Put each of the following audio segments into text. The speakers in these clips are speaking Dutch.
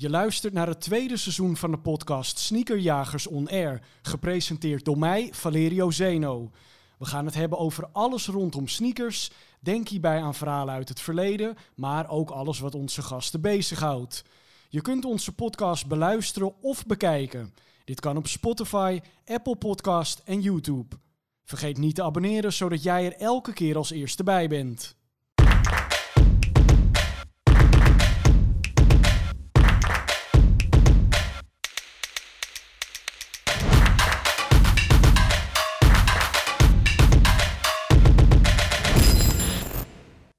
Je luistert naar het tweede seizoen van de podcast Sneakerjagers On Air, gepresenteerd door mij, Valerio Zeno. We gaan het hebben over alles rondom sneakers. Denk hierbij aan verhalen uit het verleden, maar ook alles wat onze gasten bezighoudt. Je kunt onze podcast beluisteren of bekijken. Dit kan op Spotify, Apple Podcast en YouTube. Vergeet niet te abonneren, zodat jij er elke keer als eerste bij bent.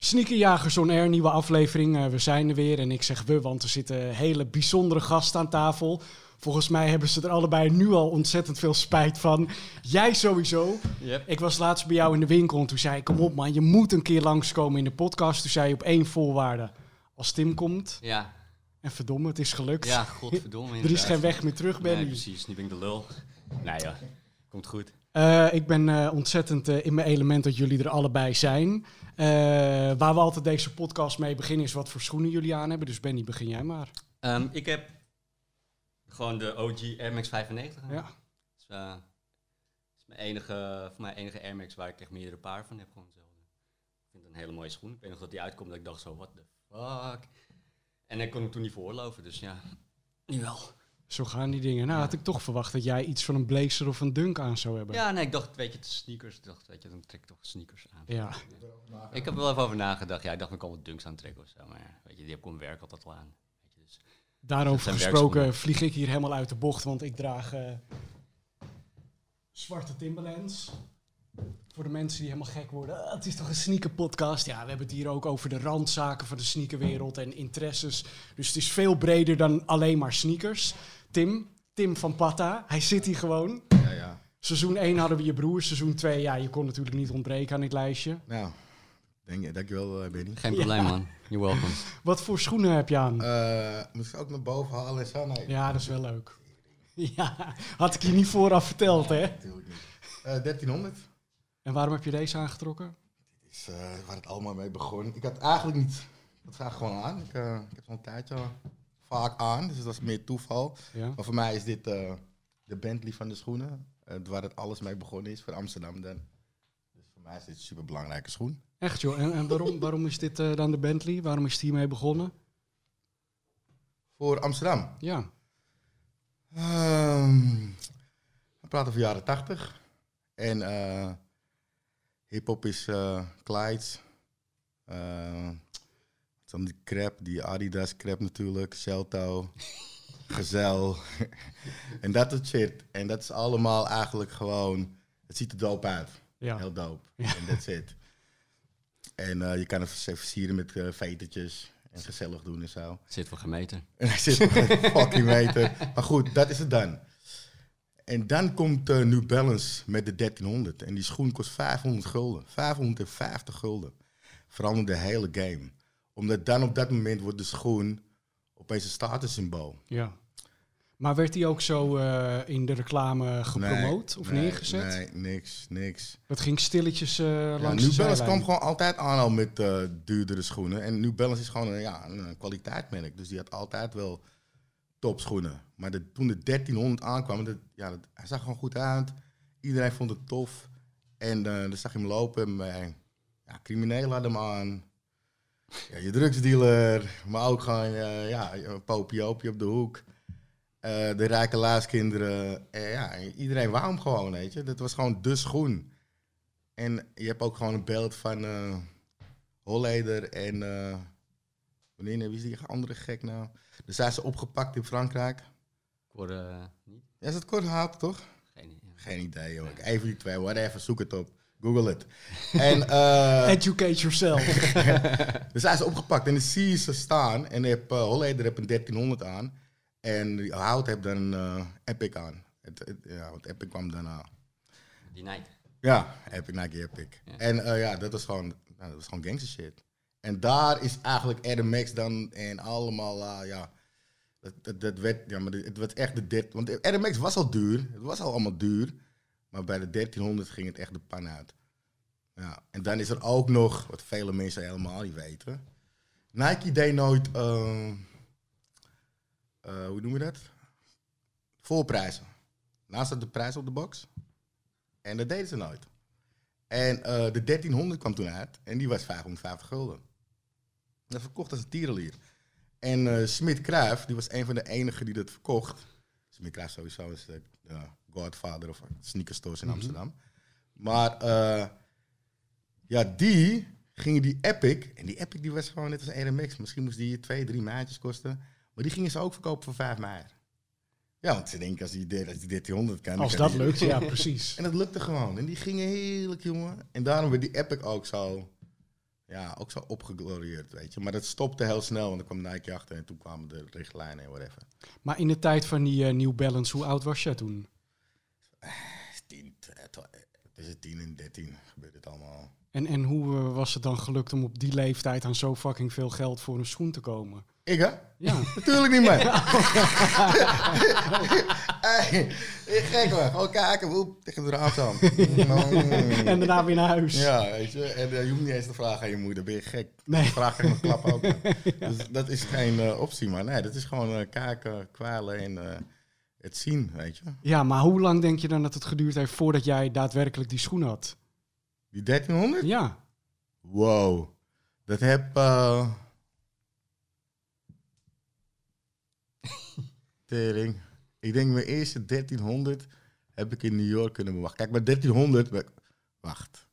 Sneakerjagers on Air, nieuwe aflevering. Uh, we zijn er weer en ik zeg we, want er zitten hele bijzondere gasten aan tafel. Volgens mij hebben ze er allebei nu al ontzettend veel spijt van. Jij sowieso. Yep. Ik was laatst bij jou in de winkel en toen zei ik, kom op man, je moet een keer langskomen in de podcast. Toen zei je op één voorwaarde, als Tim komt. Ja, En verdomme, het is gelukt. ja godverdomme. er is geen weg meer terug, Ben. Nee, precies. Nu ben ik de lul. Nee ja, komt goed. Eh, ik ben eh, ontzettend eh, in mijn element dat jullie er allebei zijn. Waar we altijd deze podcast mee beginnen is wat voor schoenen jullie aan hebben. Dus Benny, begin jij maar. Ehm, ik heb gewoon de OG Air Max 95. aan. Ja. Dat is, dat is mijn enige, voor mij enige Air Max waar ik echt meerdere paar van heb. Gewoon hetzelfde. Ik vind het een hele mooie schoen. Ik weet nog dat die uitkomt dat ik dacht zo, what the fuck. En ik kon hem toen niet veroorloven, dus ja, nu wel. Zo gaan die dingen. Nou, had ik toch verwacht dat jij iets van een blazer of een dunk aan zou hebben. Ja, nee, ik dacht, weet je, het is sneakers. Ik dacht, weet je, dan trek ik toch sneakers aan. Ja. Ik heb er wel even over nagedacht. Ja, ik dacht, ik kan wat dunks aantrekken of zo. Maar ja, weet je, die heb ik op werk altijd al aan. Weet je, dus. Daarover gesproken vlieg ik hier helemaal uit de bocht, want ik draag eh, zwarte Timberlands. Voor de mensen die helemaal gek worden. "Ah, het is toch een sneaker podcast? Ja, we hebben het hier ook over de randzaken van de sneakerwereld en interesses. Dus het is veel breder dan alleen maar sneakers. Tim, Tim van Patta, hij zit hier gewoon. Ja, ja. Seizoen 1 hadden we je broer. Seizoen 2, ja, je kon natuurlijk niet ontbreken aan dit lijstje. Nou, denk, dankjewel uh, Benny. Geen probleem, man. You're welcome. Wat voor schoenen heb je aan? Eh moet ik ook naar boven halen en zo? Nee, Ja, dat is wel leuk. Ja, had ik je niet vooraf verteld, hè? natuurlijk niet. Eh, 1300 En waarom heb je deze aangetrokken? is eh, waar het allemaal mee begon. Ik had eigenlijk niet, dat zag ik gewoon aan. Ik, eh, ik heb zo'n tijdje vaak aan, dus dat was meer toeval. Ja. Maar voor mij is dit eh, de Bentley van de schoenen, eh, waar het alles mee begonnen is, voor Amsterdam dan. Dus voor mij is dit een super belangrijke schoen. Echt joh. En, en waarom, waarom is dit eh, dan de Bentley? Waarom is hiermee begonnen? Voor Amsterdam. Ja. Ehm, we praten over jaren 80. En hip-hop is Clyde's. Is dan die crap, die Adidas crap natuurlijk. Celto, Gezel. en dat soort shit. En dat is allemaal eigenlijk gewoon... Het ziet er dope uit. Ja. Heel dope. En that's it. En eh, je kan het versieren met eh vetertjes. En gezellig doen en zo. Zit voor gemeten. Zit een fucking meter. Maar goed, dat is het dan. En dan komt eh, New Balance met de 1300. En die schoen kost 500 gulden. 550 gulden. Veranderde de hele game. Omdat dan op dat moment wordt de schoen opeens een statussymbool. ja. Maar werd die ook zo eh, in de reclame gepromoot of nee, neergezet? Nee, niks, niks. Dat ging stilletjes eh, Ja, langs New Balance kwam gewoon altijd aan al met eh, duurdere schoenen. En New Balance is gewoon een, ja, een, kwaliteitsmerk. Dus die had altijd wel topschoenen. Maar de, toen de 1300 aankwam, dat, ja, dat, hij zag gewoon goed uit. Iedereen vond het tof. En dan zag je hem lopen. Maar, ja, criminelen hadden hem aan. Ja, je drugsdealer. Maar ook gewoon eh, ja, een popioopje op de hoek. Eh, de rijke laaskinderen. Eh, ja, iedereen wou hem gewoon, weet je. Dat was gewoon de schoen. En je hebt ook gewoon een beeld van eh Holleder en... wanneer, wie is die andere gek nou? Dus zijn ze opgepakt in Frankrijk. Ik word eh, niet. Ja, is het kort gehaald, toch? Geen idee. Geen idee, joh. Even die twee, whatever, zoek het op. Google het. En eh Educate yourself. dus hij is opgepakt en dan zie je ze staan. En heb, uh, Holleder heeft een 1300 aan. En die Hout heeft dan een eh, Epic aan. Het, het- ja, want Epic kwam daarna. Die night. Ja, Epic, Nike Epic. Ja. En eh, ja, dat was gewoon, nou, dat was gewoon gangster shit. En daar is eigenlijk Adam Max dan en allemaal, ja, dat, dat, dat werd, ja, maar het werd echt de 13, want Adam Max was al duur, het was al allemaal duur, maar bij de 1300 ging het echt de pan uit. Ja, en dan is er ook nog, wat vele mensen helemaal niet weten, Nike deed nooit, eh, eh, hoe noem je dat? Voorprijzen. Naast staat de prijs op de box. En dat deden ze nooit. En eh, de 1300 kwam toen uit en die was 550 gulden. Dat verkocht als een tierenlier. En eh Smit Kruijf, die was een van de enigen die dat verkocht. Smit Kruijf sowieso is de godfather of sneakerstores in Amsterdam. Maar eh, ja, die gingen die Epic, en die Epic die was gewoon net als RMX. Misschien moest die twee, drie maandjes kosten. Maar die gingen ze ook verkopen voor vijf maanden. Ja, want ze denken als die, als die 1300 kan. Als kan dat die- lukt, ja, precies. En dat lukte gewoon. En die gingen heerlijk, jongen. En daarom werd die Epic ook zo, ja, ook zo opgeglorieerd, weet je. Maar dat stopte heel snel, want er kwam Nike achter en toen kwamen de richtlijnen en whatever. Maar in de tijd van die eh, New Balance, hoe oud was jij toen? 10, tussen 10 en 13 gebeurde het allemaal. En, en hoe eh, was het dan gelukt om op die leeftijd aan zo fucking veel geld voor een schoen te komen? Ik, hè? Ja, Natuurlijk niet meer. hey, ik gek hoor. Gewoon kijken, woep, tegen de raam staan. en daarna weer naar huis. Ja, weet je. En eh, je hoeft niet eens te vragen aan je moeder, ben je gek? Nee. Vraag een klap ook. Dus dat is geen eh, optie, maar nee, dat is gewoon kijken, kwalen en het zien, weet je. Ja, maar hoe lang denk je dan dat het geduurd heeft voordat jij daadwerkelijk die schoen had? Die 1300? Ja, Wow. Dat heb... eh Tering. Ik denk mijn eerste 1300 heb ik in New York kunnen bewachten. Kijk, bij 1300... bij- Wacht.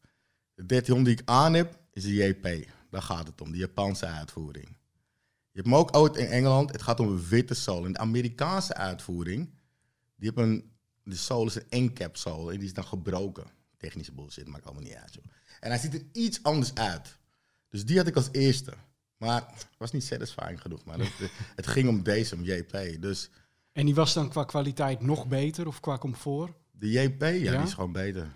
De 1300 die ik aan heb, is de JP. Daar gaat het om, de Japanse uitvoering. Je hebt hem ook ooit in Engeland. Het gaat om een witte zool. En de Amerikaanse uitvoering, die hebben een... De zool is een encap zool en die is dan gebroken. Technische bullshit, maakt allemaal niet uit, joh. En hij ziet er iets anders uit. Dus die had ik als eerste. Maar het was niet satisfying genoeg. Maar het, het ging om deze, om JP. Dus en die was dan qua kwaliteit nog beter of qua comfort? de JP, ja, Ja? die is gewoon beter.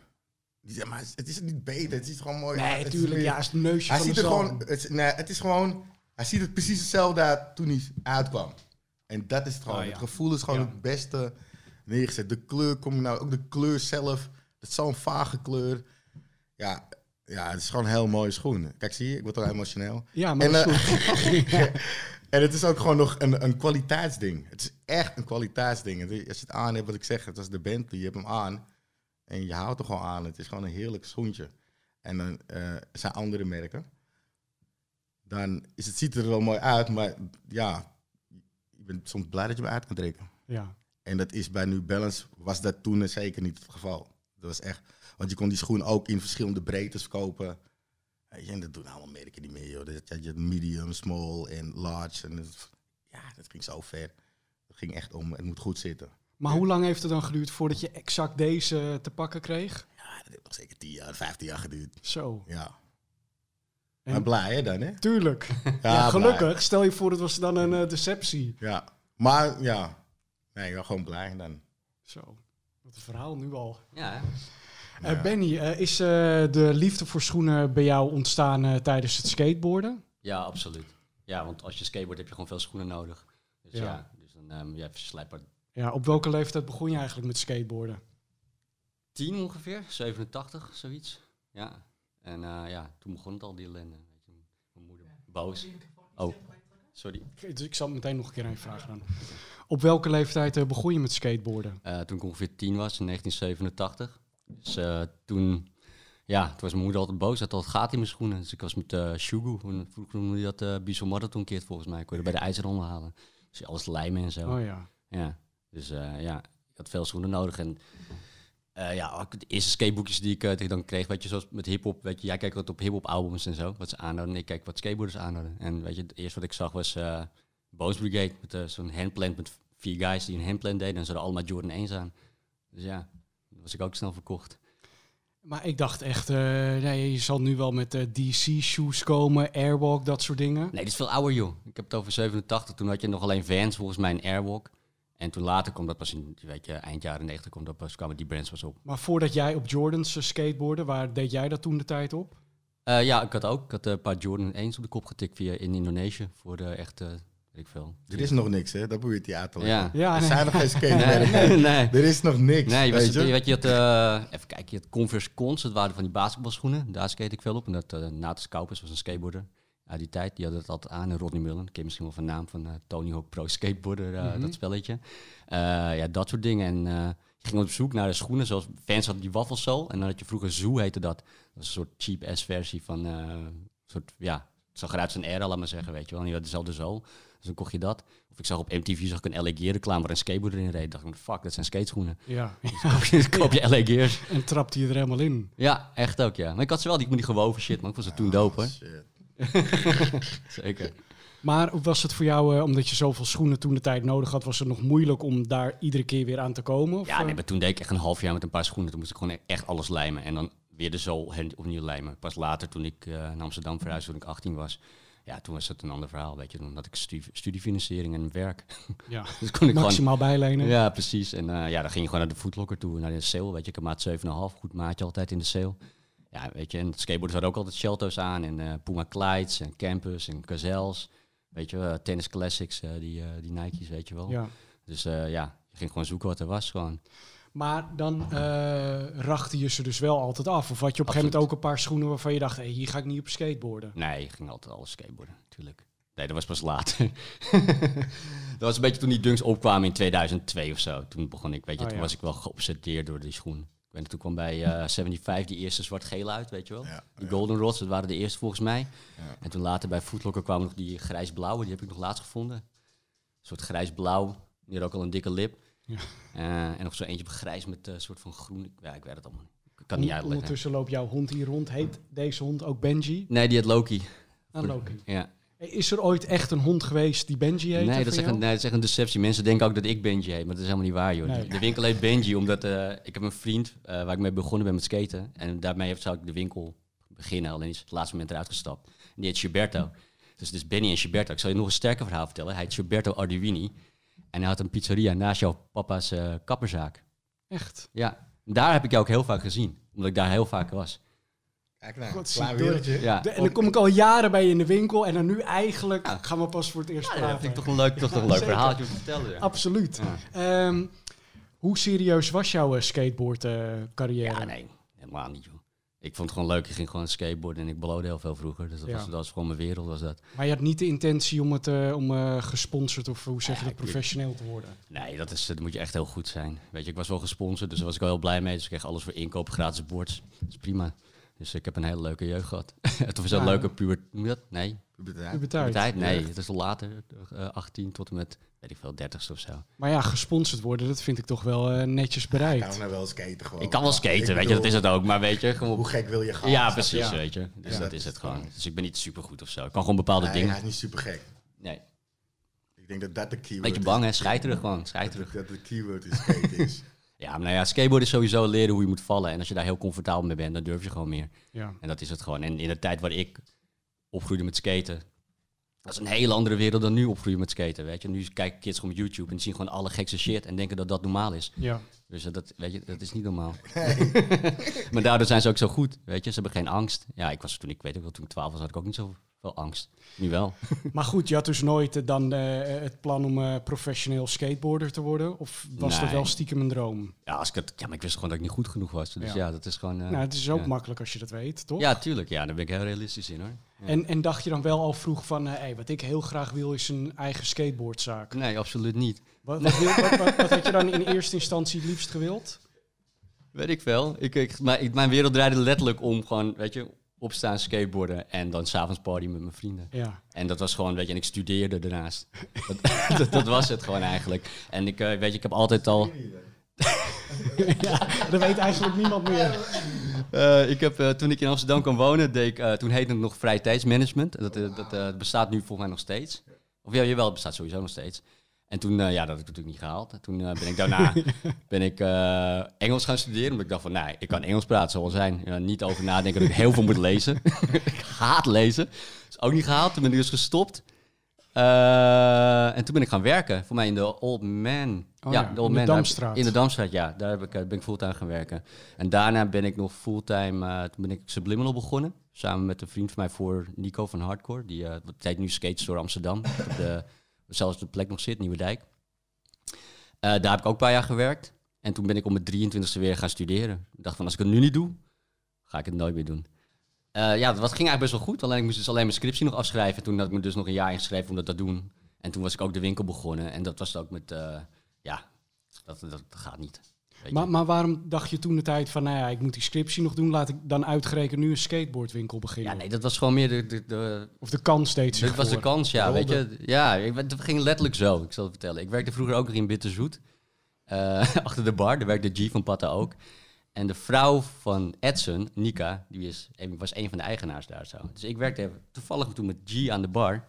Die, ja, maar het is niet beter, het is gewoon mooi. Nee, Het is tuurlijk. meer- Ja, is het neusje Hij van ziet er gewoon, het, is- nee, het is gewoon, hij ziet het precies hetzelfde uit toen hij uitkwam. En dat is het gewoon. Ja. Het gevoel is gewoon Ja. het beste neergezet. De kleur, kom je nou, ook de kleur zelf. Het is zo'n vage kleur. Ja, ja, het is gewoon een heel mooie schoen. Kijk, zie je, ik word al emotioneel. Ja, maar En, dat is eh. En het is ook gewoon nog een, een kwaliteitsding. Het is echt een kwaliteitsding. Is- Als je het aan hebt, wat ik zeg, het was de Bentley, je hebt hem aan. En je houdt er gewoon aan. Het is gewoon een heerlijk schoentje. En dan eh, zijn andere merken. Dan is het, ziet er wel mooi uit, maar ja, je bent soms blij dat je hem uit kan trekken. ja. En dat is bij New Balance, was dat toen zeker niet het geval. Dat was echt, want je kon die schoen ook in verschillende breedtes kopen. En dat doen allemaal merken niet meer, joh. Dat had je medium, small en large. En dat, ja, dat ging zo ver. Het ging echt om, het moet goed zitten. Maar hoe lang heeft het dan geduurd voordat je exact deze te pakken kreeg? Ja, dat heeft nog zeker 10 jaar, 15 jaar geduurd. Zo. Ja. En- Maar blij hè dan, hè? Tuurlijk. Ja, Ja, blij. gelukkig. Stel je voor, het was dan een eh, deceptie. Ja. Maar ja, nee, ik ben gewoon blij dan. Zo. Wat een verhaal nu al. Ja, hè? Eh, Ja. Benny, eh, is eh, de liefde voor schoenen bij jou ontstaan eh, tijdens het skateboarden? ja, absoluut. Ja, want als je skateboard heb je gewoon veel schoenen nodig. Dus Ja. ja, dus dan um, ja, verslijpbaar Ja, op welke leeftijd begon je eigenlijk met skateboarden? 10 ongeveer, 87, zoiets. Ja. En eh, ja, toen begon het al die ellende. Weet je. Mijn moeder boos. Oh, sorry. Ik- Dus ik zal meteen nog een keer een vraag dan. Op welke leeftijd eh, begon je met skateboarden? Eh, toen ik ongeveer 10 was, in 1987. Dus eh, toen, ja, toen was mijn moeder altijd boos. Ze had altijd gaat in mijn schoenen. Dus ik was met eh Shugu. Vroeger noemde je dat uh, Bison Marathon keert volgens mij. Je er bij de ijzerronde halen. Dus alles lijmen en zo. Oh ja. Ja, dus ja, ik had veel schoenen nodig. En eh, ja, de eerste skateboekjes die ik eh, dan kreeg, weet je, zoals met hip-hop, weet je, jij kijkt wat op hip-hop albums en zo, wat ze aanhouden. En ik kijk wat skateboarders aanhouden. En weet je, het eerste wat ik zag was Bones Brigade, met eh, zo'n handplant met vier guys die een handplant deden. En ze hadden allemaal Jordan 1 aan. Dus ja, dan was ik ook snel verkocht. Maar ik dacht echt, eh, nee, je zal nu wel met eh, DC-shoes komen, Airwalk, dat soort dingen. Nee, dit is veel ouder, joh. Ik heb het over 87. Toen had je nog alleen Vans, volgens mij een Airwalk. En toen later kwam dat pas in, weet je, eind jaren 90 kwam dat pas, kwamen die brands pas op. Maar voordat jij op Jordans skateboarden, waar deed jij dat toen de tijd op? Ja, ik had ook ik had, een paar Jordan 1's op de kop getikt via in Indonesië. Voor de echte, ik veel. Er is nog niks, hè? Dat probeert hij uit te leggen. Ja. Ja, Er zijn nog geen skatemerken. nee, nee. Er is nog niks, Nee, je, weet je? je, weet, je had, eh, even kijken, je had Converse Cons, dat waren van die basketbalschoenen. Daar skate ik veel op. En dat uh, Natus Kaupers was een skateboarder uit die tijd. Die hadden het altijd aan. En Rodney Mullen, ken je misschien wel van naam van eh, Tony Hawk Pro Skateboarder, eh, Mhm. dat spelletje. Eh, ja, dat soort dingen. En eh, je ging op zoek naar de schoenen, zoals fans hadden die waffelsol. En dan had je vroeger Zoo heette dat. Dat was een soort cheap-ass versie van, eh, soort, ja, het zag eruit als een era, laat maar zeggen, weet je wel. En die had dezelfde zool. Dus dan kocht je dat. Of ik zag op MTV zag ik een LA Gear reclame waar een skateboarder in reed. dacht ik, fuck, dat zijn skateschoenen. Ja. Dus koop je, koop je LA Gears. En trapte je er helemaal in. Ja, echt ook, ja. Maar ik had ze wel, die, die gewoven shit, man. Ik vond ze toen dope, hoor. Shit. Zeker. Maar hoe was het voor jou, eh, omdat je zoveel schoenen toen de tijd nodig had, was het nog moeilijk om daar iedere keer weer aan te komen? Of, Ja, eh? nee, maar toen deed ik echt een half jaar met een paar schoenen. Toen moest ik gewoon echt alles lijmen. En dan weer de zool opnieuw lijmen. Pas later, toen ik eh, naar Amsterdam verhuisde, toen ik 18 was. Ja, toen was het een ander verhaal, weet je. Toen had ik stu- studiefinanciering en werk. ja. Dus kon ik gewoon... Maximaal bijlenen. Ja, precies. En eh, ja, dan ging je gewoon naar de foodlocker toe, naar de sale. Weet je, ik heb maat 7,5, goed maatje altijd in de sale. Ja, weet je, en skateboarders hadden ook altijd Shelto's aan. En eh, Puma Clydes en Campus en Gazelles. Weet je, wel, Tennis Classics, eh, die, eh, die Nike's, weet je wel. Ja. Dus eh, ja, je ging gewoon zoeken wat er was gewoon. Maar dan eh rachtte je ze dus wel altijd af. Of had je op een gegeven moment ook een paar schoenen waarvan je dacht, hey, hier ga ik niet op skateboarden. Nee, ik ging altijd alles skateboarden, natuurlijk. Nee, dat was pas later. dat was een beetje toen die dunks opkwamen in 2002 of zo. Toen begon ik, weet je, Oh, toen ja. was ik wel geobsedeerd door die schoen. Ik weet, toen kwam bij eh 75 die eerste zwart-geel uit, weet je wel. Ja, Die ja. Golden Rods, dat waren de eerste volgens mij. Ja. En toen later bij Footlocker kwamen nog die grijs-blauwe, die heb ik nog laatst gevonden. Een soort grijs-blauw, die had ook al een dikke lip. Ja. Eh, en nog zo eentje grijs met een soort van groen. Ik- Ja, ik weet het allemaal niet. Ik kan het niet uitleggen. Ondertussen loopt jouw hond hier rond. Heet deze hond ook Benji? Nee, die had Loki. Ah, Loki. Ja. Is er ooit echt een hond geweest die Benji heet? Nee dat, is echt een, nee, dat is echt een deceptie. Mensen denken ook dat ik Benji heet, maar dat is helemaal niet waar, joh. Nee. De winkel heet Benji omdat eh, ik heb een vriend eh, waar ik mee begonnen ben met skaten. En daarmee heeft, zou ik de winkel beginnen, alleen is het laatste moment eruit gestapt. En die heet Gilberto. Dus het is Benny en Gilberto. Ik zal je nog een sterker verhaal vertellen. Hij heet Gilberto Arduini. En hij had een pizzeria naast jouw papa's eh, kapperzaak. Echt? Ja, daar heb ik jou ook heel vaak gezien. Omdat ik daar heel vaak was. Kijk nou. Ja, De- en dan kom ik al jaren bij je in de winkel en dan nu eigenlijk Ja. gaan we pas voor het eerst Ja, praten. dat vind ik toch een leuk, toch een leuk zeker. verhaaltje om te vertellen. Ja. Absoluut. Ja. Ehm, hoe serieus was jouw eh, skateboard eh, carrière? Ja, nee, helemaal niet, joh. Ik vond het gewoon leuk. Ik ging gewoon skateboarden en ik beloofde heel veel vroeger. Dus dat, Ja. was, dat was gewoon mijn wereld, was dat. Maar je had niet de intentie om, het, eh, om eh, gesponsord of hoe zeg je dat, professioneel te worden? Nee, dat, is, dat moet je echt heel goed zijn. Weet je, ik was wel gesponsord, dus daar was ik wel heel blij mee. Dus ik kreeg alles voor inkoop, gratis boards. Dat is prima. Dus ik heb een hele leuke jeugd gehad. Het was een Ja. leuke puber... Noem je dat? Nee. Puberteit. Nee, het is al later. eh 18 tot en met, weet ik veel, 30 of zo. Maar ja, gesponsord worden, dat vind ik toch wel eh, netjes Ik kan bereikt. nou wel skaten gewoon. Ik kan wel skaten, Ik weet je, dat is het ook. Maar weet je, gewoon... Hoe gek wil je gaan? Ja, precies, weet je. Dus Ja. dat Dat is het gewoon. Dus ik ben niet super goed of zo. Ik kan gewoon bepaalde Nee, dingen. hij is niet super gek. Nee. Ik denk dat dat de keyword Beetje bang, hè? Scheiterig gewoon, Dat, scheiterig. dat de keyword is skaten is. Ja, maar nou ja, skateboarden is sowieso leren hoe je moet vallen. En als je daar heel comfortabel mee bent, dan durf je gewoon meer. Ja. En dat is het gewoon. En in de tijd waar ik opgroeide met skaten, dat is een hele andere wereld dan nu opgroeien met skaten, weet je. Nu kijken kids gewoon op YouTube en die zien gewoon alle gekste shit en denken dat dat normaal is. ja. Dus dat, weet je, dat is niet normaal. maar daardoor zijn ze ook zo goed, weet je. Ze hebben geen angst. Ja, ik was toen, ik weet ook wel, toen ik 12 was, had ik ook niet zoveel angst. Nu wel. Maar goed, je had dus nooit eh, dan eh, het plan om eh, professioneel skateboarder te worden? Of was dat wel stiekem een droom? Ja, als ik het, ja, maar ik wist gewoon dat ik niet goed genoeg was. Dus Ja. ja, dat is gewoon... nou, het is ook makkelijk als je dat weet, toch? Ja, tuurlijk. Ja, daar ben ik heel realistisch in hoor. En, en dacht je dan wel al vroeg van, hey, wat ik heel graag wil is een eigen skateboardzaak. Nee, absoluut niet. Wat, wat, wil- wat, wat, wat had je dan in eerste instantie het liefst gewild? Weet ik veel. Ik, ik, maar ik, mijn wereld draaide letterlijk om gewoon, weet je, opstaan, skateboarden en dan s'avonds party met mijn vrienden. Ja. En dat was gewoon, weet je, en ik studeerde daarnaast. dat, dat, dat was het gewoon eigenlijk. En ik, eh, weet je, ik heb altijd al... ja, dat weet eigenlijk niemand meer. Eh, ik heb, eh, toen ik in Amsterdam kwam wonen, deed ik, eh, toen heette het nog vrije tijdsmanagement. Dat, dat eh, bestaat nu volgens mij nog steeds. Of ja, jawel, het bestaat sowieso nog steeds. En toen, eh, ja, dat heb ik natuurlijk niet gehaald. En toen eh, ben ik daarna ben ik, eh, Engels gaan studeren. Omdat ik dacht van, nee, ik kan Engels praten, zal wel zijn. Ja, niet over nadenken dat ik heel veel moet lezen. ik haat lezen. is ook niet gehaald. Toen ben ik dus gestopt. En toen ben ik gaan werken. Voor mij in de Old Man. Oh ja, ja, de Old in de Man. Daar- Damstraat. In de Damstraat, ja. Daar heb ik, ben ik fulltime gaan werken. En daarna ben ik nog fulltime, toen ben ik Subliminal begonnen. Samen met een vriend van mij voor Nico van Hardcore. Die wat tijd nu Skate Store Amsterdam. op de, zelfs de plek nog zit, Nieuwe Dijk. Eh, daar heb ik ook een paar jaar gewerkt. En toen ben ik om mijn 23e weer gaan studeren. Ik dacht van, als ik het nu niet doe, ga ik het nooit meer doen. Eh, ja, dat ging eigenlijk best wel goed. Alleen ik moest dus alleen mijn scriptie nog afschrijven. Toen had ik me dus nog een jaar ingeschreven om dat te doen. En toen was ik ook de winkel begonnen. En dat was ook met, eh, ja, dat, dat, dat gaat niet. Maar, maar waarom dacht je toen de tijd van, nou ja, ik moet die scriptie nog doen, laat ik dan uitgerekend nu een skateboardwinkel beginnen? ja, nee, dat was gewoon meer de, de, de, Of de kans steeds Dit was de kans, ja. Rolde. Weet je, ja, ik, het ging letterlijk zo. Ik zal het vertellen. Ik werkte vroeger ook nog in Bitterzoet. Eh, achter de bar. Daar werkte G van Patta ook. En de vrouw van Edson, Nika, die is, was een van de eigenaars daar zo. Dus ik werkte toevallig toen met G aan de bar.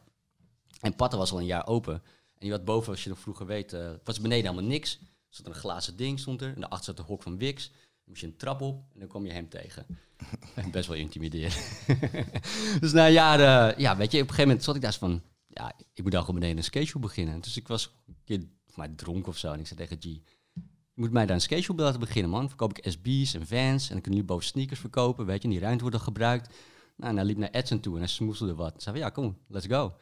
En Patta was al een jaar open. En die had boven, als je nog vroeger weet, eh, was beneden helemaal niks. Zat een glazen ding, stond er. En daarachter zat de hok van Wix. Dan moest je een trap op en dan kwam je hem tegen. Best wel intimiderend. dus na jaren, ja, weet je, op een gegeven moment zat ik daar van, ja, ik moet daar gewoon beneden een skateshop beginnen. Dus ik was een keer maar dronken of zo. En ik zei tegen G, je moet mij daar een skateshop laten beginnen, man. Verkoop ik SB's en Vans en dan kunnen jullie boven sneakers verkopen, weet je. En die ruimte wordt dan gebruikt. Nou, en hij liep naar Edson toe en hij smoeselde wat. Ik zei van, ja, kom, let's go.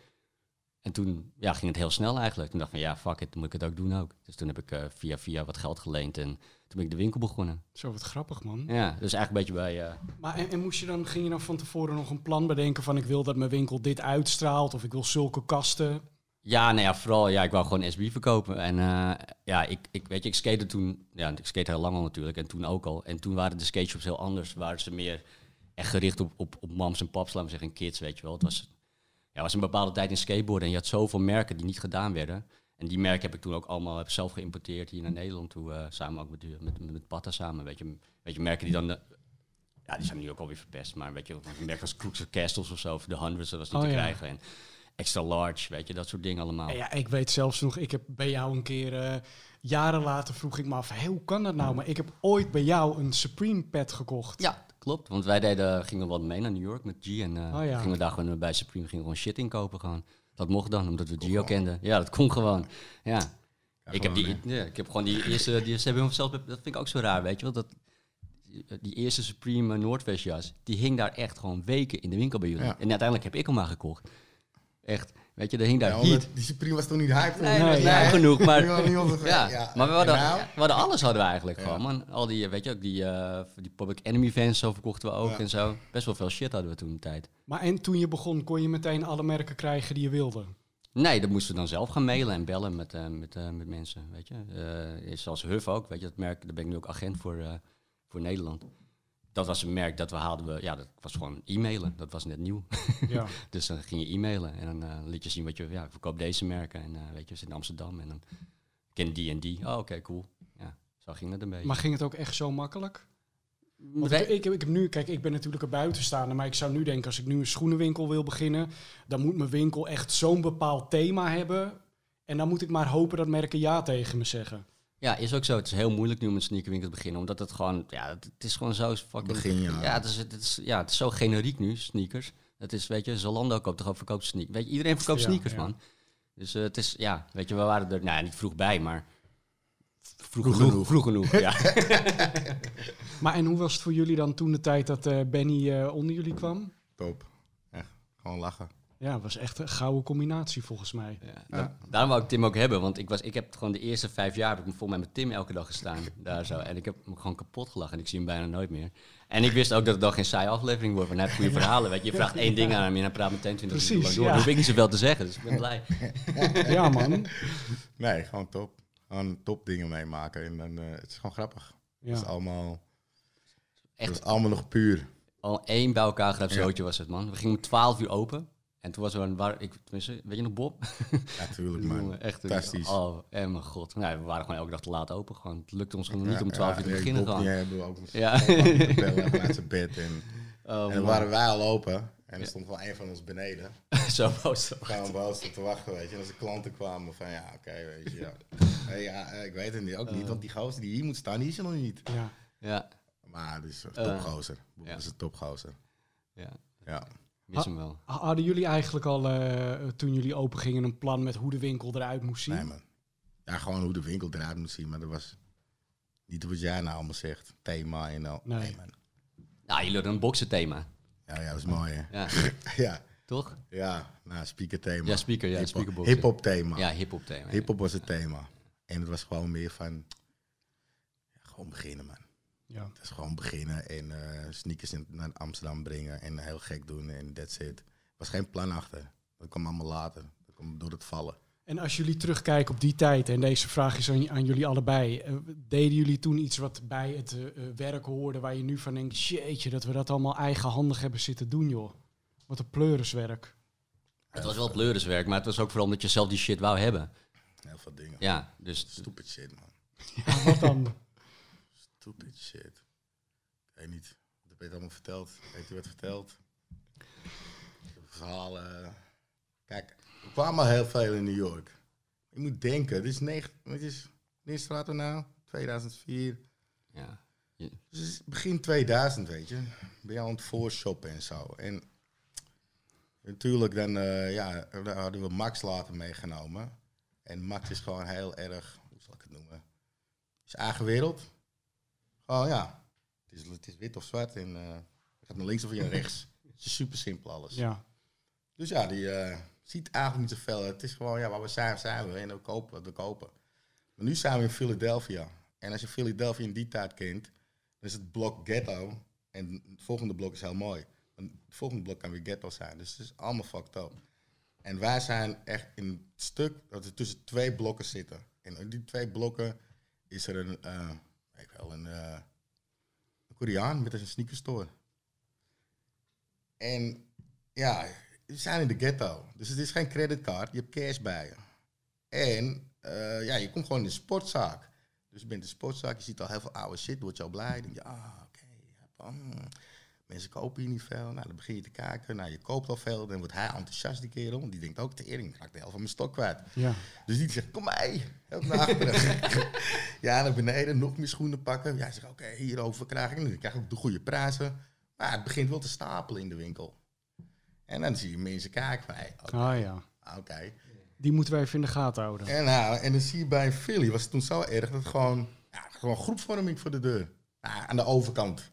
En toen ja, ging het heel snel eigenlijk. Toen dacht ik van, ja, fuck it, dan moet ik het ook doen ook. Dus toen heb ik eh, via via wat geld geleend en toen ben ik de winkel begonnen. Zo wat grappig, man. Ja, dus eigenlijk een beetje bij... eh, Maar en, en moest je dan, ging je dan van tevoren nog een plan bedenken van, ik wil dat mijn winkel dit uitstraalt, of ik wil zulke kasten? Ja, nou ja, vooral, ja, ik wou gewoon SB verkopen. En eh, ja, ik, ik weet je, ik skate toen, ja, ik skate heel lang al natuurlijk, en toen ook al. En toen waren de skateshops heel anders, waren ze meer echt gericht op, op, op mams en paps, laten we zeggen, en kids, weet je wel. Het was, ja, was een bepaalde tijd in skateboarden en je had zoveel merken die niet gedaan werden. En die merken heb ik toen ook allemaal heb zelf geïmporteerd hier naar Nederland toe, eh, samen ook met, met, met, met Patta samen, weet je. Weet je, merken die dan... eh, ja, die zijn nu ook alweer verpest, maar weet je, een merk als Crooks Castles of zo, of de Hundreds, dat was niet Oh, te ja. krijgen. En extra large, weet je, dat soort dingen allemaal. Ja, ik weet zelfs nog, ik heb bij jou een keer, eh, jaren later vroeg ik me af, hoe kan dat nou? Maar ik heb ooit bij jou een Supreme pet gekocht. Ja, klopt. Want wij deden, gingen wel mee naar New York met G. En eh Oh ja. gingen we daar gewoon bij Supreme gingen gewoon shit inkopen gewoon. Dat mocht dan, omdat we Gio kenden. Ja, dat kon gewoon. Ja. ik, heb die, ja, ik heb gewoon die eerste, die, ze hebben hem zelfs, dat vind ik ook zo raar, weet je wel. Dat, die eerste Supreme eh, Noordwest jas, die hing daar echt gewoon weken in de winkel bij jullie. Ja. En uiteindelijk heb ik hem maar gekocht. Echt, weet je, er hing daar Ja, heat. die Supreme was toen niet hype. Nee, Nee, niet genoeg, maar... Ja, ja. maar we hadden, En nou? we hadden alles hadden we eigenlijk Ja. gewoon, man. Al die, eh, weet je ook, die, eh, die Public Enemy fans, zo verkochten we ook Ja. en zo. Best wel veel shit hadden we toen de tijd. Maar en toen je begon, kon je meteen alle merken krijgen die je wilde? Nee, dat moesten we dan zelf gaan mailen en bellen met, eh, met, eh, met mensen, weet je. Eh, zoals Huff ook, weet je, dat merk, daar ben ik nu ook agent voor, eh, voor Nederland. Dat was een merk dat we hadden, we, ja, dat was gewoon e-mailen. Dat was net nieuw. Ja. dus dan ging je e-mailen en dan eh, liet je zien wat je, ja, ik verkoop deze merken en eh, weet je, we zitten in Amsterdam en dan ken die en die. Oh, oké, cool. Ja, zo ging het een beetje. Maar ging het ook echt zo makkelijk? Want ik, ik, heb- ik heb nu, kijk, ik ben natuurlijk een buitenstaander, maar ik zou nu denken, als ik nu een schoenenwinkel wil beginnen, dan moet mijn winkel echt zo'n bepaald thema hebben. En dan moet ik maar hopen dat merken ja tegen me zeggen. Ja, is ook zo. Het is heel moeilijk nu om een sneakerwinkel te beginnen, omdat het gewoon, ja, het, het is gewoon zo fucking... Begin, ja. Ja, het is, het, is, ja, het is zo generiek nu, sneakers. Het is, weet je, Zalando koopt toch ook verkoopt sneakers. Weet je, iedereen verkoopt sneakers, ja. man. Dus eh, het is, ja, weet je, we waren er, nou ja, niet vroeg bij, maar vroeg, Vroeg genoeg. genoeg. Vroeg genoeg, ja. Maar en hoe was het voor jullie dan toen de tijd dat eh, Benny eh, onder jullie kwam? Top. Echt, gewoon lachen. Ja, het was echt een gouden combinatie volgens mij. Ja, da- Daarom wou ik Tim ook hebben, want ik, was, ik heb gewoon de eerste vijf jaar heb ik volgens mij met Tim elke dag gestaan. daar zo. En ik heb hem gewoon kapot gelachen en ik zie hem bijna nooit meer. En ik wist ook dat het dan geen saaie aflevering wordt, want hij heeft goede verhalen. Weet je. je vraagt één ding aan hem en hij praat meteen 20 minuten Precies, lang door. ja. Dan hoef ik niet zoveel te zeggen, dus ik ben blij. Ja, man. Nee, gewoon top. Gewoon top dingen meemaken. En dan, eh, het is gewoon grappig. Het is allemaal, Echt het is allemaal nog puur. al één bij elkaar geraapt Ja. zootje was het, man. We gingen om 12 uur open. En toen was er een, waar, ik, tenminste, weet je nog Bob? Natuurlijk, man. Jongen, echt een, Fantastisch. Oh, en mijn god. Nou, we waren gewoon elke dag te laat open. Gewoon. Het lukte ons gewoon Ja, niet om 12 uur te ja, beginnen. Bob Gewoon. hebben we ook moesten Ja. bellen vanuit zijn bed. En, Oh, en dan man. waren wij al open. En er stond wel een van ons beneden. Zo boos. zo. Gewoon boos te wachten, weet je. En als de klanten kwamen van, ja, oké, weet je, ja. Hey, ja, eh, ik weet het niet, ook niet, want die gozer die hier moet staan, die is er nog niet. Ja. Ja, Maar het is een Eh, topgozer. Ja. is een topgozer. ja. Ja. Mis hem wel. Ha- Hadden jullie eigenlijk al, eh, toen jullie open gingen, een plan met hoe de winkel eruit moest zien? Nee, man. Ja, gewoon hoe de winkel eruit moet zien, maar dat was niet wat jij nou allemaal zegt. Thema en al. Nee. Nee, man. Nou, jullie hadden een boksen thema. Ja, ja, dat is mooi, hè. Ja, ja, toch? ja, nou, speaker thema. Ja, speaker, ja, Hip-hop- thema. Ja, hip-hop thema. ja. Hip-hop was het thema. En het was gewoon meer van. Ja, gewoon beginnen, man. Ja. Het is gewoon beginnen en eh, sneakers in, naar Amsterdam brengen en heel gek doen en that's it. Er was geen plan achter. Dat kwam allemaal later. Dat kwam door het vallen. En als jullie terugkijken op die tijd, en deze vraag is aan, aan jullie allebei, eh, deden jullie toen iets wat bij het eh, eh, werk hoorde, waar je nu van denkt, jeetje, dat we dat allemaal eigenhandig hebben zitten doen, joh. Wat een pleuriswerk. Het was wel pleuriswerk, maar het was ook vooral omdat je zelf die shit wou hebben. Heel veel dingen. Ja, dus Stupid shit, man. Ja, wat dan? Stupid shit. Ik weet niet. Dat heb je allemaal verteld. Heeft u wat verteld? Verhalen. Kijk, we kwamen al heel veel in New York. Je moet denken, dit is, negen, het is wanneer straat er nou? 2004. ja. Dus het begin 2000, weet je. Ben je aan het voorshoppen en zo. En natuurlijk, dan eh, ja, hadden we Max later meegenomen. En Max is gewoon heel erg, hoe zal ik het noemen? Is eigen Gewoon ja, het is, het is wit of zwart en eh je gaat naar links of naar rechts. Het is super simpel alles. Ja. Dus ja, die eh, ziet eigenlijk niet zoveel. Het is gewoon, ja, waar we zijn, zijn we. En we kopen we kopen. Maar nu zijn we in Philadelphia. En als je Philadelphia in die tijd kent, dan is het blok ghetto. En het volgende blok is heel mooi. Want het volgende blok kan weer ghetto zijn. Dus het is allemaal fucked up. En wij zijn echt in het stuk dat we tussen twee blokken zitten. En in die twee blokken is er een, eh, ik wel, een, een Koreaan met een sneakerstore. En ja, we zijn in de ghetto. Dus het is geen creditcard, je hebt cash bij je. En eh, ja, je komt gewoon in de sportzaak. Dus je bent in de sportzaak, je ziet al heel veel oude shit, word je al blij. denk je, ah, oké. hmm, mensen kopen hier niet veel. Nou, dan begin je te kijken. Nou, je koopt al veel. Dan wordt hij enthousiast, die kerel. Want die denkt ook, tering, ik raak de helft van mijn stok kwijt. Ja. Dus die zegt, kom mee. Help naar achteren. ja, naar beneden, nog meer schoenen pakken. Ja, zegt, oké, hierover krijg ik. En dan krijg ik ook de goede prijzen. Maar het begint wel te stapelen in de winkel. En dan zie je mensen kijken oké, Ah ja. oké. Die moeten we even in de gaten houden. En, nou, en dan zie je bij Philly, was het toen zo erg, dat het gewoon, ja, gewoon groepvorming voor de deur. Ja, aan de overkant.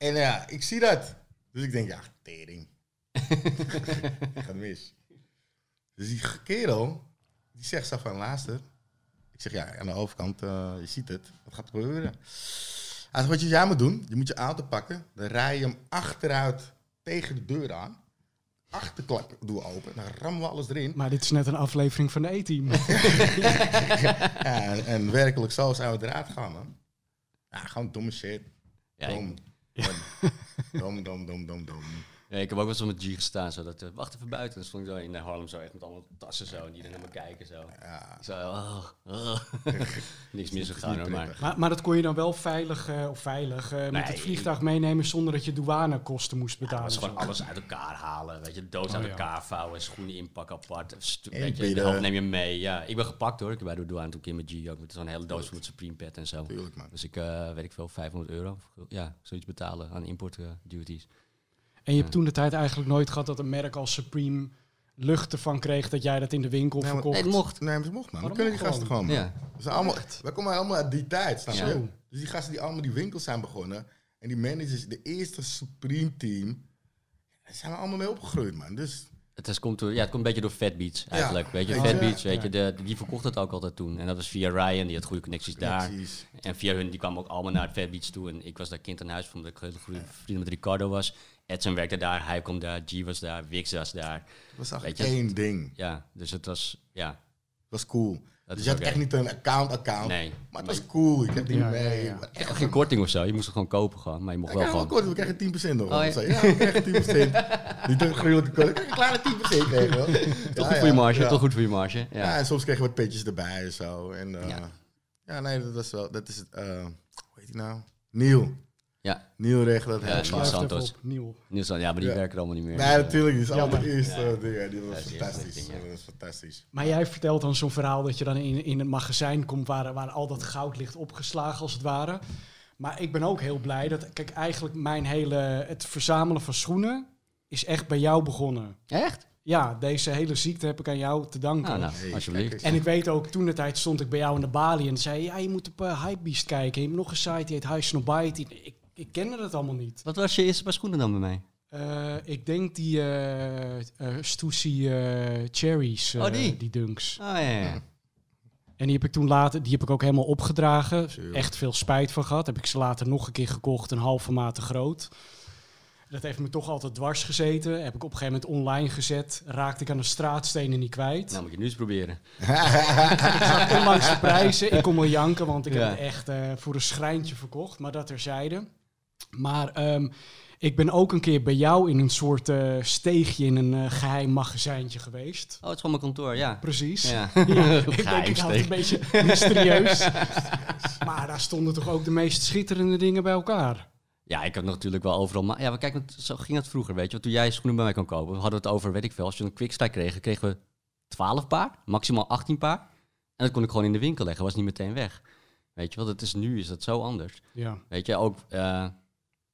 En ja, ik zie dat. Dus ik denk, ja, tering. Gaat mis. Dus die kerel, die zegt zo van, luister. Ik zeg, ja, aan de overkant, eh, je ziet het. Wat gaat er gebeuren? Hij zegt, wat je jij moet doen, je moet je auto pakken. Dan rij je hem achteruit tegen de deur aan. Achterklap doe open. Dan rammen we alles erin. Maar dit is net een aflevering van de E-team. Ja, en, en werkelijk zo zijn we eruit gegaan, man. Ja, gewoon domme shit. Ja, ik, Dom. Dom, dom, dom, dom, dom. Ja, ik heb ook wel eens met G gestaan, zo dat, eh, wacht even buiten. Dan stond ik zo in Harlem zo echt met allemaal tassen zo, en die dan naar me kijken zo. Ja, Ik zo, oh, oh. Niks mis gegaan hoor, maar... maar, maar dat kon je dan wel veilig, eh, of veilig, eh, met Nee. het vliegtuig meenemen zonder dat je douanekosten moest Ja, betalen. dat was gewoon zo. alles uit elkaar halen. Weet je, de doos Oh, uit ja. elkaar vouwen, schoenen inpakken apart. Weet je, de neem je mee. Ja, ik ben gepakt hoor. Ik bij de douane toen keer met G ook met zo'n hele doos van het Supreme pet en zo. tuurlijk, man. Dus ik, eh, weet ik veel, 500 euro. Ja, zoiets betalen aan import eh, duties. En je hebt toen de tijd eigenlijk nooit gehad dat een merk als Supreme lucht ervan kreeg dat jij dat in de winkel Nee, verkocht. Nee, het mocht. Nee, ze mocht, man. We Waarom kunnen die gasten gewoon, man. Ja. We zijn allemaal, wij komen allemaal uit die tijd, snap je? Ja. Dus die gasten die allemaal die winkels zijn begonnen. En die managers, de eerste Supreme team. Daar zijn we allemaal mee opgegroeid, man. Dus Het, is, komt door, ja, het komt een beetje door Fat Beats eigenlijk. Weet je, Weet Fat je, Beats, weet ja. je, de, die verkocht het ook altijd toen. En dat was via Ryan, die had goede connecties daar. precies. En via hun, die kwamen ook allemaal naar het Fat Beats toe. En ik was daar kind aan huis, omdat ik hele goede vrienden met Ricardo was. Edson werkte daar, hij kwam daar, G was daar, Wix was daar. Het was echt Weet je, één ding. Ja, dus het was, ja, Het was cool. Dat dus je had echt niet een account-account. nee. Maar het was cool. Ik heb die Ja, mee. ja, ja. Maar Echt geen korting of zo, je moest het gewoon kopen gewoon. Maar je mocht Ja, wel gewoon... kort, we krijgen 10% nog. Oh, ja. ja. we krijgen 10%. Niet een gruwelijke korting, we krijgen een kleine 10% krijgen we. Toch goed voor je marge, ja. toch goed voor je marge. Ja. Ja. en soms kregen we wat petjes erbij en zo. En, eh, Ja. ja. nee, dat was wel, dat is het, eh, hoe heet hij nou? Neil. Ja. Neil regelde dat Ja, het Santos. Nieuw. Ja, maar die Ja. werken allemaal niet meer. Nee, eh, natuurlijk. Die is Jammer. allemaal de eerste Ja. dingen. Die was Ja, fantastisch. ja. Dat was fantastisch. Maar jij vertelt dan zo'n verhaal dat je dan in, in een magazijn komt waar, waar al dat goud ligt opgeslagen als het ware. Maar ik ben ook heel blij dat, kijk, eigenlijk mijn hele, het verzamelen van schoenen is echt bij jou begonnen. Echt? Ja, deze hele ziekte heb ik aan jou te danken. Ah, nou, Hey, alsjeblieft. kijk En ik weet ook, toen de tijd stond ik bij jou in de balie en zei ja, je moet op uh, Hypebeast kijken. Je hebt nog een site die heet High Snobite. Ik, ik kende dat allemaal niet. Wat was je eerste paar schoenen dan bij mij? Eh, ik denk die eh uh, Stussy eh, Cherries, eh, Oh, die? die dunks. Oh ja, ja, ja. En die heb ik toen later, die heb ik ook helemaal opgedragen. Echt veel spijt van gehad. Heb ik ze later nog een keer gekocht, een halve maat te groot. Dat heeft me toch altijd dwars gezeten. Heb ik op een gegeven moment online gezet. Raakte ik aan de straatstenen niet kwijt. Nou, moet je nu eens proberen. Ik zag onlangs de prijzen. Ik kon wel janken, want ik Ja. heb het echt eh, voor een schrijntje verkocht. Maar dat terzijde. Maar ehm, ik ben ook een keer bij jou in een soort eh, steegje in een eh, geheim magazijntje geweest. Oh, het is gewoon mijn kantoor, ja. Precies. Ja. Ja, ik denk, ik het een beetje mysterieus. maar daar stonden toch ook de meest schitterende dingen bij elkaar. Ja, ik heb natuurlijk wel overal... Maar ja, maar kijk, zo ging het vroeger, weet je. Want toen jij schoenen bij mij kon kopen, we hadden het over, weet ik veel, als je een quickstrike kreeg, kregen we 12 paar, maximaal 18 paar. En dat kon ik gewoon in de winkel leggen, was niet meteen weg. Weet je wel, dat is, nu is dat zo anders. Ja. Weet je, ook eh,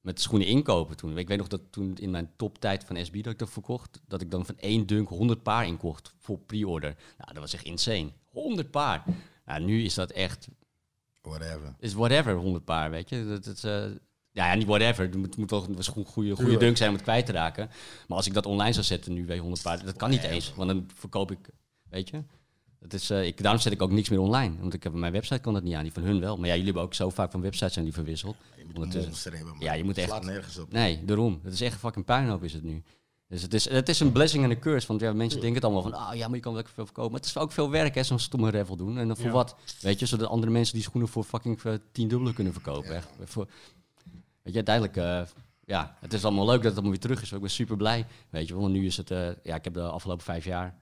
met schoenen inkopen toen. Ik weet nog dat toen in mijn toptijd van SB dat ik dat verkocht, dat ik dan van één dunk 100 paar inkocht voor pre-order. Nou, dat was echt insane. 100 paar. Nou, nu is dat echt, Whatever. is whatever 100 paar, weet je. Dat, dat, eh, ja, ja, niet whatever. Het moet, moet wel een goede, goede dunk zijn om het kwijt te raken. Maar als ik dat online zou zetten nu, weer 100 paar, dat kan niet eens. Want dan verkoop ik, weet je. Dat is, eh, ik, daarom zet ik ook niks meer online. Want ik heb, mijn website kan dat niet aan, die van hun wel. Maar ja, jullie hebben ook zo vaak van websites zijn die verwisseld. Je moet een Ondertussen. monster hebben. Ja, je moet echt- slaat nergens op. Nee, daarom. Het is echt een fucking puinhoop is het nu. Dus het is, het is een blessing en een curse. Want ja, mensen denken het allemaal van, ah ja, maar je kan lekker veel verkopen. Maar het is ook veel werk, hè, zo'n stomme raffle doen. En dan voor Ja. wat? Weet je, zodat andere mensen die schoenen voor fucking eh, tien dubbele kunnen verkopen. Echt. Voor, weet je, uiteindelijk, eh, ja, het is allemaal leuk dat het allemaal weer terug is. Ik ben super blij, weet je wel. Want nu is het, eh, ja, ik heb de afgelopen vijf jaar,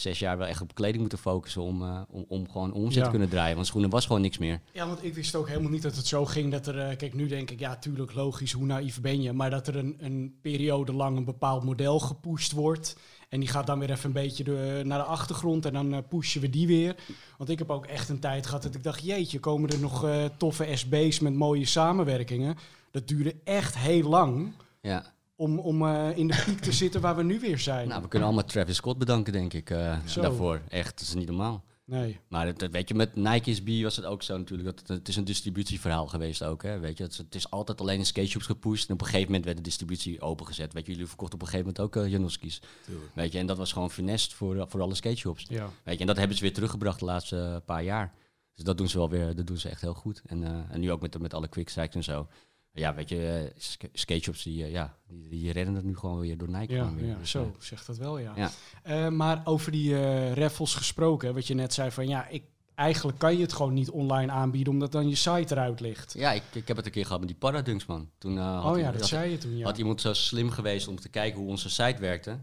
zes jaar wel echt op kleding moeten focussen om, eh, om, om gewoon omzet Ja. te kunnen draaien. Want schoenen was gewoon niks meer. ja, want ik wist ook helemaal niet dat het zo ging dat er... eh, kijk, nu denk ik, ja, tuurlijk, logisch, hoe naïef ben je? Maar dat er een, een periode lang een bepaald model gepusht wordt... En die gaat dan weer even een beetje de, naar de achtergrond en dan eh, pushen we die weer. Want ik heb ook echt een tijd gehad dat ik dacht, jeetje, komen er nog toffe SB's met mooie samenwerkingen? Dat duurde echt heel lang Ja. Om, om eh, in de piek te zitten waar we nu weer zijn. Nou, we kunnen allemaal Travis Scott bedanken, denk ik, eh, daarvoor. Echt, dat is niet normaal. nee. Maar het, weet je, met Nike SB was het ook zo natuurlijk. Dat het, het is een distributieverhaal geweest ook. Hè? Weet je, het, is- het is altijd alleen in skateshops gepusht. En op een gegeven moment werd de distributie opengezet. Weet je, jullie verkochten op een gegeven moment ook uh, Janoski's. Tuurlijk. Weet je, en dat was gewoon funest voor, voor alle skateshops. Ja. Weet je, en dat hebben ze weer teruggebracht de laatste paar jaar. Dus dat doen ze wel weer, dat doen ze echt heel goed. En, eh, en nu ook met, met alle quick strikes en zo. Ja, weet je, eh, sk- skageshops die, eh, ja, die, die redden het nu gewoon weer door Nike. Ja, weer. ja, Dus, zo eh, zegt dat wel, ja. Ja. Eh, maar over die eh raffles gesproken, wat je net zei van ja, ik, eigenlijk kan je het gewoon niet online aanbieden omdat dan je site eruit ligt. ja, ik, ik heb het een keer gehad met die Paradunks, man. Toen, eh, had oh ja, dat had- zei je toen, ja. had iemand zo slim geweest om te kijken hoe onze site werkte.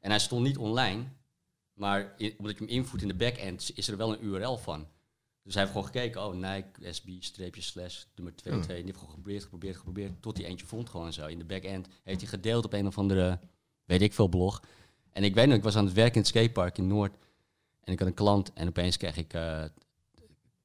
En hij stond niet online, maar in, omdat je hem invoert in de backend is er wel een URL van. Dus hij heeft gewoon gekeken, oh Nike SB-slash nummer 2, Hmm. 2. En die heeft gewoon geprobeerd, geprobeerd, geprobeerd, tot hij eentje vond gewoon zo. In de backend heeft hij gedeeld op een of andere, weet ik veel, blog. En ik weet nog, ik was aan het werken in het skatepark in Noord. En ik had een klant en opeens kreeg ik eh,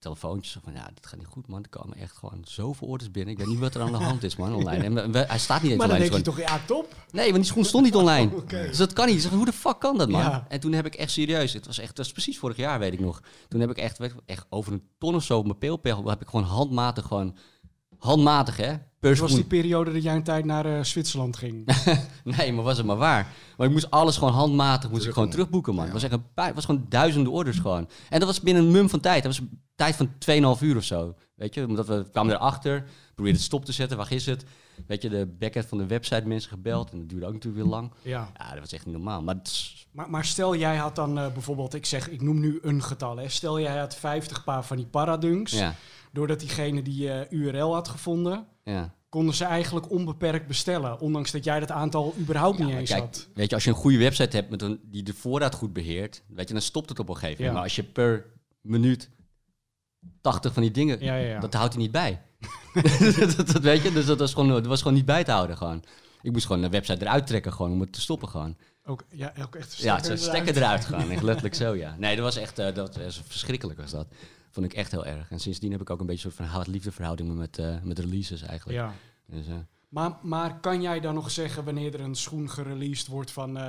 telefoontjes van, ja, dit gaat niet goed man. Er komen echt gewoon zoveel orders binnen. Ik weet niet wat er aan de hand is man, online. En we- we- hij staat niet eens maar dan online. denk je toch, ja, top. Nee, want die schoen stond niet online. Oké. Dus dat kan niet. Zeg, hoe de fuck kan dat, man? Ja. En toen heb ik echt serieus, het was echt, dat was precies vorig jaar, weet ik nog. Toen heb ik echt, echt over een ton of zo op mijn peelpegel, heb ik gewoon handmatig, gewoon, handmatig hè, per was die periode dat jij een tijd naar eh, Zwitserland ging. Nee, maar was het maar waar. Maar ik moest alles gewoon handmatig, moest ik gewoon Terug- terugboeken, man. Ja. Het was echt een was gewoon duizenden orders gewoon. En dat was binnen een mum van tijd. Dat was een tijd van 2,5 uur of zo. Weet je, omdat we kwamen erachter, probeerden het stop te zetten, waar is het? Weet je, de backend van de website mensen gebeld en dat duurde ook natuurlijk weer lang. ja. Ja, dat was echt niet normaal. Maar Maar, maar stel jij had dan eh, bijvoorbeeld, ik zeg, ik noem nu een getal. Hè. Stel jij had 50 paar van die paradunks. ja, Doordat diegene die eh, URL had gevonden, ja. konden ze eigenlijk onbeperkt bestellen. Ondanks dat jij dat aantal überhaupt Ja, niet eens kijk, had. Weet je, als je een goede website hebt met een, die de voorraad goed beheert, weet je, dan stopt het op een gegeven moment. Maar als je per minuut 80 van die dingen, Ja, ja, ja. dat houdt hij niet bij. dat, dat weet je, dus dat was, gewoon, dat was gewoon niet bij te houden gewoon. Ik moest gewoon de website eruit trekken gewoon, om het te stoppen gewoon. Ook, ja, ook echt Ja, stekker het stekken eruit gaan, echt letterlijk zo, ja. Nee, dat was echt, eh, dat was verschrikkelijk was dat. Vond ik echt heel erg. En sindsdien heb ik ook een beetje een soort van haat-liefde met, eh, met releases eigenlijk. Ja. Dus, eh, Maar, maar kan jij dan nog zeggen wanneer er een schoen gereleased wordt van...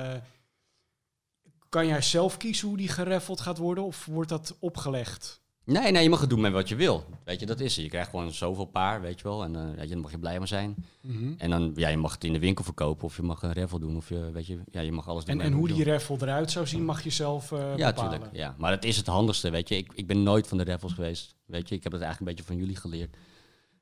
kan jij zelf kiezen hoe die gereffeld gaat worden of wordt dat opgelegd? Nee, nee, je mag het doen met wat je wil. Weet je, dat is het. Je krijgt gewoon zoveel paar, weet je wel. En eh, weet je, dan mag je blij mee zijn. Mhm. En dan, ja, je mag het in de winkel verkopen of je mag een raffle doen. Of je, weet je, ja, je mag alles doen. En, hoe die raffle eruit zou zien, mag je zelf eh Ja, bepalen. tuurlijk. Ja. Maar het is het handigste, weet je. Ik, ik ben nooit van de raffles geweest. Weet je, ik heb het eigenlijk een beetje van jullie geleerd.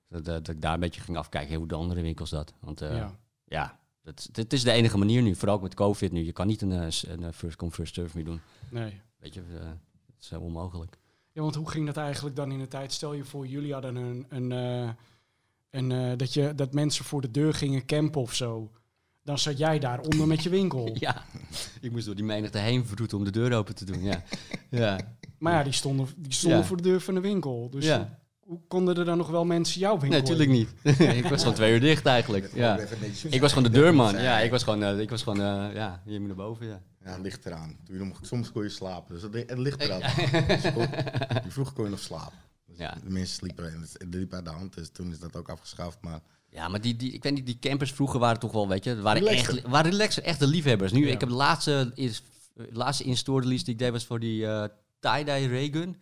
Dat, dat, dat ik daar een beetje ging afkijken hoe de andere winkels dat. Want eh, Ja. het is de enige manier nu. Vooral ook met COVID nu. Je kan niet een, een first come, first serve meer doen. Nee. Weet je, het is onmogelijk. Ja, want hoe ging dat eigenlijk dan in de tijd? Stel je voor, jullie hadden een, een, eh, een eh, dat, je, dat mensen voor de deur gingen campen of zo. Dan zat jij daar onder met je winkel. Ja, ik moest door die menigte heen verroeten om de deur open te doen. Ja, ja. Maar ja, die stonden, die stonden Ja. voor de deur van de winkel. Dus Ja. Hoe, konden er dan nog wel mensen jouw winkel Nee, natuurlijk niet. ik was gewoon twee uur dicht eigenlijk. Ja. Ik was gewoon de deurman. Ja, ik was gewoon, eh, ik was gewoon eh, ja, hier moet naar boven. Ja. Ja, het ligt eraan. Toen je nog, soms kon je slapen. Dus het, het ligt eraan. Dus vroeger kon je nog slapen. Dus Ja. De mensen sliepen en het, liep uit de hand. Dus toen is dat ook afgeschaft. Maar Ja, maar die, die, ik weet niet, die campers vroeger waren toch wel, weet je, waren Relaxer. echt, waren relaxer, echte liefhebbers. Nu, Ja. ik heb de laatste, is, laatste in-store release die ik deed was voor die eh tie-dye Raygun.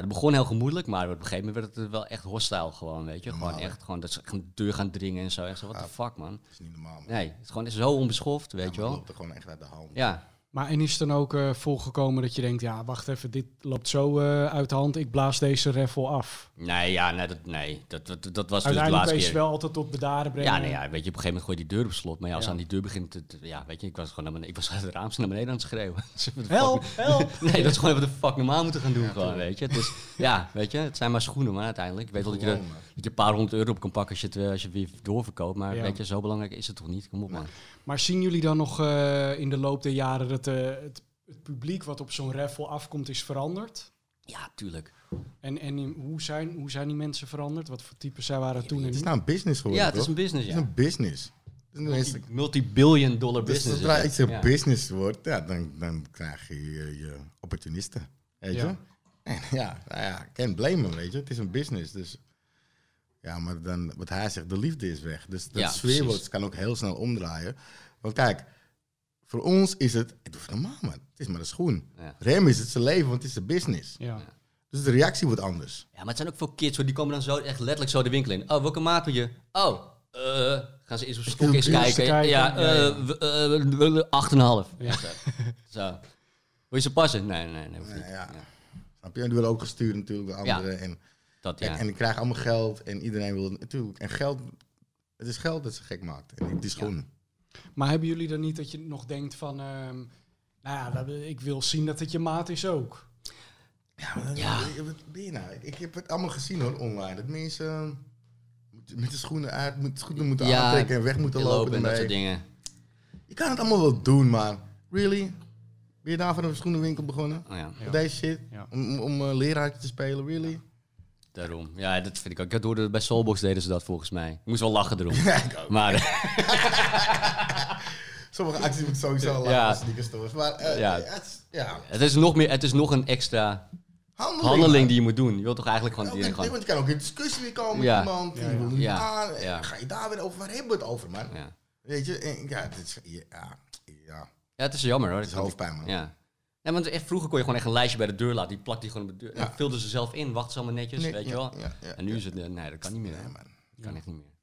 Dat begon heel gemoedelijk, maar op een gegeven moment werd het wel echt hostile gewoon, weet je. Gewoon hè? echt, gewoon dat ze gaan de deur gaan dringen en zo. Echt zo, what the Ja. fuck, man. dat is niet normaal. man. Nee, het is gewoon zo onbeschoft, weet Ja, je maar het wel. loopt er gewoon echt uit de hand. Ja, Maar en is het dan ook eh volgekomen dat je denkt, ja, wacht even, dit loopt zo eh, uit de hand, ik blaas deze raffle af. nee, ja, nee, dat, nee, dat, dat, dat was dus de Uiteindelijk laatste wees je keer. wel altijd tot bedaren brengen. Ja, nee, ja, weet je, op een gegeven moment gooi je die deur op slot. Maar ja, als Ja. aan die deur begint, te, ja, weet je, ik was gewoon naar beneden, ik was uit het raam naar beneden aan het schreeuwen. Dus Help, help! Nee, dat is gewoon even de fuck normaal moeten gaan doen, Ja, gewoon, weet je. Het is, ja, weet je, het zijn maar schoenen, maar uiteindelijk. Ik weet wel dat je, er, dat je een paar honderd euro op kan pakken als je het, eh, als je het weer doorverkoopt. Maar Ja. weet je, zo belangrijk is het toch niet? Kom op, man. Maar zien jullie dan nog eh, in de loop der jaren dat eh, het, het publiek wat op zo'n raffle afkomt is veranderd? Ja, tuurlijk. En, en in- hoe, zijn, hoe zijn die mensen veranderd? Wat voor types zij waren toen en Het is nu? nou een business geworden, Ja, het is een business, Het is ja. een business. Het is een meeste- Multi-billion dollar Dus business. zodra is iets het. een Ja. business wordt, ja, dan, dan krijg je je, je opportunisten. Weet je? Ja. En ja, nou ja, can't blame hem, weet je. Het is een business, dus... Ja, maar dan, wat hij zegt, de liefde is weg. Dus dat Ja, sfeerwoord kan ook heel snel omdraaien. Want kijk, voor ons is het... Het is normaal, man. Het is maar een schoen. Ja. Rem is het zijn leven, want het is een business. Ja. Dus de reactie wordt anders. Ja, maar het zijn ook veel kids, hoor. die komen dan zo echt letterlijk zo de winkel in. Oh, welke maat wil je? Oh, eh, gaan ze eerst op zijn stok eens kijken. kijken, Ja, ja, ja. eh, w- eh, 8,5. Ja. Zo. zo. Wil je ze passen? Nee, nee, nee, hoeft niet. Ja. Ja. Snap je? En die willen ook gestuurd natuurlijk door Ja. anderen. En, Dat, en, ja. en ik krijg allemaal geld en iedereen wil... Natuurlijk. En geld... Het is geld dat ze gek maakt. En niet die schoen. Maar hebben jullie dan niet dat je nog denkt van... ehm, nou ja, dat- ik wil zien dat het je maat is ook. Ja, maar dan- Ja. Wat ben je nou? Ik, heb het allemaal gezien hoor, online. Dat mensen eh, met- de schoenen uit, met de schoenen moeten Ja, aantrekken en weg moeten lopen. lopen en dat soort dingen. Je kan het allemaal wel doen, maar really? Ben je daar van een schoenenwinkel begonnen? Oh, ja, Voor deze shit? Ja. Om, om, leraartje te spelen, really? daarom. Ja, dat vind ik ook. Ik hoorde bij Soulbox deden ze dat volgens mij. Ik moest wel lachen erom. Ja, ik ook. Maar Sommige acties moeten sowieso lachen Ja. als sneakerstores. Maar eh, Ja. het, is- ja, het is nog meer, het is nog een extra handeling. die je moet doen. Je wilt toch eigenlijk gewoon Ja, die want- gewoon. want je kan ook in discussie weer komen Ja. met iemand. Ja, die ja. ga je daar weer over. Waar hebben we het over, man? Ja. Weet je? En, ja, het is, ja, ja, ja, het is jammer hoor. het is hoofdpijn, man. Ja. Ja, want echt, vroeger kon je gewoon echt een lijstje bij de deur laten. Die plakt die gewoon op de deur. Ja. vulden ze zelf in. Wachten ze allemaal netjes, Nee, weet je wel. ja, ja, en nu ja. is het... eh, Nee, dat kan niet meer. Nee, man. Dat kan echt niet meer.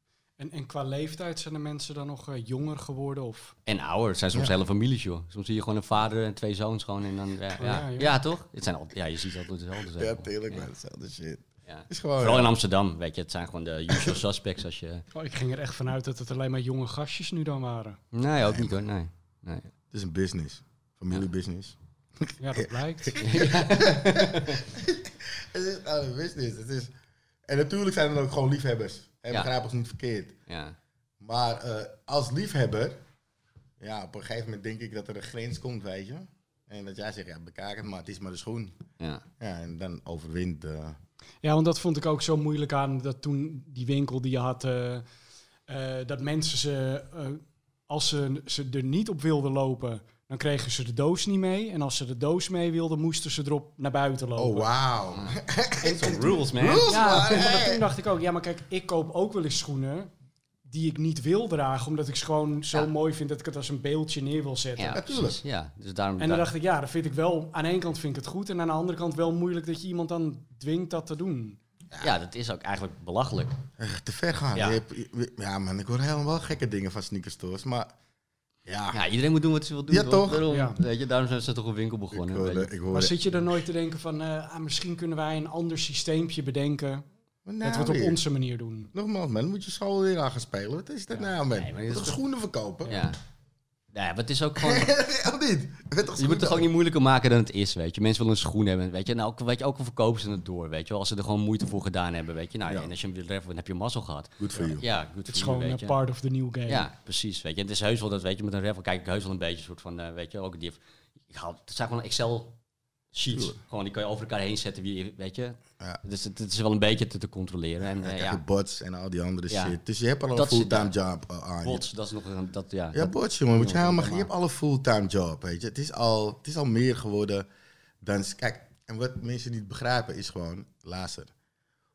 En, en qua leeftijd zijn de mensen dan nog eh, jonger geworden? Of? En ouder. Het zijn soms Ja. hele families, joh. Soms zie je gewoon een vader en twee zoons gewoon. En dan, ja, ja. ja, Ja, ja. toch? Het zijn al, ja, je ziet altijd dezelfde. zeg Ja, maar. tuurlijk, Ja. man. Hetzelfde shit. Ja. is gewoon... Vooral ja. in Amsterdam, weet je. Het zijn gewoon de usual suspects als je... Oh, ik ging er echt vanuit dat het alleen maar jonge gastjes nu dan waren. Nee, ook niet hoor. Nee. nee. Het is een business. Familiebusiness. Ja, dat blijkt. Het is gewoon een business. Het is... En natuurlijk zijn er ook gewoon liefhebbers. Hè, Ja. Begrijp ons niet verkeerd. Ja. Maar eh, als liefhebber... Ja, op een gegeven moment denk ik dat er een grens komt, weet je. En dat jij zegt, ja, bekijk het maar, het is maar de schoen. Ja. Ja, en dan overwint... Ja, want dat vond ik ook zo moeilijk aan dat toen die winkel die je had, eh, eh, dat mensen ze, eh, als ze, ze er niet op wilden lopen, dan kregen ze de doos niet mee. En als ze de doos mee wilden, moesten ze erop naar buiten lopen. oh, wauw. Rules, man. Rules, Ja, man. toen, maar Hey. toen dacht ik ook, ja, maar kijk, ik koop ook wel eens schoenen die ik niet wil dragen, omdat ik ze gewoon zo Ja. mooi vind dat ik het als een beeldje neer wil zetten. Ja, natuurlijk. precies. Ja, dus daarom... En dan dacht ik, ja, dat vind ik wel, aan de ene kant vind ik het goed en aan de andere kant wel moeilijk dat je iemand dan dwingt dat te doen. ja, dat is ook eigenlijk belachelijk. Echt te ver gaan. Ja. Je hebt- je- ja, man, ik hoor helemaal gekke dingen van sneakerstores. Maar ja, Ja, iedereen moet doen wat ze wil doen. Ja, toch? Daarom, Ja. weet je, daarom zijn ze toch een winkel ik begonnen. hoorde, weet je. ik hoorde, Maar zit je er nooit te denken van, eh, ah, misschien kunnen wij een ander systeempje bedenken dat we het op onze manier doen? Nogmaals, man, moet je school weer aan gaan spelen. Wat is dat nou, man? Nee, maar je toch schoenen verkopen? Ja. Ja, maar het is ook gewoon... of niet? Je, bent toch Je moet het gewoon niet moeilijker maken dan het is, weet je. Mensen willen een schoen hebben, weet je. Nou, weet je, ook al verkopen ze het door, weet je wel. Als ze er gewoon moeite voor gedaan hebben, weet je. Nou, Ja. en als je hem wil treffen, dan heb je mazzel gehad. Good for you. Ja, goed Het voor is gewoon een part of the new game. Ja, precies, weet je. En het is heus wel dat, weet je, met een raffle kijk ik heus wel een beetje een soort van, eh, weet je, ook die... Ik haal, het zijn gewoon Excel sheets. Tuurlijk. Gewoon, die kan je over elkaar heen zetten, wie, weet je. Ja. Dus het, het is wel een beetje te, te controleren. En eh, ja, bots en al die andere Ja. shit. Dus je hebt al een Dat fulltime job uh, aan. bots, dat is nog een, dat, ja. Ja, dat- bots, jongen. Moet je, helemaal, je hebt al een fulltime job, weet je. Het is al, het is al meer geworden dan... Kijk, en wat mensen niet begrijpen is gewoon... Luister,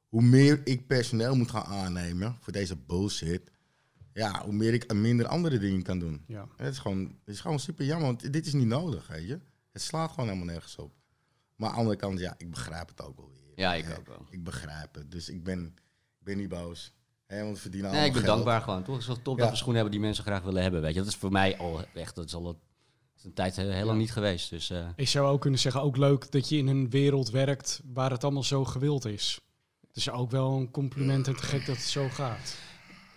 hoe meer ik personeel moet gaan aannemen voor deze bullshit... Ja, hoe meer ik minder andere dingen kan doen. Ja. En het is gewoon, het is gewoon super jammer, want dit is niet nodig, weet je. Het slaat gewoon helemaal nergens op. Maar aan de andere kant, ja, ik begrijp het ook wel weer. Ja, ik Hè, ook wel. Ik begrijp het, dus ik ben, ik ben niet boos. Hè, want we verdienen Nee, ik ben geld. dankbaar gewoon. Toch? Het is wel top Ja. dat we schoenen hebben die mensen graag willen hebben, weet je. Dat is voor mij al echt, dat is al een, dat is een tijd heel, heel lang niet geweest. Dus eh, Ik zou ook kunnen zeggen, ook leuk dat je in een wereld werkt waar het allemaal zo gewild is. Het is ook wel een compliment en te gek dat het zo gaat.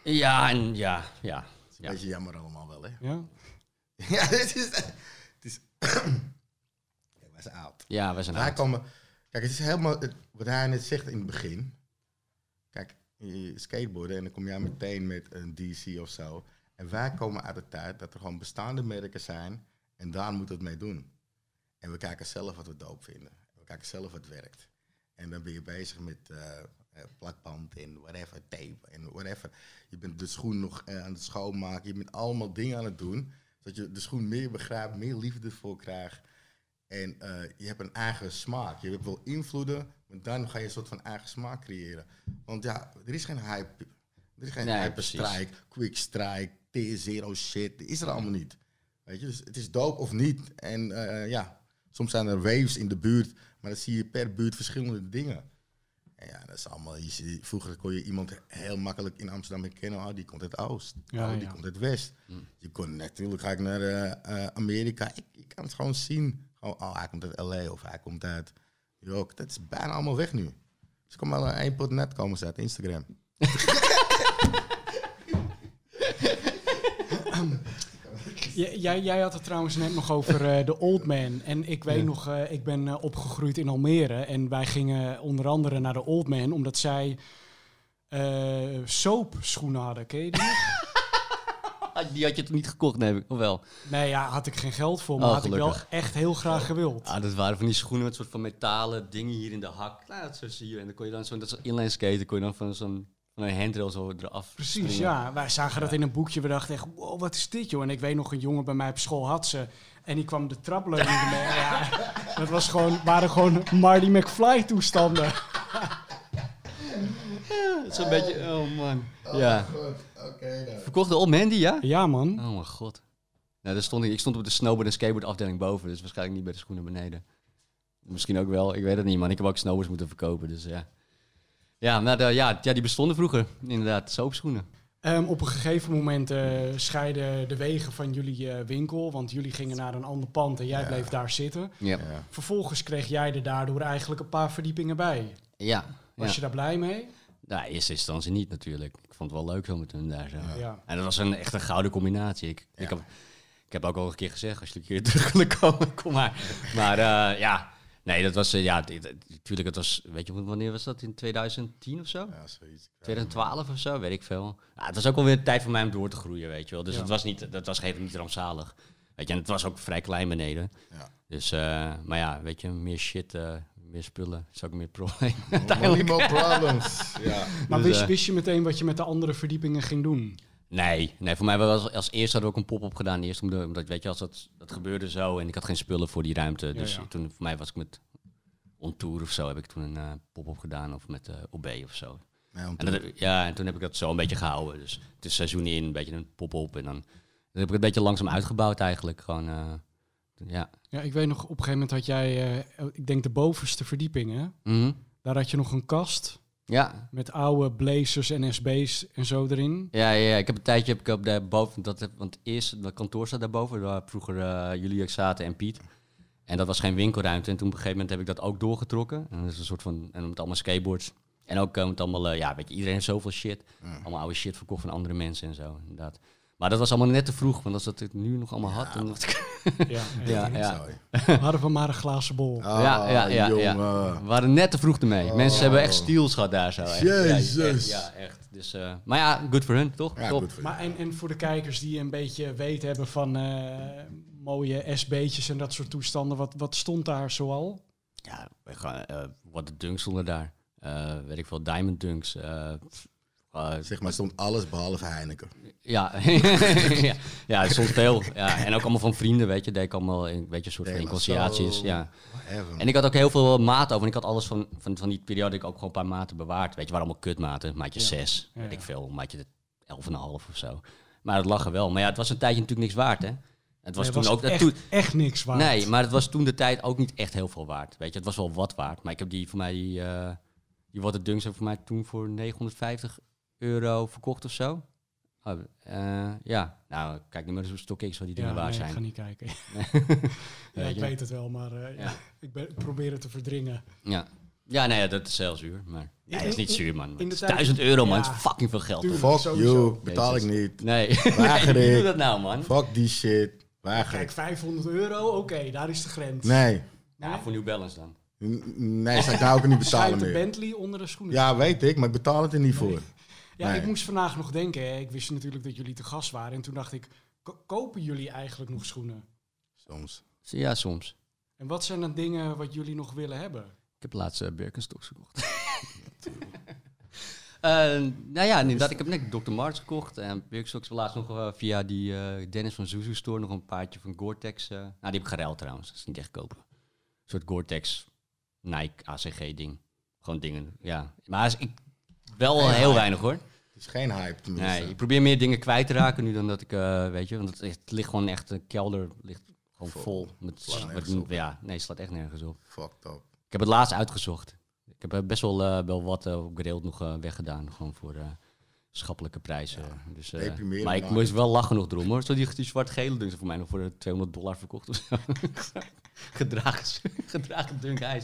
ja, en ja, ja. Het is een Ja. beetje jammer allemaal wel, hè. Ja? Ja, het is... Het is Zijn oud. Ja, we zijn oud. komen... Kijk, het is helemaal... het- wat hij net zegt in het begin. Kijk, je skateboarden en dan kom jij meteen met een DC of zo. En wij komen uit de tijd dat er gewoon bestaande merken zijn. En daar moet het mee doen. En we kijken zelf wat we doop vinden. We kijken zelf wat werkt. En dan ben je bezig met eh, plakband en whatever, tape en whatever. Je bent de schoen nog eh, aan het schoonmaken. Je bent allemaal dingen aan het doen. Zodat je de schoen meer begrijpt, meer liefde voor krijgt. En eh, je hebt een eigen smaak. Je hebt wel invloeden, maar dan ga je een soort van eigen smaak creëren. Want ja, er is geen hype. Er is geen Nee, hype strike, quick strike, T0 shit. Is er allemaal niet. Weet je, dus het is dope of niet. En eh, ja, soms zijn er waves in de buurt, maar dan zie je per buurt verschillende dingen. En ja, dat is allemaal. Je ziet- vroeger kon je iemand heel makkelijk in Amsterdam herkennen. Oh, die komt uit Oost. Ja, oh, die ja. komt uit West. Je kon natuurlijk, ga ik naar eh, eh, Amerika. Ik, ik kan het gewoon zien. Gewoon, oh, hij komt uit LA of hij komt uit New York. Dat is bijna allemaal weg nu. Dus kom maar één pot net komen ze uit Instagram. Jij, jij had het trouwens net nog over eh, de Old Man. En ik weet nog, eh, ik ben eh, opgegroeid in Almere. En wij gingen onder andere naar de Old Man, omdat zij soapschoenen hadden. Ken je die? Ah, Die had je toch niet gekocht, nee, of wel? nee, ja, had ik geen geld voor, maar Oh, had ik wel echt heel graag gewild. Ah, dat waren van die schoenen met soort van metalen dingen hier in de hak. Nou, dat zo zie je. En dan kon je dan zo'n, dat is inline skaten, kon je dan van zo'n van een handrail zo eraf Precies, springen. ja. Wij zagen dat in een boekje. We dachten echt, wow, wat is dit, joh? En ik weet nog, een jongen bij mij op school had ze. En die kwam de trapleuning mee. Ja, dat was gewoon, waren gewoon Marty McFly toestanden. Zo'n beetje, oh man. Ja. Oké, dan. Verkocht de Old Mandy, ja? Ja, man. Oh mijn god. Nou, daar stond ik, ik stond op de snowboard en skateboard afdeling boven, dus waarschijnlijk niet bij de schoenen beneden. Misschien ook wel, ik weet het niet man. Ik heb ook snowboards moeten verkopen, dus ja. Ja, maar de, ja, ja, die bestonden vroeger, inderdaad, soapschoenen. Ehm, op een gegeven moment eh, scheiden de wegen van jullie eh, winkel. Want jullie gingen naar een ander pand en jij Ja. bleef daar zitten. Ja. Ja. Vervolgens kreeg jij er daardoor eigenlijk een paar verdiepingen bij. Ja. Was ja. je daar blij mee? Nou, in eerste instantie niet natuurlijk. Ik vond het wel leuk zo met hun daar zo. Ja. En dat was een echt een gouden combinatie. Ik, Ja. ik, heb, ik heb ook al een keer gezegd, als je een keer terug wil komen, kom maar. Maar eh, ja, nee, dat was, eh, ja, natuurlijk, het was, weet je, wanneer was dat? In 2010 of zo? Ja, zoiets. 2012 of zo, weet ik veel. Ja, het was ook alweer tijd voor mij om door te groeien, weet je wel. Dus Ja. het was niet, dat was geen niet rampzalig. Weet je, en het was ook vrij klein beneden. Ja. Dus, eh, maar ja, weet je, meer shit, eh, meer spullen, is ook meer probleem. Money, more problems. Ja. Maar Dus, wist, eh, wist je meteen wat je met de andere verdiepingen ging doen? Nee, nee, voor mij was als eerste hadden we ook een pop-up gedaan. Eerst omdat, omdat weet je, als dat, dat gebeurde zo en ik had geen spullen voor die ruimte. Dus ja. toen, voor mij was ik met On Tour of zo, heb ik toen een eh, pop-up gedaan of met eh OB of zo. Ja, En, dat, ja, en toen heb ik dat zo een beetje gehouden. Dus het is seizoen in, een beetje een pop-op. En dan, dan heb ik het een beetje langzaam uitgebouwd eigenlijk. Gewoon, eh, ja. Ja, ik weet nog, op een gegeven moment had jij, eh, ik denk de bovenste verdieping, hè? Mhm. Daar had je nog een kast Ja, met oude blazers en SB's en zo erin. Ja, ja, ja, ik heb een tijdje heb ik op daar boven, dat heb, want eerst, dat kantoor staat daarboven, waar vroeger eh jullie zaten en Piet. En dat was geen winkelruimte. En toen op een gegeven moment heb ik dat ook doorgetrokken. En dat is een soort van, en met allemaal skateboards. En ook met allemaal, ja, weet je, iedereen heeft zoveel shit. Allemaal oude shit verkocht van andere mensen en zo, inderdaad. Maar dat was allemaal net te vroeg, want als dat ik nu nog allemaal had, dan had ik- Ja, Ja, ja. zo. hadden we maar een glazen bol. Ah, ja, ja, ja, ja. jongen. We waren net te vroeg ermee. Mensen Oh. hebben echt steals gehad daar zo. Echt. Ja, Jezus. echt, Ja, echt. Dus, eh, maar ja, good voor hun, toch? Ja, Top. goed. Maar en, en voor de kijkers die een beetje weet hebben van eh, mooie SB'tjes en dat soort toestanden, wat, wat stond daar zoal? Ja, we gaan, eh, wat de dunks stonden daar. Eh, weet ik veel, diamond dunks. Eh, Zeg maar, stond alles behalve Heineken. ja. ja, ja, het stond veel. Ja. En ook allemaal van vrienden, weet je. Deed ik allemaal een beetje een soort van zo- Ja. Whatever. En ik had ook heel veel maat over. En ik had alles van, van, van die periode ik ook gewoon een paar maten bewaard. Weet je, waren allemaal kutmaten. Maatje Ja. 6, Ja, weet ja. ik veel. Maatje 11,5 of zo. Maar het lag er wel. Maar ja, het was een tijdje natuurlijk niks waard, hè. Het was Nee, toen ook... echt, toen, echt niks waard. Nee, maar het was toen de tijd ook niet echt heel veel waard. Weet je, het was wel wat waard. Maar ik heb die voor mij, die, eh die Water Dunks heb voor mij toen voor 950 euro verkocht of zo. Oh, eh, ja, nou, kijk niet meer eens hoe StockX wat die dingen ja, waard nee, ik ga zijn. niet kijken. ja, ik weet het wel, maar eh, ja. Ja. ik, ben, ik probeer het te verdringen. Ja. Ja, nee, ja, dat is zelfs zuur. Maar dat is niet zuur, man. in Het de is tijd- 1000 euro, man. Ja. Dat is fucking veel geld. Fuck Sowieso. you, betaal ik niet. Nee, Weiger nee, ik. doet dat nou, man? Fuck die shit. Weiger Kijk, ik. 500 euro, oké, daar is de grens. Nee. Ja, voor New Balance dan. Nee, zou ik nou ook niet betalen Schijnt de meer. Bentley onder de schoenen. Ja, weet ik, maar ik betaal het er niet voor. Ja, Nee. ik moest vandaag nog denken. Hè. Ik wist natuurlijk dat jullie te gast waren. En toen dacht ik, ko- kopen jullie eigenlijk nog schoenen? Soms. Ja, soms. En wat zijn dan dingen wat jullie nog willen hebben? Ik heb laatst uh, Birkenstocks gekocht. Eh, nou ja, inderdaad. Ik heb net Dr. Martens gekocht. En Birkenstocks laatst nog eh, via die eh, Dennis van Zuzu Store nog een paardje van Gore-Tex. eh, nou, die heb ik geruild trouwens. Dat is niet echt kopen. Een soort Gore-Tex Nike ACG ding. Gewoon dingen, ja. Maar is, ik, wel heel weinig hoor. Is geen hype tenminste. Nee, ik probeer meer dingen kwijt te raken nu dan dat ik, eh, weet je. Want het, het ligt gewoon echt, de kelder ligt gewoon Vol. vol. Met, ja, nee, het slaat echt nergens op. Fucked up. Ik heb het laatst uitgezocht. Ik heb eh, best wel, eh, wel wat uh, op nog weggedaan. Gewoon voor schappelijke prijzen. dus, deprimerend maar ik moest wel lachen nog erom hoor. Zo die, die zwart-gele dunks voor mij nog voor eh, 200 dollar verkocht of zo. gedragen, gedragen dunk ijs.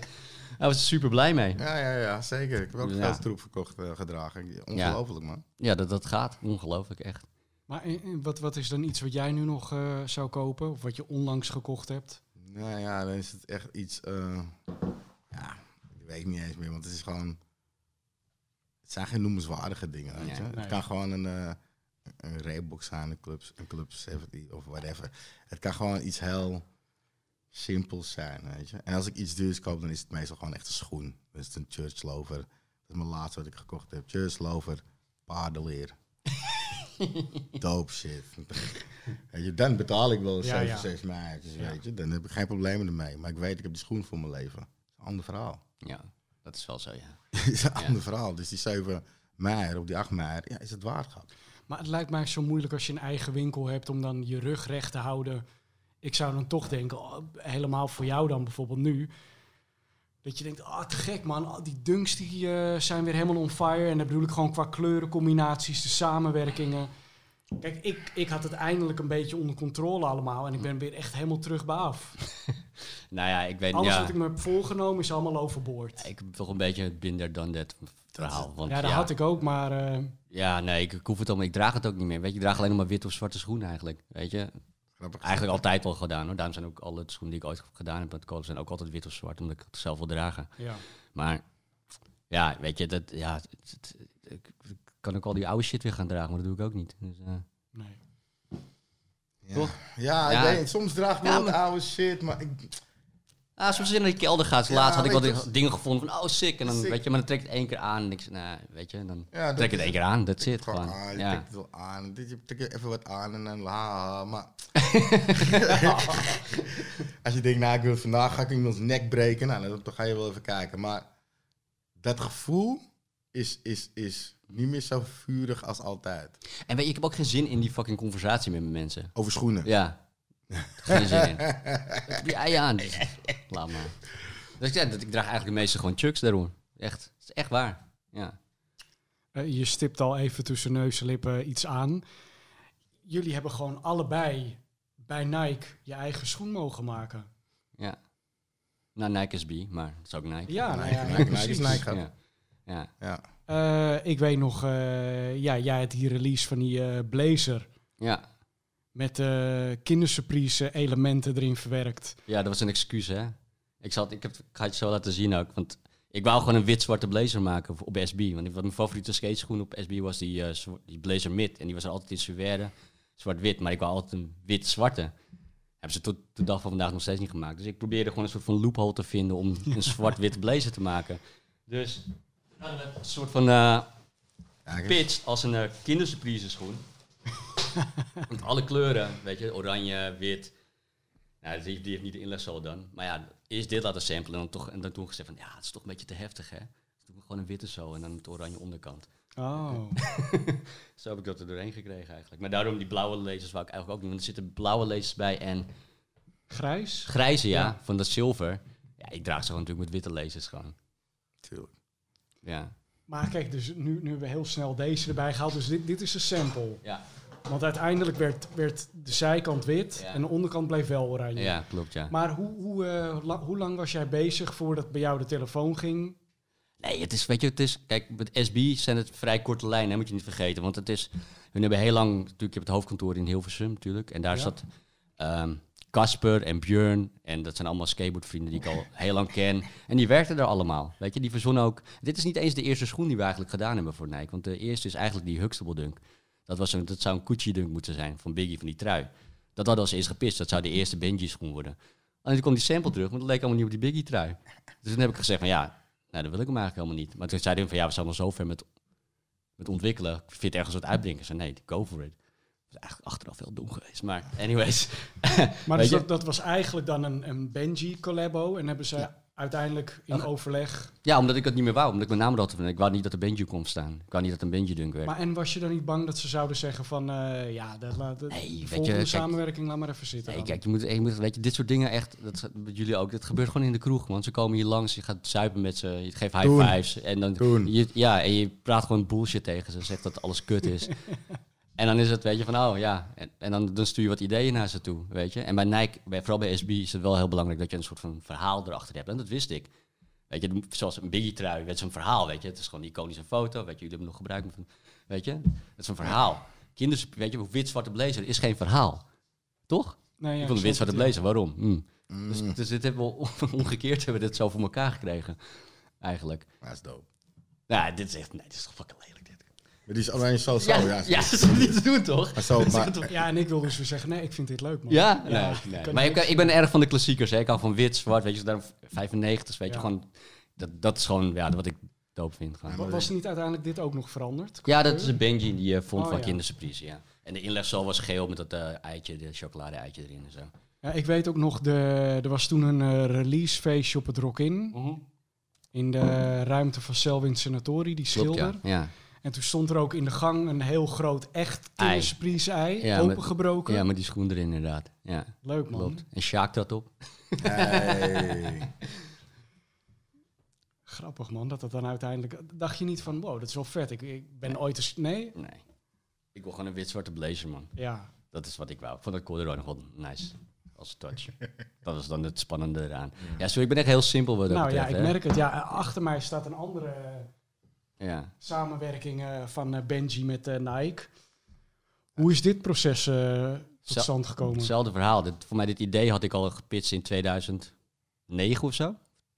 Daar was ik super blij mee. Ja, ja, ja, zeker. Ik heb ook Ja. veel troep verkocht, eh, gedragen. Ongelooflijk, man. Ja, dat, dat gaat. Ongelooflijk, echt. Maar wat, wat is dan iets wat jij nu nog eh, zou kopen? Of wat je onlangs gekocht hebt? Nou ja, dan is het echt iets... eh, ja, ik weet niet eens meer, want het is gewoon... Het zijn geen noemenswaardige dingen, weet je. Nee, het kan gewoon een, eh een Reebok zijn, een Club, een Club 70 of whatever. Het kan gewoon iets heel simpels zijn, weet je. En als ik iets duurs koop, dan is het meestal gewoon echt een schoen. Dat is een Church Lover. Dat is mijn laatste wat ik gekocht heb. Church Lover, paardenleer. Dope shit. Weet je, dan betaal ik wel Ja, 7, ja. 6 maandjes, Ja. weet je. Dan heb ik geen problemen ermee. Maar ik weet, ik heb die schoen voor mijn leven. Dat is een ander verhaal. Ja, dat is wel zo, ja. Het is een ander verhaal. Dus die 7 mei of die 8 mei, ja, is het waard gehad. Maar het lijkt mij zo moeilijk als je een eigen winkel hebt om dan je rug recht te houden. Ik zou dan toch denken, oh, helemaal voor jou dan bijvoorbeeld nu. Dat je denkt, ah te gek man, al die dunks die eh, zijn weer helemaal on fire. En dan bedoel ik gewoon qua kleurencombinaties, de samenwerkingen. Kijk, ik, ik had het eindelijk een beetje onder controle allemaal. En ik ben weer echt helemaal terug bij af. Nou ja, ik weet Alles ja, wat ik me heb voorgenomen is allemaal overboord. Ik heb toch een beetje het binder dan dat verhaal. Want, Ja, dat had ik ook, maar... eh, Ja, nee, ik, ik hoef het allemaal. Ik draag het ook niet meer. Weet je, ik draag alleen nog maar witte of zwarte schoenen eigenlijk. Weet je, Grappig. eigenlijk altijd al gedaan hoor. Daarom zijn ook alle schoenen die ik ooit gedaan heb met kolen zijn ook altijd wit of zwart, omdat ik het zelf wil dragen. ja. Maar ja, weet je, dat ja, het- het- ik ik kan ook al die oude shit weer gaan dragen, maar dat doe ik ook niet. Dus, eh, Nee. Ja. Toch? Ja, Ja. ik weet. Soms draag ik Ja, wel maar- oude shit, maar ik, Ah, soms als je naar die kelder gaat, laatst had ik wel dingen gevonden van, oh sick, en dan, Sick. weet je, maar dan trek ik het één keer aan en ik zeg, nou, weet je, dan Ja, trek ik het één keer aan, dat zit gewoon je ja. trekt het wel aan. Dit, je trekt even wat aan en dan la, maar... Als je denkt, nou, ik wil vandaag ga ik iemands nek breken, nou, dan, dan ga je wel even kijken. Maar dat gevoel is, is, is niet meer zo vurig als altijd. En weet je, ik heb ook geen zin in die fucking conversatie met mijn mensen. Over schoenen. Ja. Geen zin in. Die ei aan. Laat maar. Dus ik, zeg, dat ik draag eigenlijk de meeste gewoon chucks daarom. Echt. Dat is echt waar. Ja. Eh, je stipt al even tussen neus en lippen iets aan. Jullie hebben gewoon allebei bij Nike je eigen schoen mogen maken. Ja. Nou, Nike SB, maar dat is ook Nike. Ja, nou Nike, ja, Nike, Nike precies. is Nike. Ja. Ja. Ja. Eh, ik weet nog, eh, ja, jij had die release van die eh, blazer Ja. Met eh kindersurprise elementen erin verwerkt. ja, dat was een excuus, hè. Ik, zal, het- ik, heb, ik ga het je zo laten zien ook, want ik wou gewoon een wit-zwarte blazer maken op- SB. Want wat mijn favoriete skateschoen op SB was die, eh, die blazer mid. En die was er altijd in suède, zwart-wit. Maar ik wou altijd een wit-zwarte. Hebben ze tot de dag van vandaag nog steeds niet gemaakt. Dus ik probeerde gewoon een soort van loophole te vinden om een zwart-wit blazer te maken. Dus een soort van... eh, ik- pitched als een uh, kindersurprise schoen. Met alle kleuren, weet je, oranje, wit. Nou, die, die heeft niet de inlegsel dan. Maar ja, eerst dit laten samplen en dan, toch, en dan toen gezegd van, ja, het is toch een beetje te heftig, hè. Dus toen gewoon een witte zo en dan met oranje onderkant. Oh. Zo heb ik dat er doorheen gekregen eigenlijk. Maar daarom die blauwe lasers wou ik eigenlijk ook niet, want er zitten blauwe lasers bij en Grijs? grijze, ja, Ja. van dat zilver. Ja, ik draag ze gewoon natuurlijk met witte lasers gewoon. Tuurlijk. Ja. Maar kijk, dus nu, nu hebben we heel snel deze erbij gehaald. Dus dit, dit is een sample. Ja, Want uiteindelijk werd, werd de zijkant wit Ja. en de onderkant bleef wel oranje. ja klopt, ja. Maar hoe, hoe, eh, la- hoe lang was jij bezig voordat bij jou de telefoon ging? Nee, het is, weet je, het is, kijk, met SB zijn het vrij korte lijnen, hè, moet je niet vergeten. Want het is, we hebben heel lang, natuurlijk, ik heb het hoofdkantoor in Hilversum natuurlijk. En daar Ja. zat ehm, Casper en Björn. En dat zijn allemaal skateboardvrienden die ik al heel lang ken. En die werkten er allemaal. Weet je, die verzonnen ook. Dit is niet eens de eerste schoen die we eigenlijk gedaan hebben voor Nike. Want de eerste is eigenlijk die Huxtable Dunk. Dat, was een, dat zou een Gucci Dunk moeten zijn van Biggie, van die trui. Dat hadden we als eerst gepist. Dat zou de eerste Benji schoen worden. En toen kwam die sample terug, want dat leek allemaal niet op die Biggie trui. Dus toen heb ik gezegd van ja, nou, dat wil ik hem eigenlijk helemaal niet. Maar toen zei hij van ja, we zijn al zo ver met, met ontwikkelen. Ik vind ergens wat uitbrengen. Ik zei nee, go for it. Dat is eigenlijk achteraf wel dom geweest. Maar anyways. Maar dus dat was eigenlijk dan een, een Benji collabo. En hebben ze uiteindelijk in Ach. overleg... Ja, omdat ik het niet meer wou. Omdat ik mijn naam had. Ik wou niet dat er Benji kon staan. Ik wou niet dat een Benji dunk werd. Maar en was je dan niet bang dat ze zouden zeggen van... eh, ja, dat laat, de Nee, weet je, volgende kijk- samenwerking laat maar even zitten. Nee, dan. kijk, je moet, je moet, weet je, dit soort dingen echt, dat met jullie ook, dat gebeurt gewoon in de kroeg, man. Ze komen hier langs, je gaat zuipen met ze, je geeft high Doen. fives. En dan, Doen. Je, ja, en je praat gewoon bullshit tegen ze, zegt dat alles kut is. en dan is het, weet je, van oh ja, en, en dan, dan stuur je wat ideeën naar ze toe, weet je. En bij Nike, bij, vooral bij SB, is het wel heel belangrijk dat je een soort van verhaal erachter hebt. En dat wist ik. Weet je, zoals een Biggie trui, weet je, zo'n verhaal, weet je. Het is gewoon een iconische foto, weet je, jullie hebben nog gebruikt, van- weet je. Het is een verhaal. Kinders, weet je, wit-zwarte blazer is geen verhaal. Toch? Nee, ja, ik wil een wit-zwarte ja. blazer, waarom? Hm. Mm, Dus, dus dit hebben we omgekeerd hebben we dit zo voor elkaar gekregen. Eigenlijk. dat is dope. Ja, dit is echt, nee, dit is toch fucking lelijk. Maar die is alleen zo zo. ja, Ja, ja, dat is toch niet te doen, toch? Maar zo, maar, Ja, en ik wil dus weer zeggen, nee, ik vind dit leuk, man. Ja? Ja, nee, ik Maar ik, ik ben erg van de klassiekers. Hè. Ik hou van wit, zwart, weet je, daarom 95, weet je, Ja. gewoon... Dat, dat is gewoon ja, wat ik dope vind. Gewoon. Wa- Was niet uiteindelijk dit ook nog veranderd? Ja, dat is een Benji die je vond Oh, van ja. kindersurprise, ja. En de inlegsel was geel met dat eh, eitje, de chocolade-eitje erin en zo. Ja, ik weet ook nog, de, er was toen een eh, releasefeestje op het Rock-In. In de ruimte van Selwyn Senatori, die Klopt, schilder. ja. ja. En toen stond er ook in de gang een heel groot echt kindersurprise ei, Ja, met- opengebroken. Ja, met die schoen erin inderdaad. Ja, Leuk man. klopt. En Sjaak dat op. hey. Grappig man, dat dat dan uiteindelijk... Dacht je niet van, wow, dat is wel vet. Ik, ik ben ooit eens... Nee? Nee. Ik wil gewoon een wit-zwarte blazer, man. Ja. Dat is wat ik wou. Ik vond dat corduroy nog wel nice. Als touch. dat was dan het spannende eraan. Ja, sorry, ik ben echt heel simpel wat dat Nou ja, ik hè. merk het. Ja, achter mij staat een andere Ja. samenwerking van eh, Benji met eh, Nike. Hoe is dit proces eh, tot stand gekomen? Hetzelfde verhaal. Dit, voor mij dit idee had ik al gepitcht in 2009 of zo.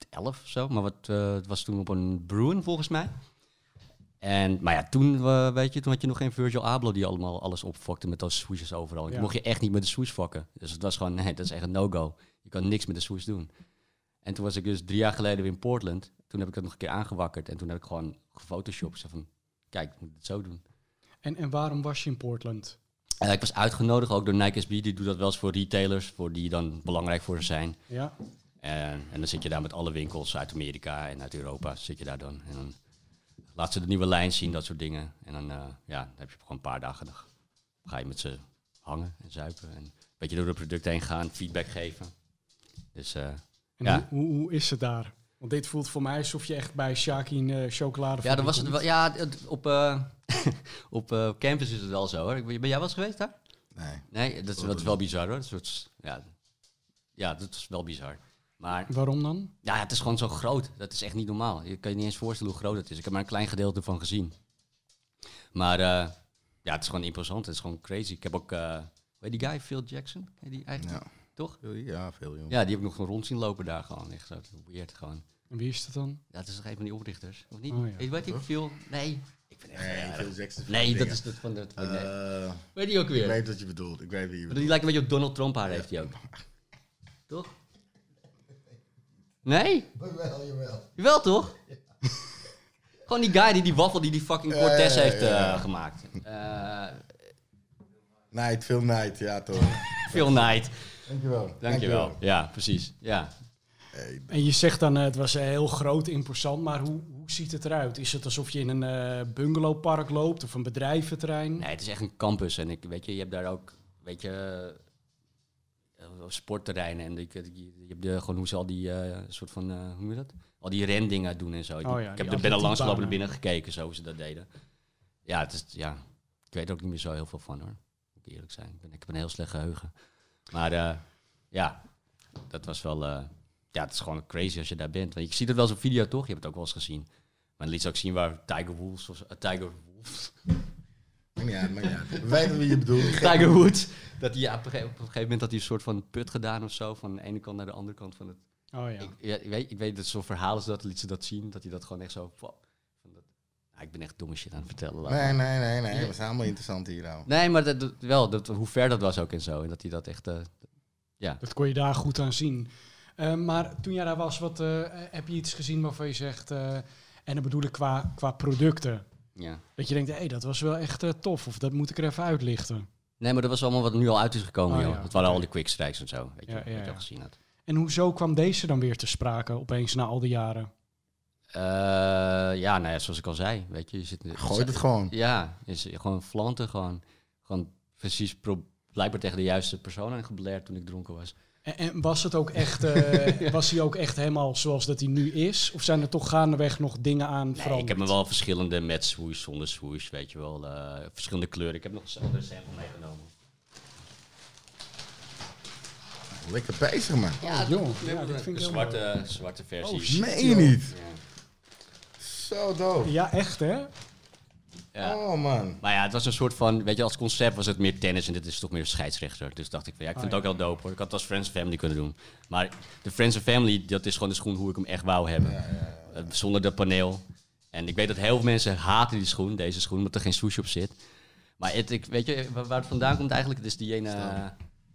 11 of zo. Maar wat, het was toen op een Bruin volgens mij. En, maar ja, toen, weet je, toen had je nog geen Virgil Abloh die allemaal alles opfokte met those swooshes overal. Ja. toen mocht je echt niet met de swoosh fokken. Dus het was gewoon, nee, dat is echt een no-go. Je kan niks met de swoosh doen. En toen was ik dus drie jaar geleden weer in Portland. Toen heb ik dat nog een keer aangewakkerd. En toen heb ik gewoon gefotoshopt. Ik zei van, kijk, ik moet het zo doen. En, en waarom was je in Portland? Eh, ik was uitgenodigd ook door Nike SB. Die doet dat wel eens voor retailers, voor die dan belangrijk voor ze zijn. Ja, En, en dan zit je daar met alle winkels uit Amerika en uit Europa. Zit je daar dan. En dan laat ze de nieuwe lijn zien, dat soort dingen. En dan, eh, ja, dan heb je gewoon een paar dagen. Dan ga je met ze hangen en zuipen. En een beetje door de producten heen gaan, feedback geven. Dus eh, En Ja. hoe, hoe, hoe is het daar? Want dit voelt voor mij alsof je echt bij Shaki in eh chocolade ja, dan was het wel, ja, op, eh, op eh, campus is het wel zo hoor. Ben jij wel eens geweest daar? Nee. Nee, dat is, dat is wel bizar hoor. Een soort, ja, ja, dat is wel bizar. Maar Waarom dan? ja, het is gewoon zo groot. Dat is echt niet normaal. Je kan je niet eens voorstellen hoe groot het is. Ik heb maar een klein gedeelte van gezien. Maar eh, ja, het is gewoon imposant. Het is gewoon crazy. Ik heb ook, eh weet die guy, Phil Jackson? Ken je die eigenlijk? Ja. Toch? Ja, veel jongen. Ja, die heb ik nog gewoon rond zien lopen daar gewoon. Echt zo weird gewoon. En wie is dat dan? Ja, het is toch een van die oprichters, of niet? Oh, ja. Weet Phil? Nee. Ik vind echt Nee, veel. Jackson. Nee, dat is dat van de... Van, nee. Eh, Weet die ook ik weer? weet wat je bedoelt. Ik weet wie je bedoelt. Die lijkt een beetje op Donald Trump haar, heeft hij ook. Toch? Nee? Jawel, jawel. Jawel toch? Gewoon die guy die die waffel die die fucking Cortez heeft eh, ja. gemaakt. Eh Night, veel night, ja toch. Phil Knight. Dankjewel. Dankjewel. Ja, precies. Ja. En je zegt dan, eh, het was eh, heel groot, imposant, maar hoe, hoe ziet het eruit? Is het alsof je in een eh, bungalowpark loopt of een bedrijventerrein? Nee, het is echt een campus. En ik, weet je, je hebt daar ook, weet je, sportterreinen. En ik, je, je hebt de, gewoon hoe ze al die eh, soort van, eh, hoe noem je dat? Al die rendingen doen en zo. Oh ja, ik die heb er binnen langs gelopen atletiekbanen. en binnen gekeken, zo ze dat deden. Ja, het is, ja, ik weet er ook niet meer zo heel veel van hoor. Moet ik eerlijk zijn. Ik, ben, ik heb een heel slecht geheugen. Maar eh, ja, dat was wel, eh, ja, het is gewoon crazy als je daar bent. Want je ziet het wel eens op video toch? Je hebt het ook wel eens gezien. Maar dan liet ze ook zien waar Tiger Woods was. eh, Tiger Woods. Maakt niet uit, maakt niet uit. We weten wie je bedoelt. Tiger Woods. Dat hij ja, op, een gegeven, op een gegeven moment had hij een soort van put gedaan of zo. Van de ene kant naar de andere kant van het. Oh ja. Ik, ja, ik weet, ik weet dat zo'n verhaal is dat, liet ze dat zien. Dat hij dat gewoon echt zo. Ik ben echt domme shit aan het vertellen. laat Nee, nee, nee, nee. Dat is helemaal interessant hier nou. Nee, maar dat, dat- wel, dat, hoe ver dat was ook en zo. En dat hij dat echt. eh, ja. Dat kon je daar goed aan zien. Eh, maar toen jij daar was, wat, eh, heb je iets gezien waarvan je zegt, eh, en dan bedoel ik qua, qua producten, ja. dat je denkt, hé, dat was wel echt eh, tof, of dat moet ik er even uitlichten. Nee, maar dat was allemaal wat er nu al uit is gekomen, Oh, joh. ja, Dat waren al die quick strikes en zo. Weet je, Ja, wat ja, je al ja. gezien had. En hoezo kwam deze dan weer te sprake, opeens na al die jaren? Eh, ja, nou ja, zoals ik al zei. Weet je, je zit, Gooi het gewoon. Ja, is gewoon flanten, gewoon, gewoon precies pro- blijkbaar tegen de juiste persoon aangeblerd toen ik dronken was. En, en was het ook echt, eh, was hij ook echt helemaal zoals dat hij nu is? Of zijn er toch gaandeweg nog dingen aan Nee, veranderd? ik heb me wel verschillende met swoosh, zonder swoosh, weet je wel. eh, verschillende kleuren. Ik heb nog een andere sample meegenomen. Lekker bezig, man. Ja, joh. Ja, dit vind ik de zwarte, zwarte versie. Oh. Meen je niet? Ja. Zo. Ja, echt hè? Ja. Oh, man. Maar ja, het was een soort van, weet je, als concept was het meer tennis en dit is toch meer scheidsrechter. Dus dacht ik van ja, ik vind Oh, het ook wel dope hoor. Ik had het als Friends and Family kunnen doen. Maar de Friends and Family, dat is gewoon de schoen hoe ik hem echt wou hebben. Eh, zonder dat paneel. En ik weet dat heel veel mensen haten die schoen, deze schoen, omdat er geen swoosh op zit. Maar het, ik, weet je waar, waar het vandaan komt eigenlijk? Het is die ene,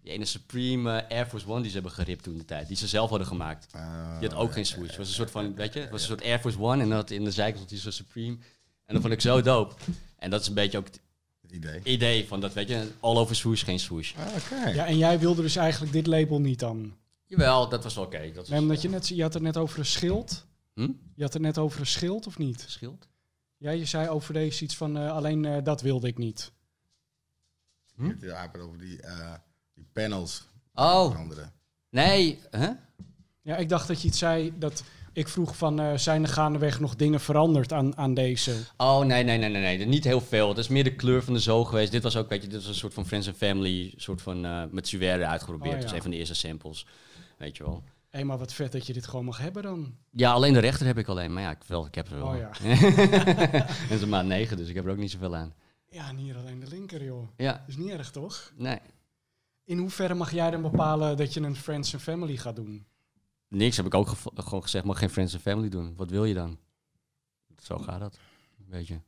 die ene Supreme eh, Air Force One die ze hebben geript toen de tijd. Die ze zelf hadden gemaakt. Ah, Die had ook geen swoosh. Het was een soort van, weet je, het was een soort Air Force One en dan had in de zijkant had hij zo Supreme. En dat vond ik zo dope. En dat is een beetje ook het Het idee. idee van dat, weet je, all over swoosh, geen swoosh. Ah, Oké. Ja, en jij wilde dus eigenlijk dit label niet dan? Jawel, dat was wel oké. Dat Nee, omdat je net, je had het net over een schild. Hm? Je had het net over een schild of niet? Schild? Ja, je zei over deze iets van eh, alleen eh, dat wilde ik niet. Hm? Het gaat over die, eh, die panels. Oh, Veranderen. nee. Huh? Ja, ik dacht dat je iets zei dat ik vroeg van eh, zijn er gaandeweg nog dingen veranderd aan, aan deze? Oh, nee, nee, nee, nee, nee. Niet heel veel. Het is meer de kleur van de zool geweest. Dit was ook, weet je, dit was een soort van Friends and Family, soort van uh, met suède uitgeprobeerd. Oh, ja. Dat is een van de eerste samples. Weet je wel. Hé, maar wat vet dat je dit gewoon mag hebben dan. Ja, alleen de rechter heb ik alleen. Maar ja, ik, wel, ik heb er wel. Oh ja. en het is een maat 9, dus ik heb er ook niet zoveel aan. Ja, en hier alleen de linker, joh. Ja, is niet erg, toch? nee. In hoeverre mag jij dan bepalen dat je een Friends and Family gaat doen? Niks heb ik ook gewoon gezegd, mag geen Friends and Family doen. Wat wil je dan? Zo gaat dat. Weet je.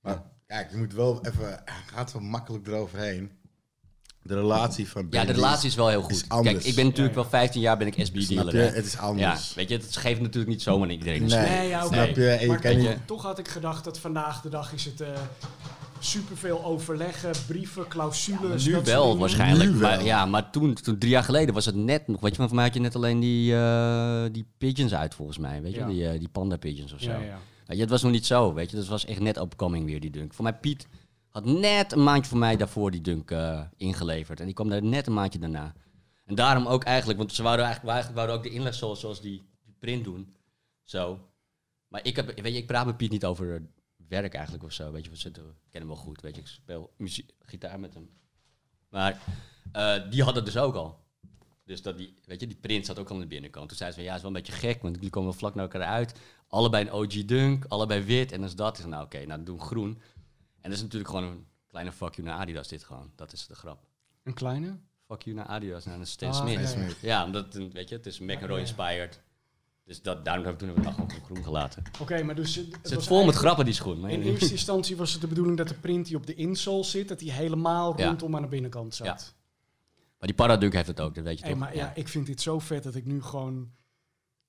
Maar kijk, je moet wel even... Gaat zo makkelijk eroverheen. De relatie van Ja, de relatie is wel heel goed. Kijk, ik ben natuurlijk Ja, ja. wel 15 jaar ben ik je? hè. Het is Ja, anders. weet je, het geeft natuurlijk niet zomaar iedereen een Nee. ja, oké. Snap je? En je Maar kan toch had ik gedacht dat vandaag de dag is het eh superveel overleggen, brieven, clausules. Nu dat soort wel waarschijnlijk. Nu wel. Maar, ja, maar toen, toen, drie jaar geleden, was het net nog. Weet je, van mij had je net alleen die, eh, die pigeons uit volgens mij. Weet je, Ja. die, eh, die panda pigeons of zo. Ja, ja. Weet je, het was nog niet zo, weet je. Dat was echt net upcoming weer, die dunk. Voor mij, Piet had net een maandje voor mij daarvoor die dunk eh, ingeleverd. En die kwam daar net een maandje daarna. En daarom ook eigenlijk, want ze wouden eigenlijk, eigenlijk wouden ook de inleg zoals, zoals die, die print doen. Zo. Maar ik, heb, weet je, ik praat met Piet niet over werk eigenlijk of zo. Weet je, we zitten, we kennen hem wel goed. Weet je, ik speel muziek, gitaar met hem. Maar eh, die had het dus ook al. Dus dat die, weet je, die print zat ook al aan de binnenkant. Toen zei ze van, ja, is wel een beetje gek, want die komen vlak naar elkaar uit. Allebei een OG dunk, allebei wit. En als dat is, nou oké, nou doen groen. En dat is natuurlijk gewoon een kleine fuck you naar Adidas dit gewoon. Dat is de grap. Een kleine? Fuck you naar Adidas, naar een Stan Ah, Smith. ja, Smith. Ja, omdat, het, weet je, het is McEnroe Ja, ja. inspired. Dus dat, daarom hebben we toen hebben we het groen gelaten. Het Oké, maar dus... Het, zit was vol met grappen, die schoen. Maar In eerste instantie was het de bedoeling dat de print die op de insole zit, dat die helemaal Ja. rondom aan de binnenkant zat. Ja. Maar die Paraduk heeft het ook, dat weet je Hey, toch? maar ja. ik vind dit zo vet dat ik nu gewoon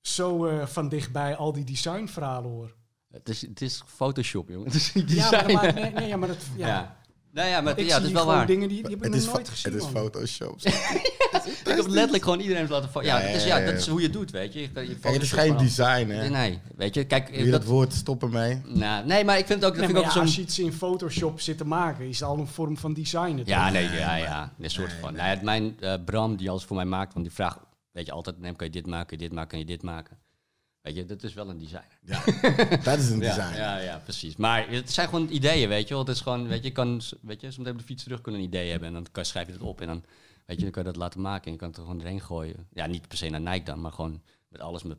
zo eh, van dichtbij al die designverhalen hoor. Het, is, het is Photoshop, jongen. Het is Ja, maar, design. maar, nee, nee, ja, maar dat... Ja. Ja. Nou ja, maar Ik ja, dat zie is wel waar. dingen die, die heb ik Het nog is, nooit gezien, het is man. Photoshop. Ik heb letterlijk gewoon iedereen laten van. Ja, Ja, het is, ja, ja, ja, dat is hoe je het doet, weet je. je, je Kijk, het is geen design, hè? Nee, nee, weet je, kijk, Wil je dat, dat woord stoppen mee? nou, nee, maar ik vind het ook, dat Nee, vind maar ik ja, ook als zo'n... je iets in Photoshop zit te maken, is het al een vorm van designen. Ja, nee, ja, ja, een soort van. Nou ja, mijn eh, Bram, die alles voor mij maakt, want die vraagt, weet je, altijd, neem, kan je dit maken, kan je dit maken, kan je dit maken? Weet je, dat is wel een designer. Ja, dat is een Ja, design. ja, ja, precies. Maar het zijn gewoon ideeën, weet je wel. Het is gewoon, weet je, je kan, weet je, soms op de fiets terug kunnen een idee hebben en dan kan, schrijf je het op en dan, weet je, dan kan je dat laten maken en je kan het er gewoon erin gooien. Ja, niet per se naar Nike dan, maar gewoon met alles met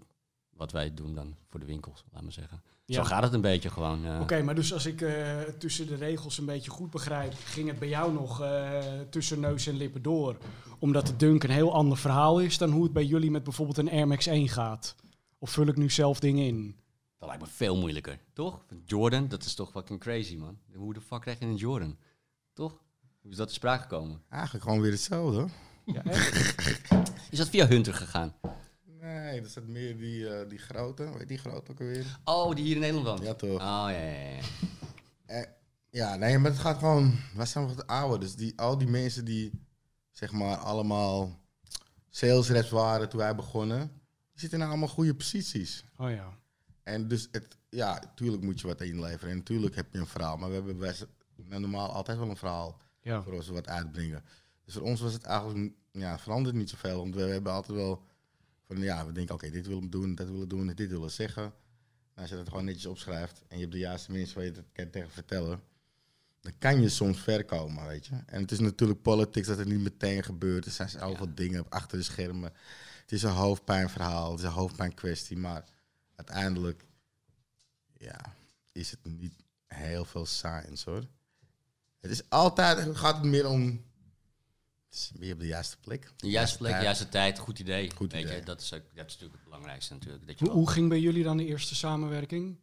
wat wij doen dan voor de winkels, laat maar zeggen. Ja. Zo gaat het een beetje gewoon. eh. Oké, maar dus als ik eh, tussen de regels een beetje goed begrijp, ging het bij jou nog eh, tussen neus en lippen door. Omdat de dunk een heel ander verhaal is dan hoe het bij jullie met bijvoorbeeld een Air Max 1 gaat. Of vul ik nu zelf dingen in? Dat lijkt me veel moeilijker, toch? Jordan, dat is toch fucking crazy, man. Hoe de fuck krijg je een Jordan? Toch? Hoe is dat te sprake gekomen? Eigenlijk gewoon weer hetzelfde. Ja, echt? Is dat via Hunter gegaan? Nee, dat is meer die, eh, die grote. Weet die grote ook alweer? Oh, die hier in Nederland woont? Ja, toch. Oh, ja, ja, ja. Eh, ja, nee, maar het gaat gewoon... Wij zijn nog wat ouder, dus die, al die mensen die, zeg maar, allemaal sales reps waren toen wij begonnen, die zitten in allemaal goede posities. Oh ja. En dus, het, ja, tuurlijk moet je wat inleveren en natuurlijk heb je een verhaal, maar we hebben best, normaal altijd wel een verhaal ja. voor we wat uitbrengen. Dus voor ons was het eigenlijk, ja, verandert niet zoveel, want we hebben altijd wel van, ja, we denken, oké, dit willen we doen, dat willen we doen, dit willen we zeggen. En als je dat gewoon netjes opschrijft en je hebt de juiste mensen waar je het kan tegen vertellen, dan kan je soms ver komen, weet je. En het is natuurlijk politics dat het niet meteen gebeurt. Er zijn zoveel dingen achter de schermen. Het is een hoofdpijnverhaal, het is een hoofdpijnkwestie, maar uiteindelijk, ja, is het niet heel veel science, hoor. Het is altijd, het gaat meer om, het is weer op de juiste plek. De juiste plek, tijd. juiste tijd, goed idee. Goed Weet idee. Je, dat, is ook, dat is natuurlijk het belangrijkste natuurlijk. Dat je Hoe, ging bij jullie dan de eerste samenwerking?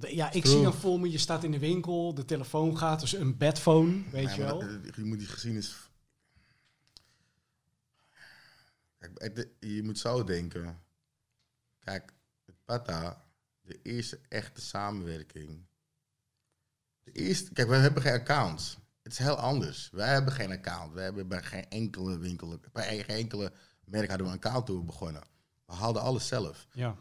Ja, ik True. zie dan voor me, je staat in de winkel, de telefoon gaat, dus een bedphone, weet Ja, je wel. dat- je moet die geschiedenis. Kijk, je moet zo denken. Kijk, het Pata, de eerste echte samenwerking. De eerste, kijk, we hebben geen accounts. Het is heel anders. Wij hebben geen account. We hebben bij geen enkele winkel, bij geen enkele merk hadden we een account toen we begonnen. We haalden alles zelf. Ja.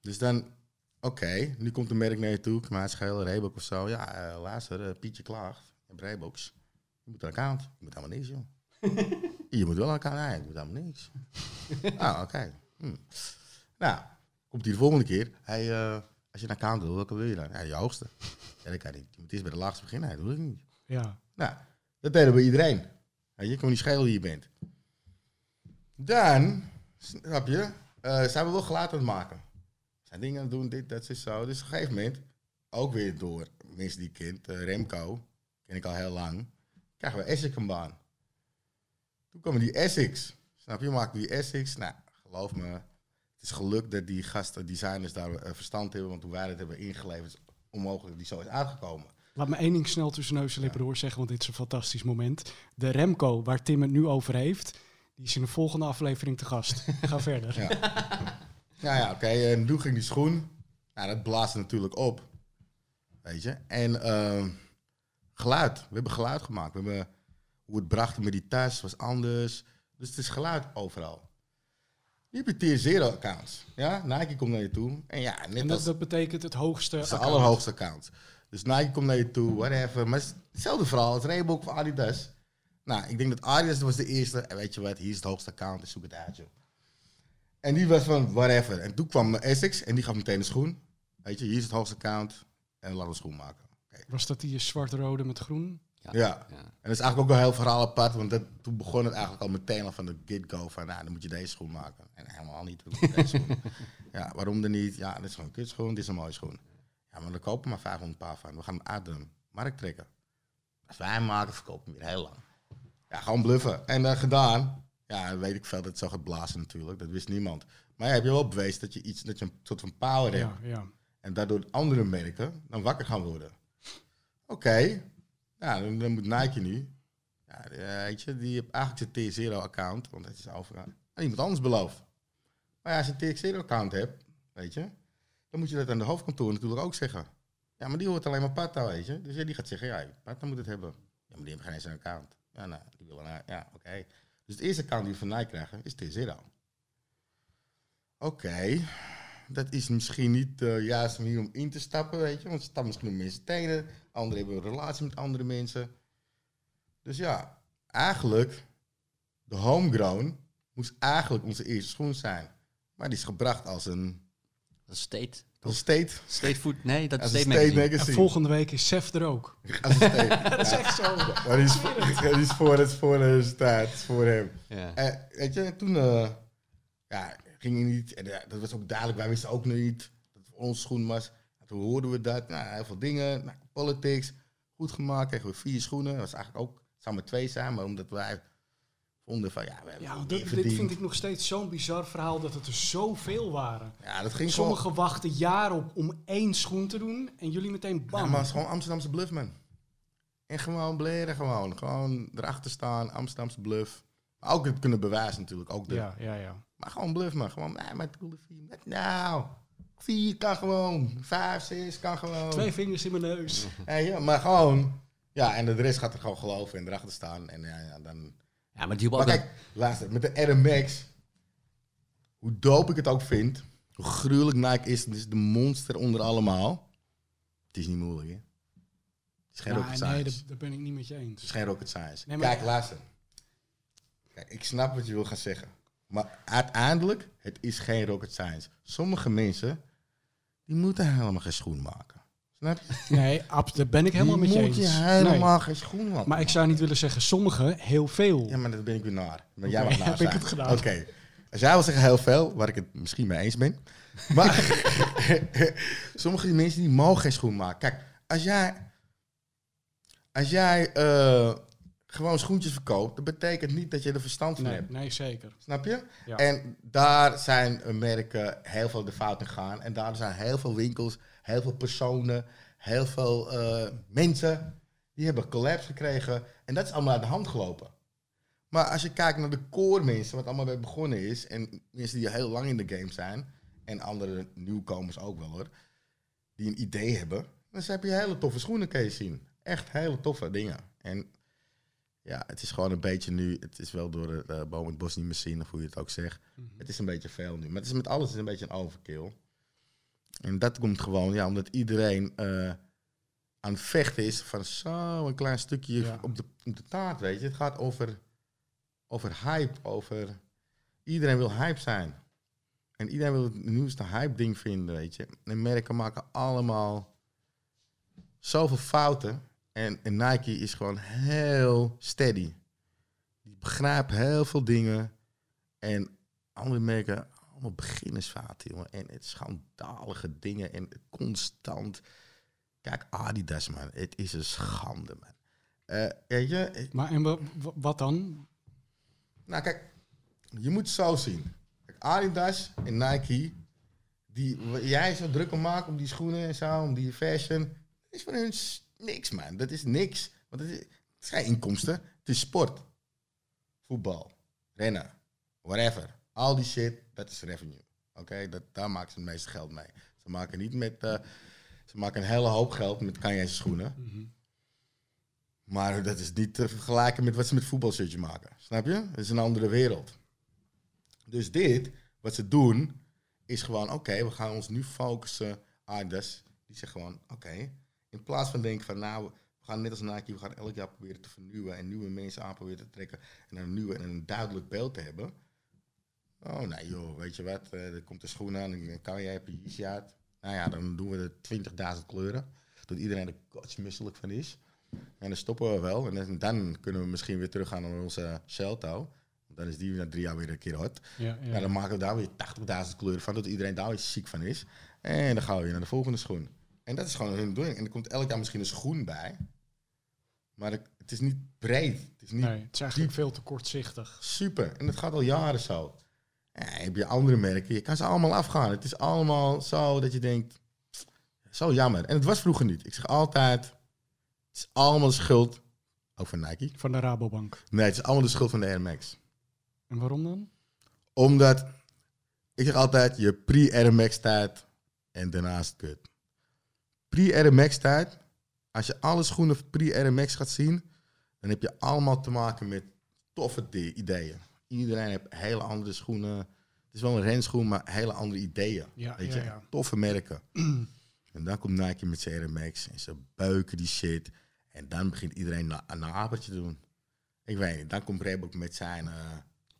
Dus dan, oké, nu komt een merk naar je toe, Maatschel, Reebok of zo. Ja, eh, luister, eh, Pietje klaagt. Je hebt Reeboks. Je moet een account. Je moet helemaal niks, joh. je moet wel een account. Nee, je moet helemaal niks. ah, oké. Hm. Nou, komt hij de volgende keer. Hey, eh, als je een account wil, welke wil je dan? Ja, je hoogste. Ja, dat kan niet. Je moet eerst bij de laagste beginnen. Dat doe ik niet. Ja. Nou, dat deden we iedereen. Je, kan niet schelen wie je bent. Dan, snap je, eh, zijn we wel geluid aan het maken. Zijn dingen aan het doen, dit, dat, is zo. Dus op een gegeven moment, ook weer door mensen die ik ken, eh, Remco, ken ik al heel lang, krijgen we Essex een baan. Toen die Essex. Snap je, maakten die Essex. Nou, geloof me, het is gelukt dat die gasten, designers daar eh, verstand hebben, want hoe wij dat hebben ingeleverd, is onmogelijk dat die zo is uitgekomen. Laat me één ding snel tussen neus en lippen door zeggen, want dit is een fantastisch moment. De Remco, waar Tim het nu over heeft, die is in de volgende aflevering te gast. Ga verder. Ja, ja, ja oké. En toen ging die schoen. Nou, dat blaast natuurlijk op. Weet je. En ehm, geluid. We hebben geluid gemaakt. We hebben hoe het brachten met die tas was anders. Dus het is geluid overal. Je tier 0 accounts. Ja, Nike komt naar je toe. En ja, net En dat, als dat betekent het hoogste de account. allerhoogste account. Dus Nike komt naar je toe, whatever. Maar het is hetzelfde verhaal als Reebok of Adidas. Nou, ik denk dat Adidas was de eerste. En weet je wat, hier is het hoogste account. Dus zoek het uit, joh. En die was van whatever. En toen kwam Essex en die gaf meteen een schoen. Weet je, hier is het hoogste account. En laten we een schoen maken. Was dat die zwart-rode met groen? Ja. En dat is eigenlijk ook wel een heel verhaal apart. Want dat, toen begon het eigenlijk al meteen al van de get-go. Van, nou, dan moet je deze schoen maken. En helemaal niet. Deze schoen. Ja, waarom dan niet? Ja, dit is gewoon een kutschoen. Dit is een mooie schoen. Ja, maar we kopen maar 500 paar van. We gaan hem uit de markt trekken. Als wij hem maken, verkopen we hem weer heel lang. Ja, gewoon bluffen. En dan gedaan. Ja, weet ik veel dat het zo gaat blazen natuurlijk. Dat wist niemand. Maar ja, heb je wel bewezen dat je iets, dat je een soort van power hebt. Ja, ja. En daardoor andere merken dan wakker gaan worden. Oké, ja, dan, moet Nike nu. Ja, eh, weet je, die heeft eigenlijk zijn T0-account, want het is overgaan. aan iemand anders beloofd. Maar ja, als je een TX0-account hebt, weet je, dan moet je dat aan de hoofdkantoor natuurlijk ook zeggen. Ja, maar die hoort alleen maar Pata, weet je. Dus ja, die gaat zeggen, ja, Pata moet het hebben. Ja, maar die hebben geen eens een account. Ja, nou, die willen, nou, ja, oké. Dus het eerste account die we van Nike krijgen is T0. Oké, dat is misschien niet de juiste manier om in te stappen, weet je. Want ze stappen misschien op mensen tenen. Anderen hebben een relatie met andere mensen. Dus ja, eigenlijk, de homegrown moest eigenlijk onze eerste schoen zijn. Maar die is gebracht als een, is state. als een state, State food. Nee, dat is als een state state magazine. En magazine. volgende week is Sef er ook. Als een state. Dat is Ja, echt zo. maar die is, voor, die is voor, de staat, voor hem. Ja. En weet je, toen eh, ja, ging hij niet, en ja, dat was ook duidelijk, wij wisten ook nog niet dat het voor ons schoen was. En toen hoorden we dat, nou, heel veel dingen, nou, politics, goed gemaakt, kregen we vier schoenen. Dat was eigenlijk ook, maar twee zijn, maar omdat wij vonden van, ja, we hebben Ja, dit, vind ik nog steeds zo'n bizar verhaal dat het er zoveel waren. Ja, dat ging gewoon, Sommigen wachten jaren op om één schoen te doen en jullie meteen ja, bam. maar het is gewoon Amsterdamse bluff, man. En gewoon bleren, gewoon. Gewoon erachter staan, Amsterdamse bluff. Maar ook het kunnen bewijzen natuurlijk, ook de, ja, ja, ja. Maar gewoon bluff, man. Gewoon, nee, maar het vier. Wat Nou, vier kan gewoon. Vijf, zes kan gewoon. Twee vingers in mijn neus. Ja, ja, maar gewoon. Ja, en de rest gaat er gewoon geloven en erachter staan. En ja, ja dan... ja, maar die Maar kijk, luister, met de Air Max, hoe dope ik het ook vind, hoe gruwelijk Nike is, het is de monster onder allemaal. Het is niet moeilijk, hè? Het is geen Ja, rocket nee, science. dat, dat ben ik niet met je Het is eens. geen rocket science. Nee, maar- Kijk, luister. Kijk, ik snap wat je wil gaan zeggen. Maar uiteindelijk, het is geen rocket science. Sommige mensen, die moeten helemaal geen schoen maken. Snap je? Nee, daar ben ik helemaal die met je moet je Nee. helemaal geen schoen maken. Maar ik zou niet willen zeggen sommigen, heel veel. Ja, maar dat ben ik weer naar. Maar jij Oké, mag naar heb ik het gedaan. Oké. Als jij wil zeggen heel veel, waar ik het misschien mee eens ben. Maar sommige mensen die mogen geen schoen maken. Kijk, als jij, als jij eh, gewoon schoentjes verkoopt, dat betekent niet dat je er verstand van Nee, hebt. nee, zeker. Snap je? Ja. En daar zijn merken heel veel de fout in gegaan. En daar zijn heel veel winkels, heel veel personen, heel veel eh, mensen die hebben collapse gekregen. En dat is allemaal uit de hand gelopen. Maar als je kijkt naar de core mensen, wat allemaal bij begonnen is, en mensen die heel lang in de game zijn, en andere nieuwkomers ook wel hoor, die een idee hebben, dan heb je hele toffe schoenen kun je zien. Echt hele toffe dingen. En ja, het is gewoon een beetje nu, het is wel door de eh, boom het bos niet meer zien, of hoe je het ook zegt. Het is een beetje veel nu. Maar het is met alles een beetje een overkill. En dat komt gewoon, ja, omdat iedereen eh, aan het vechten is van zo een klein stukje Ja. op, de, op de taart, weet je. Het gaat over, over hype, over... Iedereen wil hype zijn. En iedereen wil het nieuwste hype ding vinden, weet je. En merken maken allemaal zoveel fouten. En, en Nike is gewoon heel steady. Die begrijpt heel veel dingen. En andere merken, allemaal beginnersfouten, jongen. En het schandalige dingen en constant. Kijk, Adidas, man. Het is een schande, man. Eh, weet je, ik- Maar en wa- wa- wat dan? nou kijk, je moet het zo zien. Kijk, Adidas en Nike, die jij zo druk om maakt om die schoenen en zo, om die fashion, is voor hun niks, man. Dat is niks. Want het is, het is geen inkomsten. Het is sport. Voetbal, rennen, whatever. Al die shit, dat is revenue. Oké, dat daar maken ze het meeste geld mee. Ze maken niet met, eh, ze maken een hele hoop geld met Kanye's schoenen. Mhm. Maar dat is niet te vergelijken met wat ze met voetbalshirtje maken. Snap je? Het is een andere wereld. Dus dit wat ze doen, is gewoon, oké, we gaan ons nu focussen. Adidas, die zegt gewoon, oké, in plaats van denken van, nou, we gaan net als Nike, we gaan elk jaar proberen te vernieuwen en nieuwe mensen aan proberen te trekken en een nieuwe en een duidelijk beeld te hebben. Oh, nee joh, weet je wat, eh, er komt een schoen aan, dan kan jij, heb je uit. Nou ja, dan doen we er 20.000 kleuren, dat iedereen er kotsmisselijk van is. En dan stoppen we wel. En dan- kunnen we misschien weer teruggaan naar onze Celto. Dan is die na drie jaar weer een keer hot. Ja, ja. Ja, dan maken we daar weer 80.000 kleuren van, dat iedereen daar weer ziek van is. En dan gaan we weer naar de volgende schoen. En dat is gewoon hun doing. En er komt elk jaar misschien een schoen bij. Maar het, is niet breed. Het is niet Nee, het is eigenlijk veel te kortzichtig. super. En het gaat al jaren zo. Heb je andere merken, je kan ze allemaal afgaan. Het is allemaal zo dat je denkt, zo jammer. En het was vroeger niet. Ik zeg altijd, het is allemaal de schuld, ook van Nike. Van de Rabobank. Nee, het is allemaal de schuld van de Air Max. En waarom dan? Omdat, ik zeg altijd, je pre-Air Max tijd en daarnaast kut. Pre-Air Max tijd, als je alle schoenen pre-Air Max gaat zien, dan heb je allemaal te maken met toffe ideeën. Iedereen heeft hele andere schoenen. Het is wel een renschoen, maar hele andere ideeën. Ja, weet ja, je? ja. Toffe merken. en dan komt Nike met zijn Air Max en ze buiken die shit. En dan begint iedereen na, een apertje te doen. Ik weet niet, dan komt Reebok met zijn... eh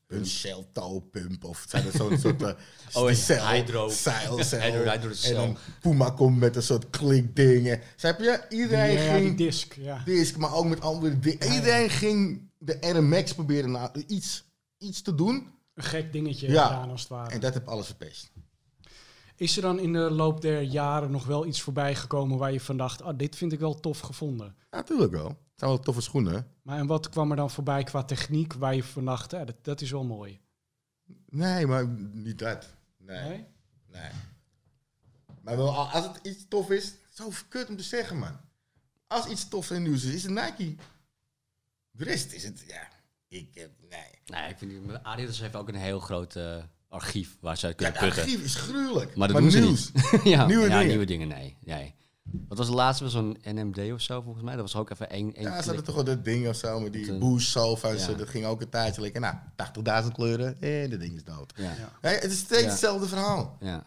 hun Shell toe pump of zijn er zo'n soort uh, Oh, cel- Hydro. zeil. Hydro- Hydro en dan Puma komt met een soort klikdingen. Snap je? Iedereen ja, die ging disc, ja. disc, maar ook met andere dingen. Ja, ja. Iedereen ging de Air Max proberen na, iets, iets te doen. Een gek dingetje Ja. gedaan als het ware. En dat heb alles verpest. Is er dan in de loop der jaren nog wel iets voorbij gekomen waar je van dacht, ah, dit vind ik wel tof gevonden? Natuurlijk wel. Het zijn wel toffe schoenen. Maar en wat kwam er dan voorbij qua techniek waar je van dacht, ja, dat, dat is wel mooi? Nee, maar niet dat. Nee. Nee? Nee. Maar wel, als het iets tof is, zo kut om te zeggen, man. Als iets tof en nieuws is, is het Nike. De rest is het, ja. Ik heb, nee. Nee, ik vind die- Adidas heeft ook een heel groot eh, archief waar ze uit Ja, kunnen putten. archief is gruwelijk. Maar dat doen ze nieuws. ja, Nieuwe ja, dingen. nieuwe dingen, nee. nee. Wat was de laatste? Was zo'n NMD of zo, volgens mij? Dat was ook even één... één Ja, ze hadden toch wel dat ding of zo met die eh, boost sofa's. ja. Dat ging ook een tijdje lekker. Nou, 80.000 kleuren. Eh, dat ding is dood. Ja, Ja. Ja, het is steeds Ja. hetzelfde verhaal. ja,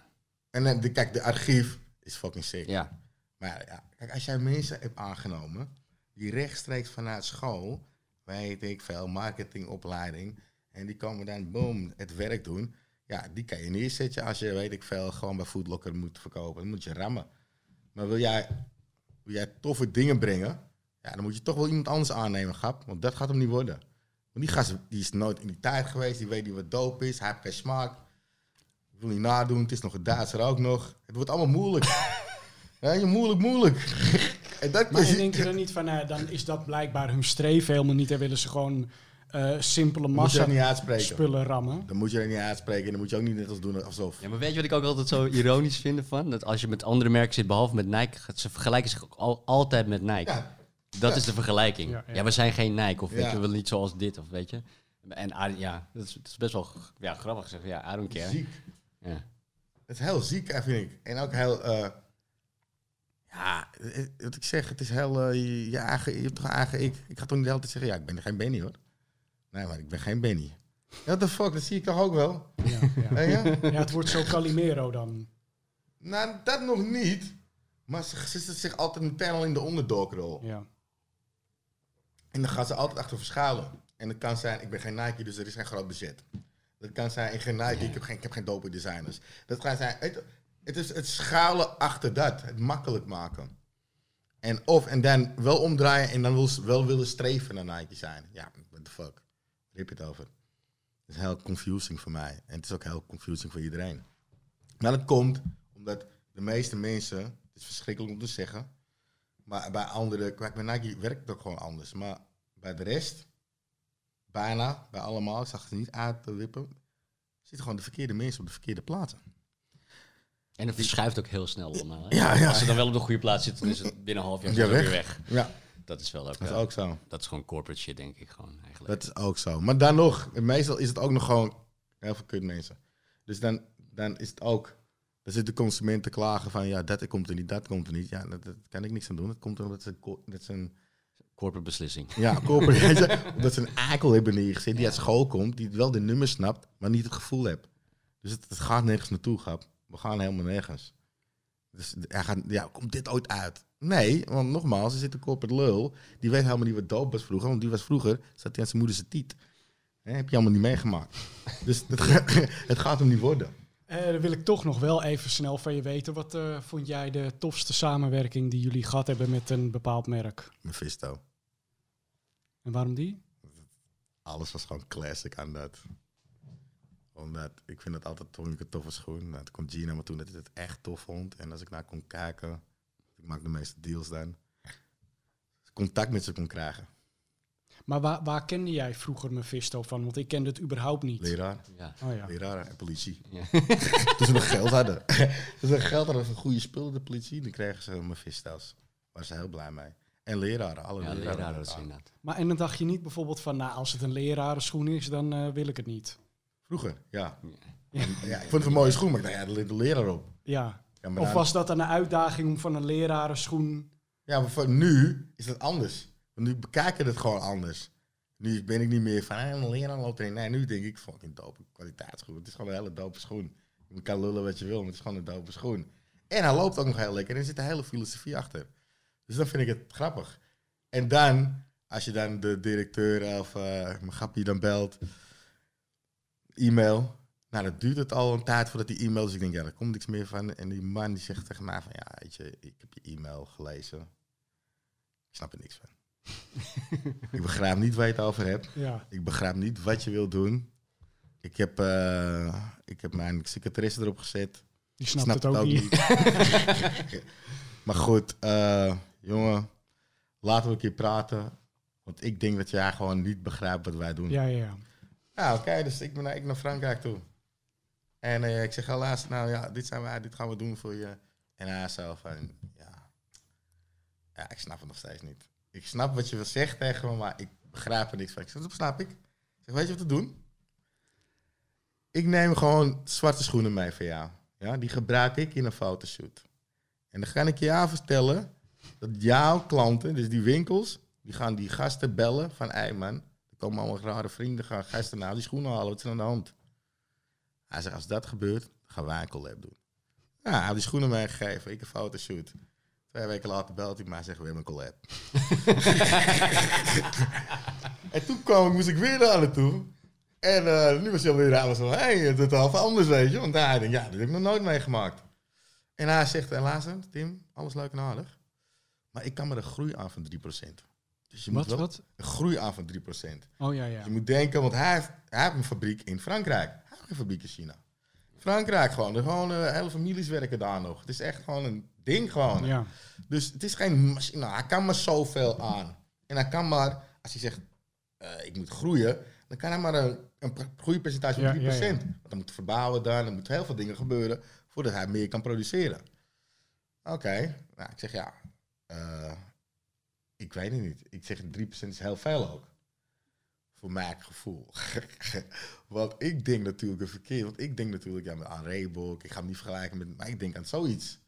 En dan, de, kijk, de archief is fucking sick. ja. Maar ja, kijk, als jij mensen hebt aangenomen die rechtstreeks vanuit school, weet ik veel, marketingopleiding, en die komen dan, boom, het werk doen. Ja, die kan je neerzetten als je, weet ik veel, gewoon bij Foodlocker moet verkopen. Dan moet je rammen. Maar wil jij, wil jij toffe dingen brengen, ja, dan moet je toch wel iemand anders aannemen, grap. Want dat gaat hem niet worden. Want die gast die is nooit in die tijd geweest, die weet niet wat dope is, hij heeft geen smaak. Ik wil niet nadoen, het is nog een Duitser ook nog. Het wordt allemaal moeilijk. ja, je moeilijk, moeilijk. en dat Maar is- en denk je dan niet van, nou, dan is dat blijkbaar hun streven helemaal niet. En willen ze gewoon eh, simpele Dan moet je dat niet massa uitspreken. spullen rammen. Dan moet je dat niet uitspreken. En dan moet je ook niet net als doen alsof. Ja, maar weet je wat ik ook altijd zo ironisch vind van? Dat als je met andere merken zit, behalve met Nike, gaat- ze vergelijken zich ook al, altijd met Nike. Ja, Dat Ja. is de vergelijking. Ja, Ja, ja. we zijn geen Nike, of weet je, we willen niet zoals dit, of weet je. En Adi- ja, dat is, dat is best wel ja, grappig gezegd. Ja, I don't care. ziek. Ja. Het is heel ziek, eh, vind ik. En ook heel... eh, ja, wat ik zeg, het is heel... je, je eigen, je hebt toch eigen ik. Ik ga toch niet de hele tijd zeggen, ja, ik ben geen Benny, hoor. Nee, maar ik ben geen Benny. What the fuck, dat zie ik toch ook wel? Ja, ja. Ja, het wordt zo Calimero dan. nou, dat nog niet. Maar ze ze zitten zich altijd meteen al in de onderdogrol. Ja. En dan gaan ze altijd achter verschuilen. En het kan zijn, ik ben geen Nike, dus er is geen groot budget. Dat kan zijn, ik ben geen Nike, ik heb geen, ik heb geen dope designers. Dat kan zijn, het, het is het schuilen achter dat. Het makkelijk maken. En of, en dan wel omdraaien en dan wel willen streven naar Nike zijn. Ja, what the fuck. Heb je het over? Het is heel confusing voor mij. En het is ook heel confusing voor iedereen. Maar dat komt omdat de meeste mensen, het is verschrikkelijk om te zeggen, maar bij anderen, kijk, bij Nike werkt het ook gewoon anders. Maar bij de rest, bijna, bij allemaal, ik zag het niet uit te wippen, zitten gewoon de verkeerde mensen op de verkeerde plaatsen. En het verschuift ook heel snel allemaal. Ja, ja. Als ze dan wel op de goede plaats zitten, dan is het binnen een half jaar Ja, weer weg. weg. Ja, Dat is wel ook, dat is eh, ook zo. dat is gewoon corporate shit, denk ik gewoon eigenlijk. Dat is ook zo. Maar dan nog, meestal is het ook nog gewoon heel veel kut mensen. Dus dan, dan is het ook, dan zit de consument te klagen van, ja, dat komt er niet, dat komt er niet. Ja, dat, dat kan ik niks aan doen. Dat komt omdat ze, dat een, Corporate beslissing. ja, corporate, omdat ze een eikel hebben neergezet die uit school komt, die wel de nummers snapt, maar niet het gevoel heeft. Dus het, het gaat nergens naartoe, grap. We gaan helemaal nergens. Dus hij gaat, ja, komt dit ooit uit? Nee, want nogmaals, er zit een corporate lul. Die weet helemaal niet wat doop was vroeger. Want die was vroeger, zat hij aan zijn moeder zijn tiet. Heb je allemaal niet meegemaakt. dus het, het gaat hem niet worden. Eh, dan wil ik toch nog wel even snel van je weten. Wat eh, vond jij de tofste samenwerking die jullie gehad hebben met een bepaald merk? Mephisto. En waarom die? Alles was gewoon classic aan dat. Omdat, ik vind het altijd toch een toffe schoen. Nou, toen kwam Gina naar me toe dat hij het echt tof vond. En als ik naar kon kijken, ik maak de meeste deals dan. Contact met ze kon krijgen. Maar waar, waar kende jij vroeger Mephisto van? Want ik kende het überhaupt niet. Leraar, Ja. Oh ja. leraar en politie. Ja. Toen ze nog geld hadden. Toen ze nog geld hadden voor goede spullen, de politie, dan kregen ze Mephisto's. Waar ze heel blij mee. En leraren, alle Ja, leraren. leraren inderdaad. Maar en dan dacht je niet bijvoorbeeld van, nou, als het een lerarenschoen is, dan eh, wil ik het niet. Vroeger, ja. Ja. En, ja. Ik vond het een mooie schoen, maar ik dacht, ja, er ligt een leraar op. Ja. Ja, maar Of was dat dan een uitdaging om van een lerarenschoen... Ja, maar voor nu is het anders. Want nu bekijken het gewoon anders. Nu ben ik niet meer van, ah, een leraar loopt erin. Nee, nu denk ik, fucking dope kwaliteitsschoen. Het is gewoon een hele dope schoen. Je kan lullen wat je wil, maar het is gewoon een dope schoen. En hij loopt ook nog heel lekker en er zit een hele filosofie achter. Dus dan vind ik het grappig. En dan, als je dan de directeur of eh mijn grappie dan belt, e-mail. Nou, dat duurt het al een tijd voordat die e-mail, dus ik denk, ja, daar komt niks meer van. En die man die zegt tegen mij van, ja, weet je, ik heb je e-mail gelezen. Ik snap er niks van. ik begrijp niet waar je het over hebt. Ja. Ik begrijp niet wat je wilt doen. Ik heb, eh, ik heb mijn secretaresse erop gezet. Die Ik snapt snap het ook niet. maar goed, eh, jongen, laten we een keer praten. Want ik denk dat jij gewoon niet begrijpt wat wij doen. Ja, ja, ja. Ja, oké, dus ik ben naar, ik naar Frankrijk toe. En eh, ik zeg helaas, nou ja, dit zijn wij, dit gaan we doen voor je. En hij zo van, ja, ja, ik snap het nog steeds niet. Ik snap wat je wil zeggen tegen me, maar ik begrijp er niks van. Ik zeg, dat snap ik. Ik zeg, weet je wat te doen? Ik neem gewoon zwarte schoenen mee voor jou. Ja, die gebruik ik in een fotoshoot. En dan ga ik je aan vertellen dat jouw klanten, dus die winkels, die gaan die gasten bellen van, hé man, komen allemaal rare vrienden, gaan gasten naar die schoenen halen, wat is er aan de hand? Hij zegt, als dat gebeurt, gaan wij een collab doen. Ja, hij heeft die schoenen meegegeven, ik een fotoshoot. Twee weken later belt hij mij zegt, we hebben een collab. en toen kwam ik, moest ik weer naar naartoe. En eh, nu was hij alweer aan van, hé, hey, het is half anders, weet je. Want hij denkt, ja, dat heb ik nog nooit meegemaakt. En hij zegt, helaas, Tim, alles leuk en aardig. Maar ik kan maar een groei aan van 3%. Dus je Wat, moet wel wat? een groei aan van 3%. Oh ja, ja. Je moet denken, want hij heeft, hij heeft een fabriek in Frankrijk. Hij heeft geen fabriek in China. Frankrijk gewoon. Er gewoon eh, hele families werken daar nog. Het is echt gewoon een ding gewoon. Ja, Dus het is geen machine. Nou, hij kan maar zoveel aan. En hij kan maar, als hij zegt, eh, ik moet groeien, dan kan hij maar een, een groeipercentage van 3%. Ja, ja, ja. Want dan moet verbouwen dan, er moeten heel veel dingen gebeuren voordat hij meer kan produceren. Oké, nou, ik zeg ja, eh, ik weet het niet. Ik zeg 3% is heel veel ook. Voor mijn gevoel. want ik denk natuurlijk een verkeerd. Want ik denk natuurlijk ja, aan Reebok. Ik ga hem niet vergelijken met. Maar ik denk aan zoiets.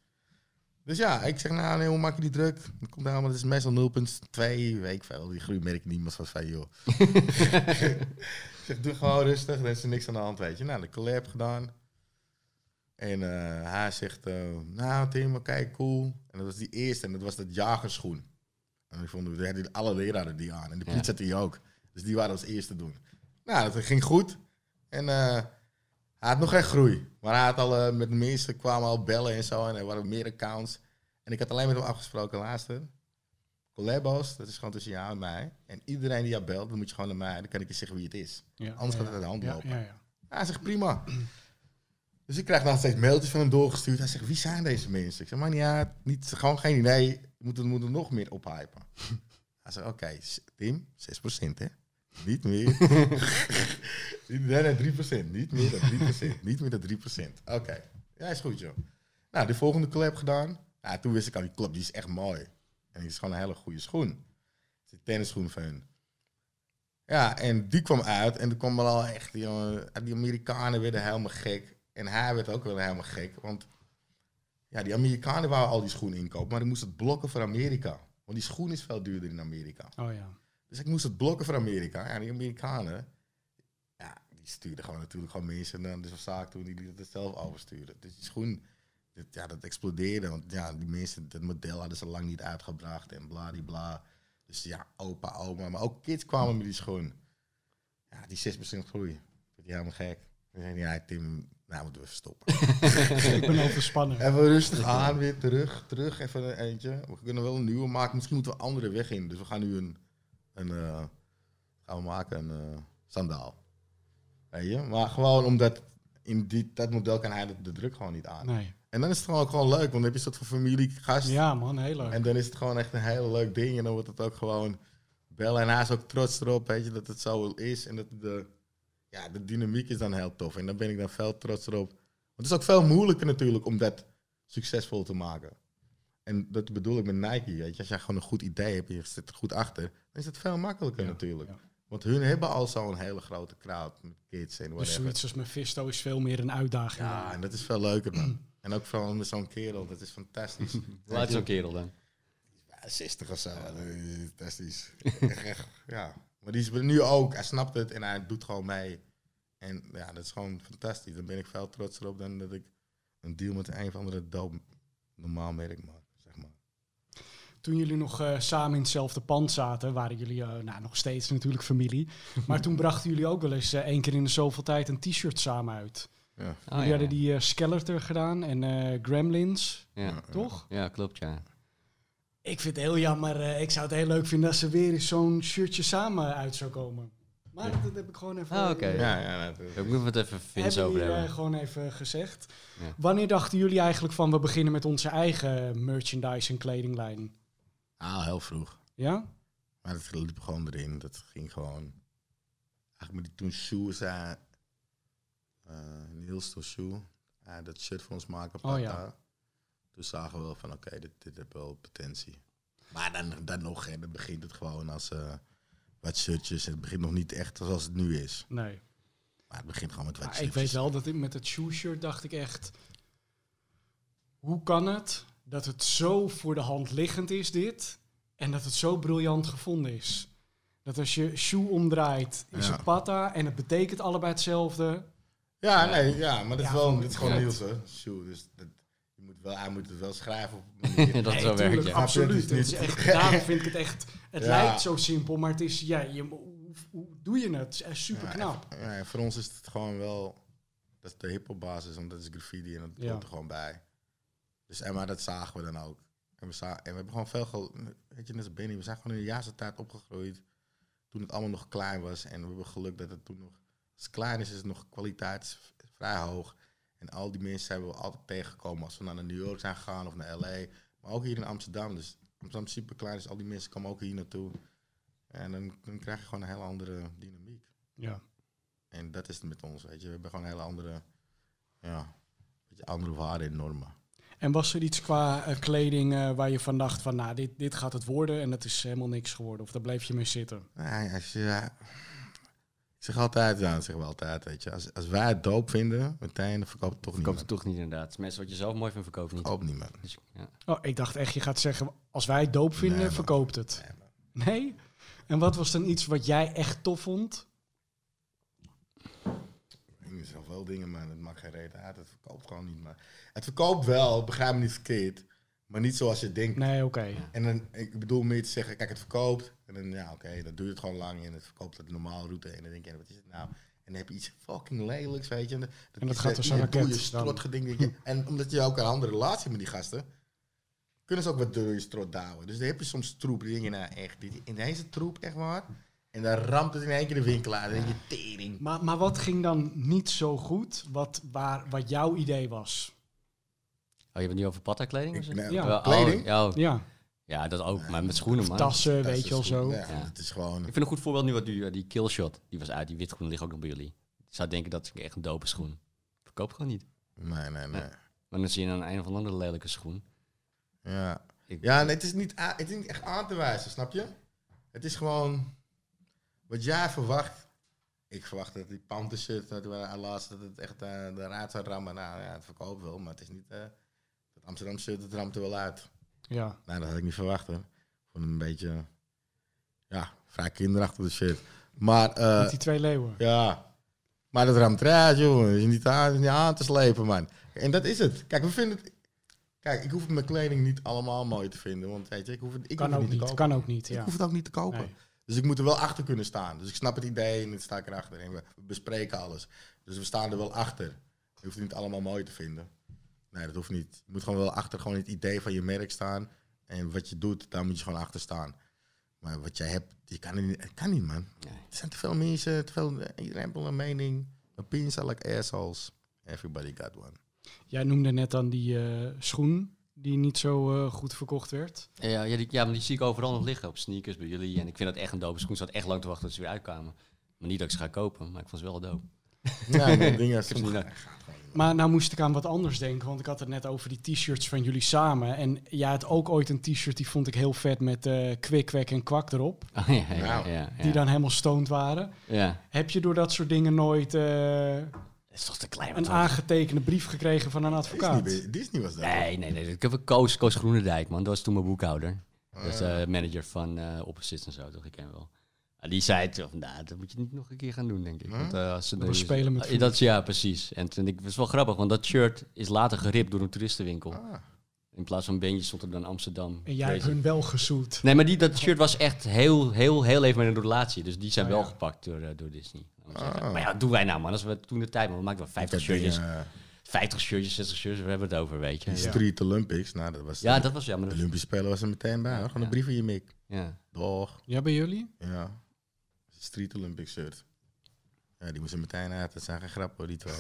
Dus ja, ik zeg, nou, nee, hoe maak je die druk? Dan komt allemaal, dat is meestal 0,2, weet ik veel. Die groei merk ik niet, maar van van joh. ik zeg, doe gewoon rustig, er is er niks aan de hand, weet je. Nou, de collab gedaan. En eh, hij zegt, eh, nou Tim, oké, cool. En dat was die eerste, en dat was dat jagerschoen. En ik vond, we hadden alle leraren die aan. En de politie had die ook. Dus die waren als eerste doen. Nou, dat ging goed. En eh, hij had nog geen groei. Maar hij had al eh, met de mensen kwamen al bellen en zo. En er waren meer accounts. En ik had alleen met hem afgesproken, laatste. Collabos, dat is gewoon tussen jou en mij. En iedereen die jou belt, dan moet je gewoon naar mij. Dan kan ik je zeggen wie het is. ja. Anders ja, gaat het uit de hand ja, lopen. Ja, ja. Hij zegt prima. Dus ik krijg nog steeds mailtjes van hem doorgestuurd. Hij zegt, wie zijn deze mensen? Ik zeg, maar niet uit. Niet, gewoon geen idee. We moeten, we moeten nog meer ophypen. Hij zegt, oké, Tim, 6% hè. Niet meer. Nee, nee, 3%. Niet meer dan 3%. Niet meer dan 3%. Oké, ja, is goed joh. Nou, de volgende collab gedaan. Nou, toen wist ik al, die club die is echt mooi. En die is gewoon een hele goede schoen. Het is een tennisschoen van hun. Ja, en die kwam uit en toen kwam er al echt, jongen, die Amerikanen werden helemaal gek. En hij werd ook wel helemaal gek, want ja, die Amerikanen wouden al die schoenen inkopen, maar die moest het blokken voor Amerika. Want die schoen is veel duurder in Amerika. Oh ja. Dus ik moest het blokken voor Amerika. Ja, die Amerikanen, ja, die die stuurde gewoon natuurlijk gewoon mensen naar de zaak toe die het zelf oversturen. Dus die schoen, dat, ja, dat explodeerde. Want ja, die mensen, dat model hadden ze lang niet uitgebracht en bladibla. Dus ja, opa, oma, maar ook kids kwamen met die schoen. Ja, die 6% groei. Vind je helemaal gek. Dan zei hij, ja, Tim, nou moeten we even stoppen. ik ben overspannen. Even rustig aan, weer terug, terug, even een eentje. We kunnen wel een nieuwe maken. Misschien moeten we andere weg in. Dus we gaan nu een, een eh, gaan we maken een eh, sandaal. Weet je? Maar gewoon omdat in die, dat model kan hij de, de druk gewoon niet aan. Nee. En dan is het gewoon ook gewoon leuk, want dan heb je een soort van familie, gast. Ja, man, heel leuk. En dan is het gewoon echt een heel leuk ding. En dan wordt het ook gewoon bellen. En hij is ook trots erop, weet je, dat het zo is. En dat de, ja, de dynamiek is dan heel tof. En daar ben ik dan veel trots erop. Want het is ook veel moeilijker natuurlijk om dat succesvol te maken. En dat bedoel ik met Nike, weet je. Als jij gewoon een goed idee hebt en je zit er goed achter, dan is het veel makkelijker Ja, natuurlijk. ja. Want hun hebben al zo'n hele grote crowd met kids en Dus whatever. zoiets als Mephisto is veel meer een uitdaging. Ja, en dat is veel leuker man. En ook vooral met zo'n kerel, dat is fantastisch. Hoe is zo'n kerel dan? Ja, 60 of zo. Dat is Fantastisch. ja. Maar die is er nu ook. Hij snapt het en hij doet gewoon mee. En ja, dat is gewoon fantastisch. Dan ben ik veel trotser op dan dat ik een deal met een of andere doop normaal merk maak. Zeg maar. Toen jullie nog eh, samen in hetzelfde pand zaten, waren jullie eh, nou, nog steeds natuurlijk familie. Maar toen brachten jullie ook wel eens eh, één keer in de zoveel tijd een t-shirt samen uit. Ja. Oh, jullie ja, hadden die eh, Skeletor gedaan en eh, Gremlins, Ja. toch? ja, klopt, ja. Ik vind het heel jammer. eh, ik zou het heel leuk vinden als er weer eens zo'n shirtje samen uit zou komen. Maar dat heb ik gewoon even... Ah, oké. Ja, ja, Ik moet het even Vince hebben over jullie, hebben. eh, gewoon even gezegd. Ja. Wanneer dachten jullie eigenlijk van we beginnen met onze eigen merchandise en kledinglijn? ah, heel vroeg. Ja? Maar dat liep gewoon erin. Dat ging gewoon... Eigenlijk met die toen zei... eh Niels toen Sjoe. Ja, dat shirt voor ons maken. Oh, ja. Toen zagen we wel van oké, dit, dit heeft wel potentie. Maar dan, dan nog, hè, dan begint het gewoon als eh, wat shirtjes. Het begint nog niet echt zoals het nu is. Nee. Maar het begint gewoon met wat Maar ik shirtjes. weet wel dat ik met het shoe shirt dacht ik echt... Hoe kan het dat het zo voor de hand liggend is dit... en dat het zo briljant gevonden is? Dat als je shoe omdraait, is Ja. het patta... en het betekent allebei hetzelfde. Ja, nee, ja, maar dat is wel, gewoon dit is gewoon. Niels, hè. Sjoe, dus dat, moet wel, hij moet het wel schrijven op een manier. dat Nee, zo werkt, ja. absoluut. Het is echt, daarom vind ik het echt... Het Ja. lijkt zo simpel, maar het is... Ja, je, hoe, hoe doe je het? Het is super Ja, knap. en- Ja, voor ons is het gewoon wel, dat is de hip basis, want dat is graffiti en dat Ja. hoort er gewoon bij. Dus en maar dat zagen we dan ook. En we, za- en we hebben gewoon veel, gel- weet je, net als Benny, we zijn gewoon in de jaarste tijd opgegroeid toen het allemaal nog klein was. En we hebben geluk dat het toen nog, als het klein is, is het nog kwaliteit vrij hoog. En al die mensen zijn we altijd tegengekomen als we naar New York zijn gegaan of naar LA. Maar ook hier in Amsterdam. Dus Amsterdam is super klein, dus al die mensen komen ook hier naartoe. En dan, dan krijg je gewoon een hele andere dynamiek. Ja. En dat is het met ons, weet je. We hebben gewoon hele andere, ja, beetje andere waarden en normen. En was er iets qua eh, kleding eh, waar je van dacht van... nou, dit, dit gaat het worden en dat is helemaal niks geworden? Of daar bleef je mee zitten? Nee, als je, ik zeg altijd, ja, dat zeggen we altijd, weet je. Als, als wij het doop vinden, meteen, dan verkoopt het toch Verkoopt het toch niet inderdaad. Het is mensen wat je zelf mooi vindt, verkoopt niet. Verkoopt niemand. Dus, ja. Oh, ik dacht echt, je gaat zeggen... als wij het doop vinden, Nee, man. verkoopt het. Nee, man. Nee? En wat was dan iets wat jij echt tof vond? Ik weet zoveel dingen, man. Het maakt geen reet uit. Het verkoopt gewoon niet, maar Het verkoopt wel, begrijp me niet verkeerd. Maar niet zoals je denkt. Nee, oké. En dan, ik bedoel meer te zeggen, kijk, het verkoopt. En dan, ja, oké, dan duurt het gewoon lang en het verkoopt op de normale route. En dan denk je, wat is het nou? En dan heb je iets fucking lelijks, weet je. En dat, dat is, gaat eh, als een je raket strot. En omdat je ook een andere relatie hebt met die gasten, kunnen ze ook wat door je strot douwen. Dus dan heb je soms troep. Dan denk je, nou echt, dit, ineens het troep, echt waar. En dan ramt het in één keer de winkel uit. Dan denk je, tering. Maar, maar wat ging dan niet zo goed? Wat, waar, wat jouw idee was? Oh, je hebt het nu over patta-kleding? of Ik- zo? Ja. Oh, Kleding? ja, oh. Ja, ja, dat ook. Maar met schoenen, man. tassen, weet je wel zo. Ja, Ja. Het is gewoon... Ik vind een goed voorbeeld nu wat die, die killshot. Die was uit. Die witgroen ligt ook nog bij jullie. Ik zou denken dat is echt een dope schoen. Verkoop gewoon niet. Nee, nee, nee. Maar dan zie je een een of andere lelijke schoen. Ja, Ik, ja nee, het, is niet het is niet echt aan te wijzen, snap je? Het is gewoon wat jij verwacht. Ik verwacht dat die Panther shirt, dat we laatst dat het echt uh, eruit zou rammen. Nou ja, het verkoopt wel, maar het is niet... eh Amsterdam shirt, het ramt er wel uit. Ja. Nou, dat had ik niet verwacht hoor. Ik vond een beetje, ja, vrij kinderachtig de shit. Maar, eh, Met die twee leeuwen. ja. Maar dat ramtraad, joh, is niet, aan, is niet aan te slepen, man. En dat is het. Kijk, we vinden het... Kijk, ik hoef mijn kleding niet allemaal mooi te vinden. Want weet je, ik hoef het, ik kan hoef het ook niet te kopen. Kan ook niet, Ik hoef het ook niet te kopen. Nee. Dus ik moet er wel achter kunnen staan. Dus ik snap het idee en dan sta ik erachter. En we bespreken alles. Dus we staan er wel achter. Je hoeft het niet allemaal mooi te vinden. Nee, dat hoeft niet. Je moet gewoon wel achter gewoon het idee van je merk staan. En wat je doet, daar moet je gewoon achter staan. Maar wat jij hebt, je kan, niet, het kan niet, man. Nee. Er zijn te veel mensen, te veel, iedereen heeft wel een mening. Opinions are like assholes. Everybody got one. Jij noemde net dan die eh, schoen die niet zo eh, goed verkocht werd. Ja, ja, die, ja, maar die zie ik overal nog liggen op sneakers bij jullie. En ik vind dat echt een dope schoen. Ik zat echt lang te wachten tot ze weer uitkwamen. Maar niet dat ik ze ga kopen, maar ik vond ze wel dope. Ja, dingen Ik heb ze niet nodig. Maar nou moest ik aan wat anders denken, want ik had het net over die t-shirts van jullie samen. En jij had ook ooit een t-shirt, die vond ik heel vet met eh kwik, kwek en kwak erop. Oh, ja, ja, ja, ja. Die dan helemaal stoned waren. Ja. Heb je door dat soort dingen nooit eh, Dat is toch te klein. een aangetekende brief gekregen van een advocaat? Disney, Disney was dat. Nee, nee, nee. Ik heb een Koos, Koos Groenendijk, man. Dat was toen mijn boekhouder. Dat is Ah. eh, manager van eh Opposites en zo, toch? Ik ken hem wel. Ah, die zei het, van, nou, dat moet je niet nog een keer gaan doen, denk ik. Huh? Want, eh, als ze We nu- spelen met Ah, vuur. dat, is- Ja, precies. En toen, ik, het was wel grappig, want dat shirt is later geript door een toeristenwinkel. Ah. In plaats van Benji stond er dan Amsterdam. En jij hebt hun wel gezoet. Nee, maar die, dat shirt was echt heel, heel, heel even met een relatie. Dus die zijn Oh, wel ja. gepakt door, eh, door Disney. maar. Ah. Maar ja, doen wij nou, man? Als we toen de tijd, man, we maakten wel 50 Ik heb die, shirtjes. eh, 50 shirtjes, 60 shirtjes, we hebben het over, weet je. die Ja, Street Olympics, nou, dat was ja dat was jammer. de Olympische Spelen was er meteen bij. hoor. Gewoon Ja. een brief in je mik. Ja. Doch, Ja, bij jullie? ja. Street Olympics shirt. Ja, die moesten meteen uit. Dat zijn geen grappen, die twee.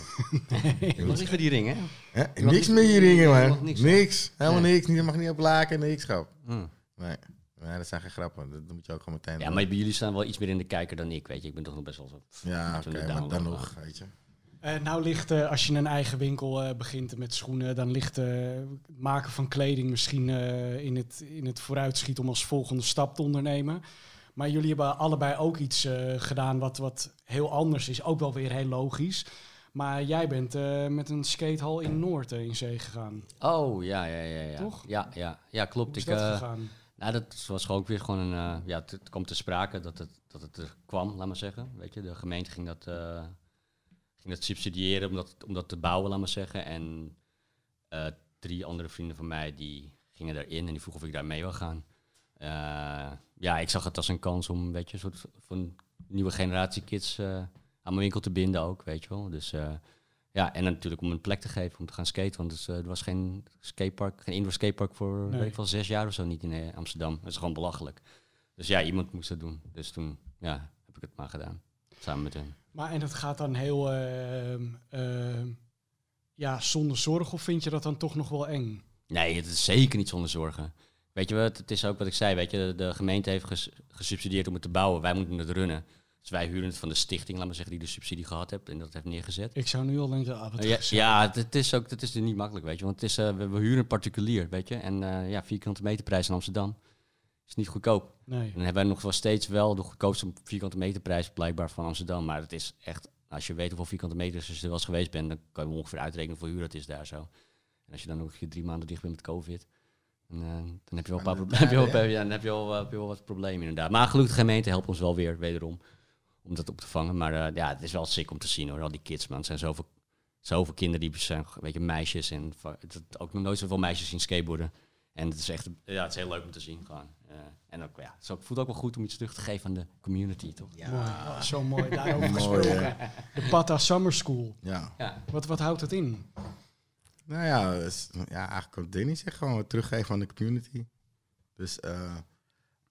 Je mag niet voor die ring, hè? Niks niet- meer hier ringen, man. niks, Niks. Helemaal Nee. niks. Je mag niet op laken, niks, grap. Hm. Nee. nee, dat zijn geen grappen. Dat moet je ook gewoon meteen Ja, doen. maar bij jullie staan wel iets meer in de kijker dan ik, weet je. Ik ben toch nog best wel zo... Ja, Moeten oké, maar dan nog, weet je. Eh, nou ligt, eh, als je een eigen winkel eh, begint met schoenen, dan ligt eh, het maken van kleding misschien eh, in, het, in het vooruitschiet om als volgende stap te ondernemen. Maar jullie hebben allebei ook iets eh, gedaan wat, wat heel anders is. Ook wel weer heel logisch. Maar jij bent eh, met een skatehal in Noord eh, in zee gegaan. Oh, ja, ja, ja. ja. Toch? Ja, ja, ja klopt. Hoe is ik, dat gegaan? Nou, dat was gewoon ook weer gewoon een... ja, het, het kwam te sprake dat het, dat het er kwam, laat maar zeggen. Weet je, de gemeente ging dat, ging dat subsidiëren om dat, om dat te bouwen, laat maar zeggen. En drie andere vrienden van mij, die gingen daarin en die vroegen of ik daar mee wil gaan. Eh, ja, ik zag het als een kans om, weet je, een soort van nieuwe generatie kids eh, aan mijn winkel te binden ook, weet je wel. Dus eh, ja, en natuurlijk om een plek te geven om te gaan skaten. Want dus, er was geen skatepark, geen indoor skatepark voor, Nee. weet ik wel, zes jaar of zo niet in Amsterdam. Dat is gewoon belachelijk. Dus ja, iemand moest dat doen. Dus toen, ja, heb ik het maar gedaan. Samen met hen. Maar en het gaat dan heel ehm, ehm, ja, zonder zorg of vind je dat dan toch nog wel eng? Nee, het is zeker niet zonder zorgen. Weet je wat, het is ook wat ik zei, weet je, de, gemeente heeft ges- gesubsidieerd om het te bouwen. Wij moeten het runnen. Dus wij huren het van de stichting, laat maar zeggen, die de subsidie gehad heeft en dat heeft neergezet. Ik zou nu al denken, ah, wat Ja, het, is ook, het is niet makkelijk, weet je. Want het is, eh, we, we huren particulier, weet je. En eh, ja, vierkante meterprijs in Amsterdam is niet goedkoop. Nee. En dan hebben wij nog wel steeds wel de goedkoopste vierkante meterprijs blijkbaar van Amsterdam. Maar het is echt, als je weet hoeveel vierkante meters er wel eens geweest bent, dan kan je ongeveer uitrekenen hoeveel huur dat is daar zo. En als je dan ook je drie maanden dicht bent met COVID, dan, eh, dan heb je wel een paar Maar proble- heb je wel, ja. ja, dan heb je wel, heb je wel wat problemen inderdaad. Maar gelukkig de gemeente helpt ons wel weer, wederom, om dat op te vangen. Maar eh, ja, het is wel sick om te zien hoor, al die kids man. Het zijn zoveel, zoveel kinderen die zijn, weet je, meisjes en het, ook nog nooit zoveel meisjes zien skateboarden. En het is echt, ja, het is heel leuk om te zien gewoon. Eh, en ook, ja, het, voelt ook wel goed om iets terug te geven aan de community, toch? Mooi. Oh, zo mooi. Daarover gesproken. De Pata Summer School. Ja. Ja. Wat, wat houdt het in? Nou ja, is- ja eigenlijk wat Danny zegt, gewoon teruggeven aan de community. Dus eh,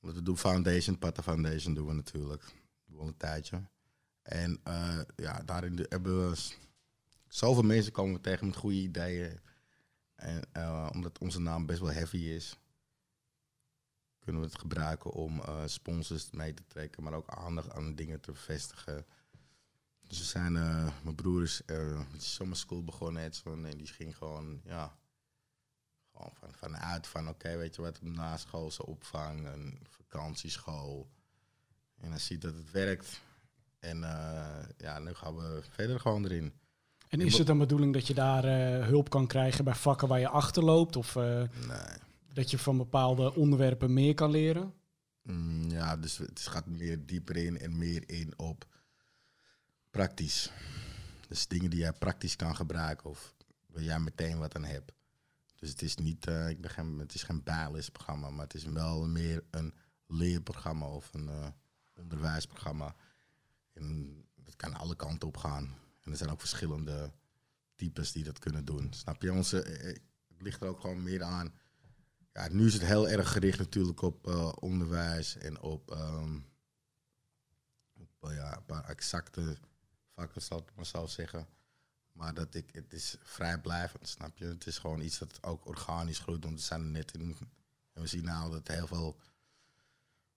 we doen, Foundation, Pata Foundation doen we natuurlijk. Doen we al een tijdje. En eh, ja, daarin hebben we zoveel mensen komen tegen met goede ideeën. En eh, omdat onze naam best wel heavy is, kunnen we het gebruiken om sponsors mee te trekken, maar ook aandacht aan dingen te vestigen. Dus we zijn, eh, mijn broer is eh, met school begonnen, Edson, en die ging gewoon, ja, gewoon van, vanuit van, oké, weet je wat, naschoolse opvang, een vakantieschool. En dan ziet dat het werkt. En eh, ja, nu gaan we verder gewoon erin. En is het een bedoeling dat je daar hulp kan krijgen bij vakken waar je achterloopt? Of Nee. dat je van bepaalde onderwerpen meer kan leren? Mm, ja, dus het gaat meer dieper in en meer in op praktisch. Dus dingen die jij praktisch kan gebruiken of waar jij meteen wat aan hebt. Dus het is niet, eh, ik ben geen, het is geen bijlesprogramma, maar het is wel meer een leerprogramma of een eh, onderwijsprogramma. En dat kan alle kanten op gaan. En er zijn ook verschillende types die dat kunnen doen. Snap je? Onze, eh, het ligt er ook gewoon meer aan. Ja, nu is het heel erg gericht natuurlijk op onderwijs en op, ehm, op ja, een paar exacte vakken, zal ik maar zo zeggen. Maar dat ik, het is vrijblijvend, snap je? Het is gewoon iets dat ook organisch groeit. Want we zijn er net in. En we zien nou dat heel veel,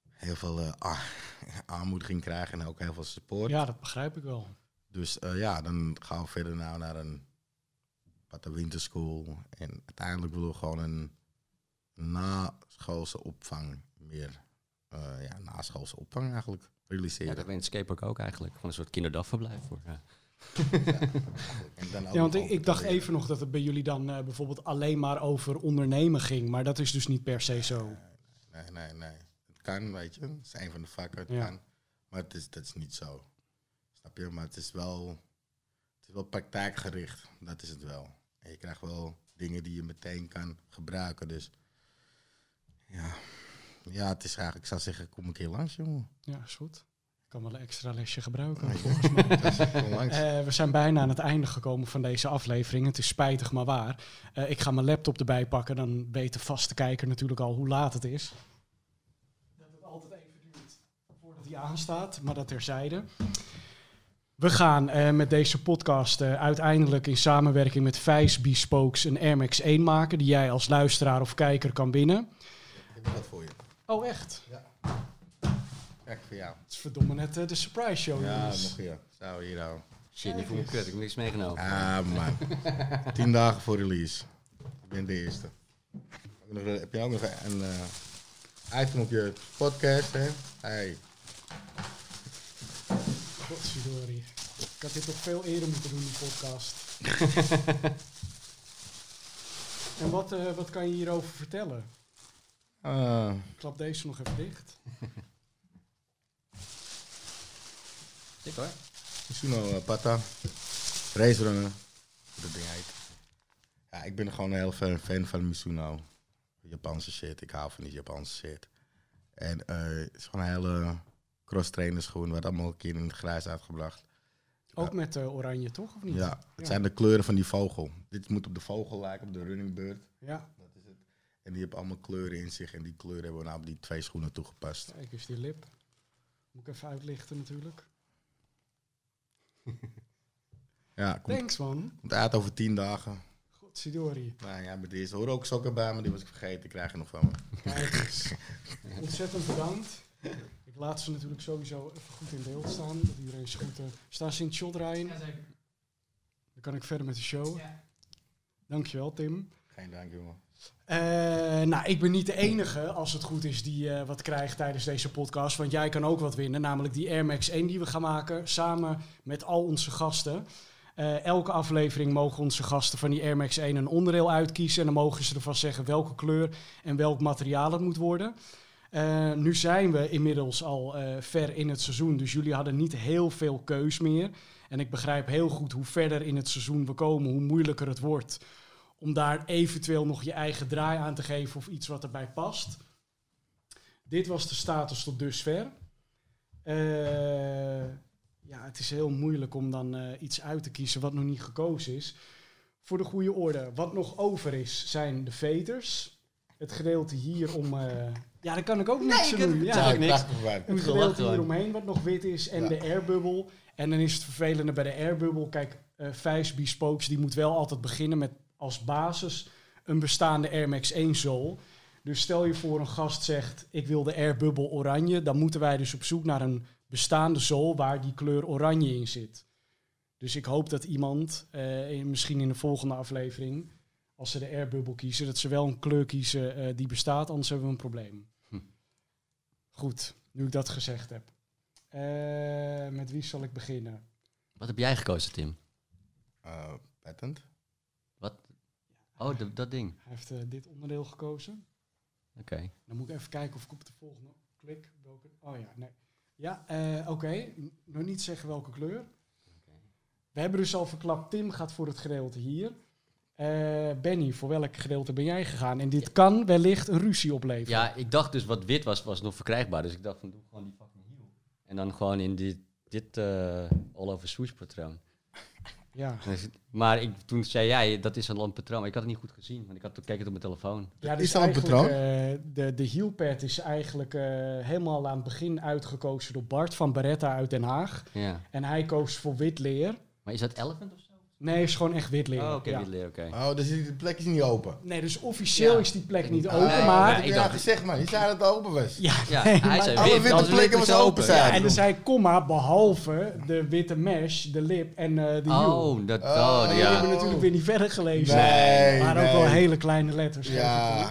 heel veel eh, ah, aanmoediging krijgen en ook heel veel support. Ja, dat begrijp ik wel. Dus eh, ja, dan gaan we verder nou naar een Pata Winterschool. En uiteindelijk willen we gewoon een naschoolse opvang meer. eh ja, naschoolse opvang eigenlijk realiseren. in het skatepark ook eigenlijk. Gewoon een soort kinderdagverblijf voor. Ja. Dan ook Ja, want ik, ik dacht even nog dat het bij jullie dan eh, bijvoorbeeld alleen maar over ondernemen ging. Maar dat is dus niet per se zo. Nee, nee, nee. Het kan, weet je. Het is een van de vakken, het Ja. kan. Maar het is, dat is niet zo. Snap je? Maar het is wel, het is wel praktijkgericht. Dat is het wel. En je krijgt wel dingen die je meteen kan gebruiken. Dus ja, ja het is eigenlijk, ik zou zeggen, kom een keer langs, jongen. Ja, is goed. Ik kan wel een extra lesje gebruiken. Nee, volgens mij. Eh, we zijn bijna aan het einde gekomen van deze aflevering. Het is spijtig, maar waar. Eh, ik ga mijn laptop erbij pakken. Dan weet de vaste kijker natuurlijk al hoe laat het is. Dat het altijd even duurt voordat hij aanstaat, maar dat terzijde. We gaan eh, met deze podcast uiteindelijk in samenwerking met Vijs Bespokes een Air Max 1 maken. Die jij als luisteraar of kijker kan winnen. Ik heb wat voor je. Oh, echt? Kijk, voor jou. Het is verdomme net eh, de surprise show. Ja, jongens. nog hier. Zo, hier nou. Shit, die voel me kut. Ik heb niks meegenomen. Ah, man. Tien dagen voor release. Ik ben de eerste. Heb je ook nog een eh, item op je podcast, hè? Hey. Godzijdank. Ik had dit nog veel eerder moeten doen, die podcast. en wat, eh, wat kan je hierover vertellen? Ik klap deze nog even dicht. Dik hoor. Mizuno eh, Pata. Racerunner. Hoe dat ding heet. Ja, ik ben gewoon een heel fan, fan van Mizuno. Japanse shit. Ik hou van die Japanse shit. En eh, het is gewoon een hele cross-trainer schoen. Werd allemaal een keer in het grijs uitgebracht. Ook met eh, oranje, toch? Of niet? Ja, het Ja. zijn de kleuren van die vogel. Dit moet op de vogel lijken, op de running bird. Ja. En die hebben allemaal kleuren in zich. En die kleuren hebben we nou op die twee schoenen toegepast. kijk eens die lip. Moet ik even uitlichten natuurlijk. Ja, komt, Thanks man. komt uit over tien dagen. Godzijdank. Nou ja, met deze horen ook sokken bij, maar die was ik vergeten. Die krijg je nog van me. Kijk eens. Ontzettend bedankt. Ik laat ze natuurlijk sowieso even goed in beeld staan. Dat iedereen ze goed... eh staan ze in het shot? Dan kan ik verder met de show. Dankjewel Tim. Geen dank, jongen. Eh, nou, ik ben niet de enige, als het goed is, die eh, wat krijgt tijdens deze podcast. Want jij kan ook wat winnen, namelijk die Air Max 1 die we gaan maken, samen met al onze gasten. Eh, elke aflevering mogen onze gasten van die Air Max 1 een onderdeel uitkiezen. En dan mogen ze ervan zeggen welke kleur en welk materiaal het moet worden. Nu zijn we inmiddels al ver in het seizoen, dus jullie hadden niet heel veel keus meer. En ik begrijp heel goed hoe verder in het seizoen we komen, hoe moeilijker het wordt om daar eventueel nog je eigen draai aan te geven of iets wat erbij past. Dit was de status tot dusver. Eh, ja, het is heel moeilijk om dan eh, iets uit te kiezen wat nog niet gekozen is. Voor de goede orde, wat nog over is, zijn de veters. Het gedeelte hier om... eh, ja, daar kan ik ook niks aan doen. Ja, eigenlijk niks. Het gedeelte gewoon. hieromheen wat nog wit is en Ja. de airbubbel. En dan is het vervelende bij de airbubbel. Kijk, eh Vijs Bespokes die moet wel altijd beginnen met als basis een bestaande Air Max 1 zool. Dus stel je voor een gast zegt ik wil de airbubbel oranje. Dan moeten wij dus op zoek naar een bestaande zool waar die kleur oranje in zit. Dus ik hoop dat iemand, eh, in- misschien in de volgende aflevering, als ze de airbubbel kiezen, dat ze wel een kleur kiezen eh, die bestaat, anders hebben we een probleem. Hm. Goed, nu ik dat gezegd heb. Eh, met wie zal ik beginnen? Wat heb jij gekozen, Tim? Eh, patent. Oh, dat ding. Hij heeft eh, dit onderdeel gekozen. Oké. Dan moet ik even kijken of ik op de volgende klik. Welke, oh ja, nee. Ja, eh, oké. N- Nog niet zeggen welke kleur. We hebben dus al verklapt, Tim gaat voor het gedeelte hier. Eh, Benny, voor welk gedeelte ben jij gegaan? En dit kan wellicht een ruzie opleveren. Ja, ik dacht dus wat wit was, was nog verkrijgbaar. Dus ik dacht van doe gewoon die fucking heel. En dan gewoon in dit, dit all-over patroon. Ja. Dus- Maar ik, toen zei jij, dat is al een patroon. Maar ik had het niet goed gezien, want ik had keek het op mijn telefoon. Ja, Is dat een eigenlijk, eh, de, de heelpad is eigenlijk eh, helemaal aan het begin uitgekozen door Bart van Beretta uit Den Haag. Ja. En hij koos voor wit leer. Maar is dat elephant of zo? Nee, is gewoon echt wit leer. Oh, oké, ja. wit leer, oké. Oh, dus die plek is niet open. Nee, dus officieel Ja. is die plek niet Nee, open, Ah, maar... heb ik je dacht- gezegd, man. Je zei dat het open was. Ja, Ja, nee, hij maar- zei Alle wit, witte wit plekken was open zijn. Ja, en dan zei komma, behalve de witte mesh, de lip en eh, de heel. Oh, dat, Oh, oh, En die hebben natuurlijk weer niet verder gelezen. Nee, maar ook nee. wel hele kleine letters. Ja.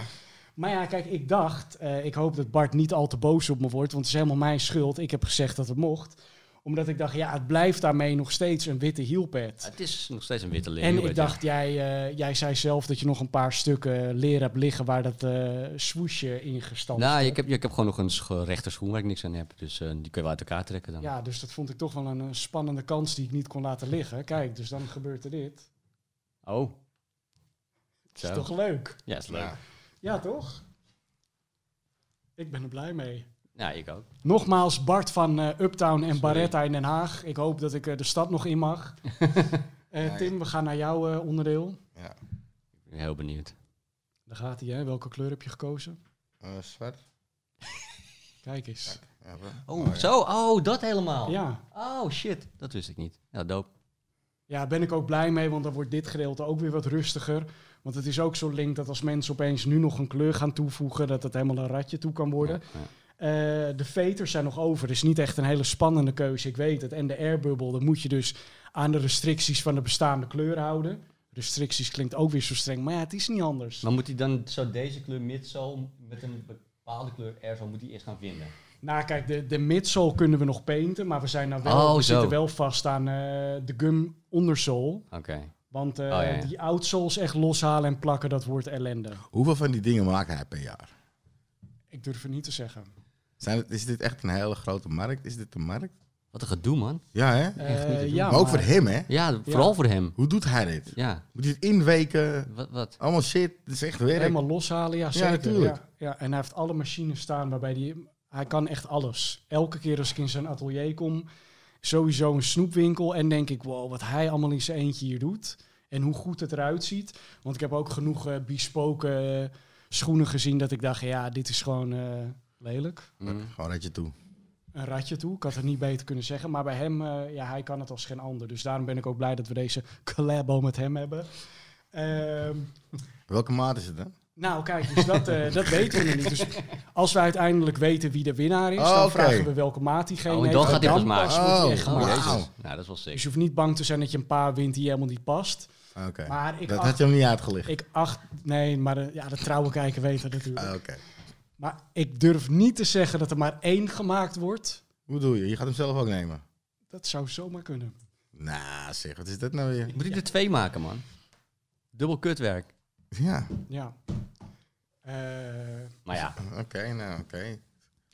Maar ja, kijk, ik dacht, eh, ik hoop dat Bart niet al te boos op me wordt, want het is helemaal mijn schuld. Ik heb gezegd dat het mocht. Omdat ik dacht, ja, het blijft daarmee nog steeds een witte heelpad. Het is nog steeds een witte leer. En ik dacht, jij, eh, jij zei zelf dat je nog een paar stukken leer hebt liggen waar dat eh swoesje in gestand Nou, ik heb, ik heb gewoon nog een rechter schoen waar ik niks aan heb. Dus eh, die kun je wel uit elkaar trekken dan. Ja, dus dat vond ik toch wel een, spannende kans die ik niet kon laten liggen. Kijk, dus dan gebeurt er dit. Oh. Dat is Zo. toch leuk? Ja, is leuk. Ja. Ja, toch? Ik ben er blij mee. Ja, ik ook. Nogmaals, Bart van eh, Uptown en Sorry. Barretta in Den Haag. Ik hoop dat ik eh, de stad nog in mag. Eh. Tim, we gaan naar jouw eh, onderdeel. Ja. Ik ben heel benieuwd. Daar gaat hij, hè? Welke kleur heb je gekozen? Eh, zwart. Kijk eens. Oh, ja. zo. Oh, dat helemaal. Ja. Oh, shit. Dat wist ik niet. Ja, dope. ja, ben ik ook blij mee, want dan wordt dit gedeelte ook weer wat rustiger. Want het is ook zo link dat als mensen opeens nu nog een kleur gaan toevoegen, dat het helemaal een ratje toe kan worden. Ja, ja. Eh, de veters zijn nog over. Het is niet echt een hele spannende keuze, ik weet het. En de airbubble, dan moet je dus aan de restricties van de bestaande kleur houden. Restricties klinkt ook weer zo streng, maar ja, het is niet anders. Maar moet hij dan zo deze kleur midsole met een bepaalde kleur airsole moet hij eerst gaan vinden? Nou, kijk, de, de midsole kunnen we nog painten, maar we zijn nou wel, Oh, we zitten wel vast aan eh, de gum ondersole. Oké. Want Oh, ja, ja. die outsoles echt loshalen en plakken, dat wordt ellende. Hoeveel van die dingen maakt hij per jaar? Ik durf het niet te zeggen. Zijn is dit echt een hele grote markt? Is dit een markt? Wat een gedoe, man. Ja, hè? Eh, niet te doen. ja, maar ook voor hem, hè? Ja, vooral voor hem. Hoe doet hij dit? Ja. Moet hij het inweken? Wat? wat? Allemaal shit. Het is echt werk. Helemaal loshalen, ja zeker. Ja, natuurlijk. Ja, En hij heeft alle machines staan waarbij hij... Hij kan echt alles. Elke keer als ik in zijn atelier kom, sowieso een snoepwinkel. En denk ik, wow, wat hij allemaal in zijn eentje hier doet. En hoe goed het eruit ziet. Want ik heb ook genoeg eh bespoken eh, schoenen gezien dat ik dacht, ja, dit is gewoon eh, lelijk. Mm. Gewoon red je toe. Een ratje toe. Ik had het niet beter kunnen zeggen. Maar bij hem, eh, ja, hij kan het als geen ander. Dus daarom ben ik ook blij dat we deze collabo met hem hebben. Ehm, Welke maat is het dan? nou, kijk, dus dat, eh, dat weten we niet. Dus als we uiteindelijk weten wie de winnaar is, Oh, dan vragen we welke maat diegene Oh, heeft. dan gaat hij pas maken. Oh, echt. Nou, dat is wel sick. Dus je hoeft niet bang te zijn dat je een paar wint die helemaal niet past. Oké. Maar ik Dat acht- had je hem niet uitgelegd. Ik acht, nee, maar de, ja, de trouwe kijker weet het natuurlijk. Ah, Oké. Maar ik durf niet te zeggen dat er maar één gemaakt wordt. Hoe doe je? Je gaat hem zelf ook nemen? Dat zou zomaar kunnen. Nou, zeg, wat is dat nou weer? Ik moet hij er twee maken, man. Dubbel kutwerk. Ja, Ja. Eh, Maar ja, oké, nou oké. ik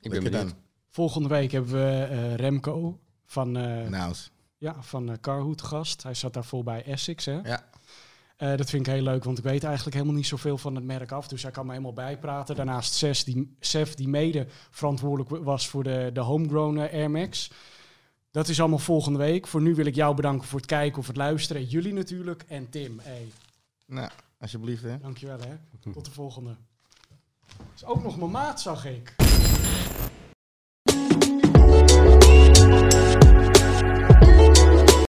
ben Lekker benieuwd. dan. volgende week hebben we eh, Remco van, eh Nou, ja, van eh, gast. Hij zat daarvoor bij Essex. Hè? ja. Eh, dat vind ik heel leuk, want ik weet eigenlijk helemaal niet zoveel van het merk af. Dus hij kan me helemaal bijpraten. Daarnaast Sef, die, Sef, die mede verantwoordelijk was voor de, de homegrown eh, Air Max. Dat is allemaal volgende week. Voor nu wil ik jou bedanken voor het kijken of het luisteren. Jullie natuurlijk. En Tim, hey, Nou, alsjeblieft hè. dankjewel hè. Tot de volgende. Is ook nog mijn maat, zag ik.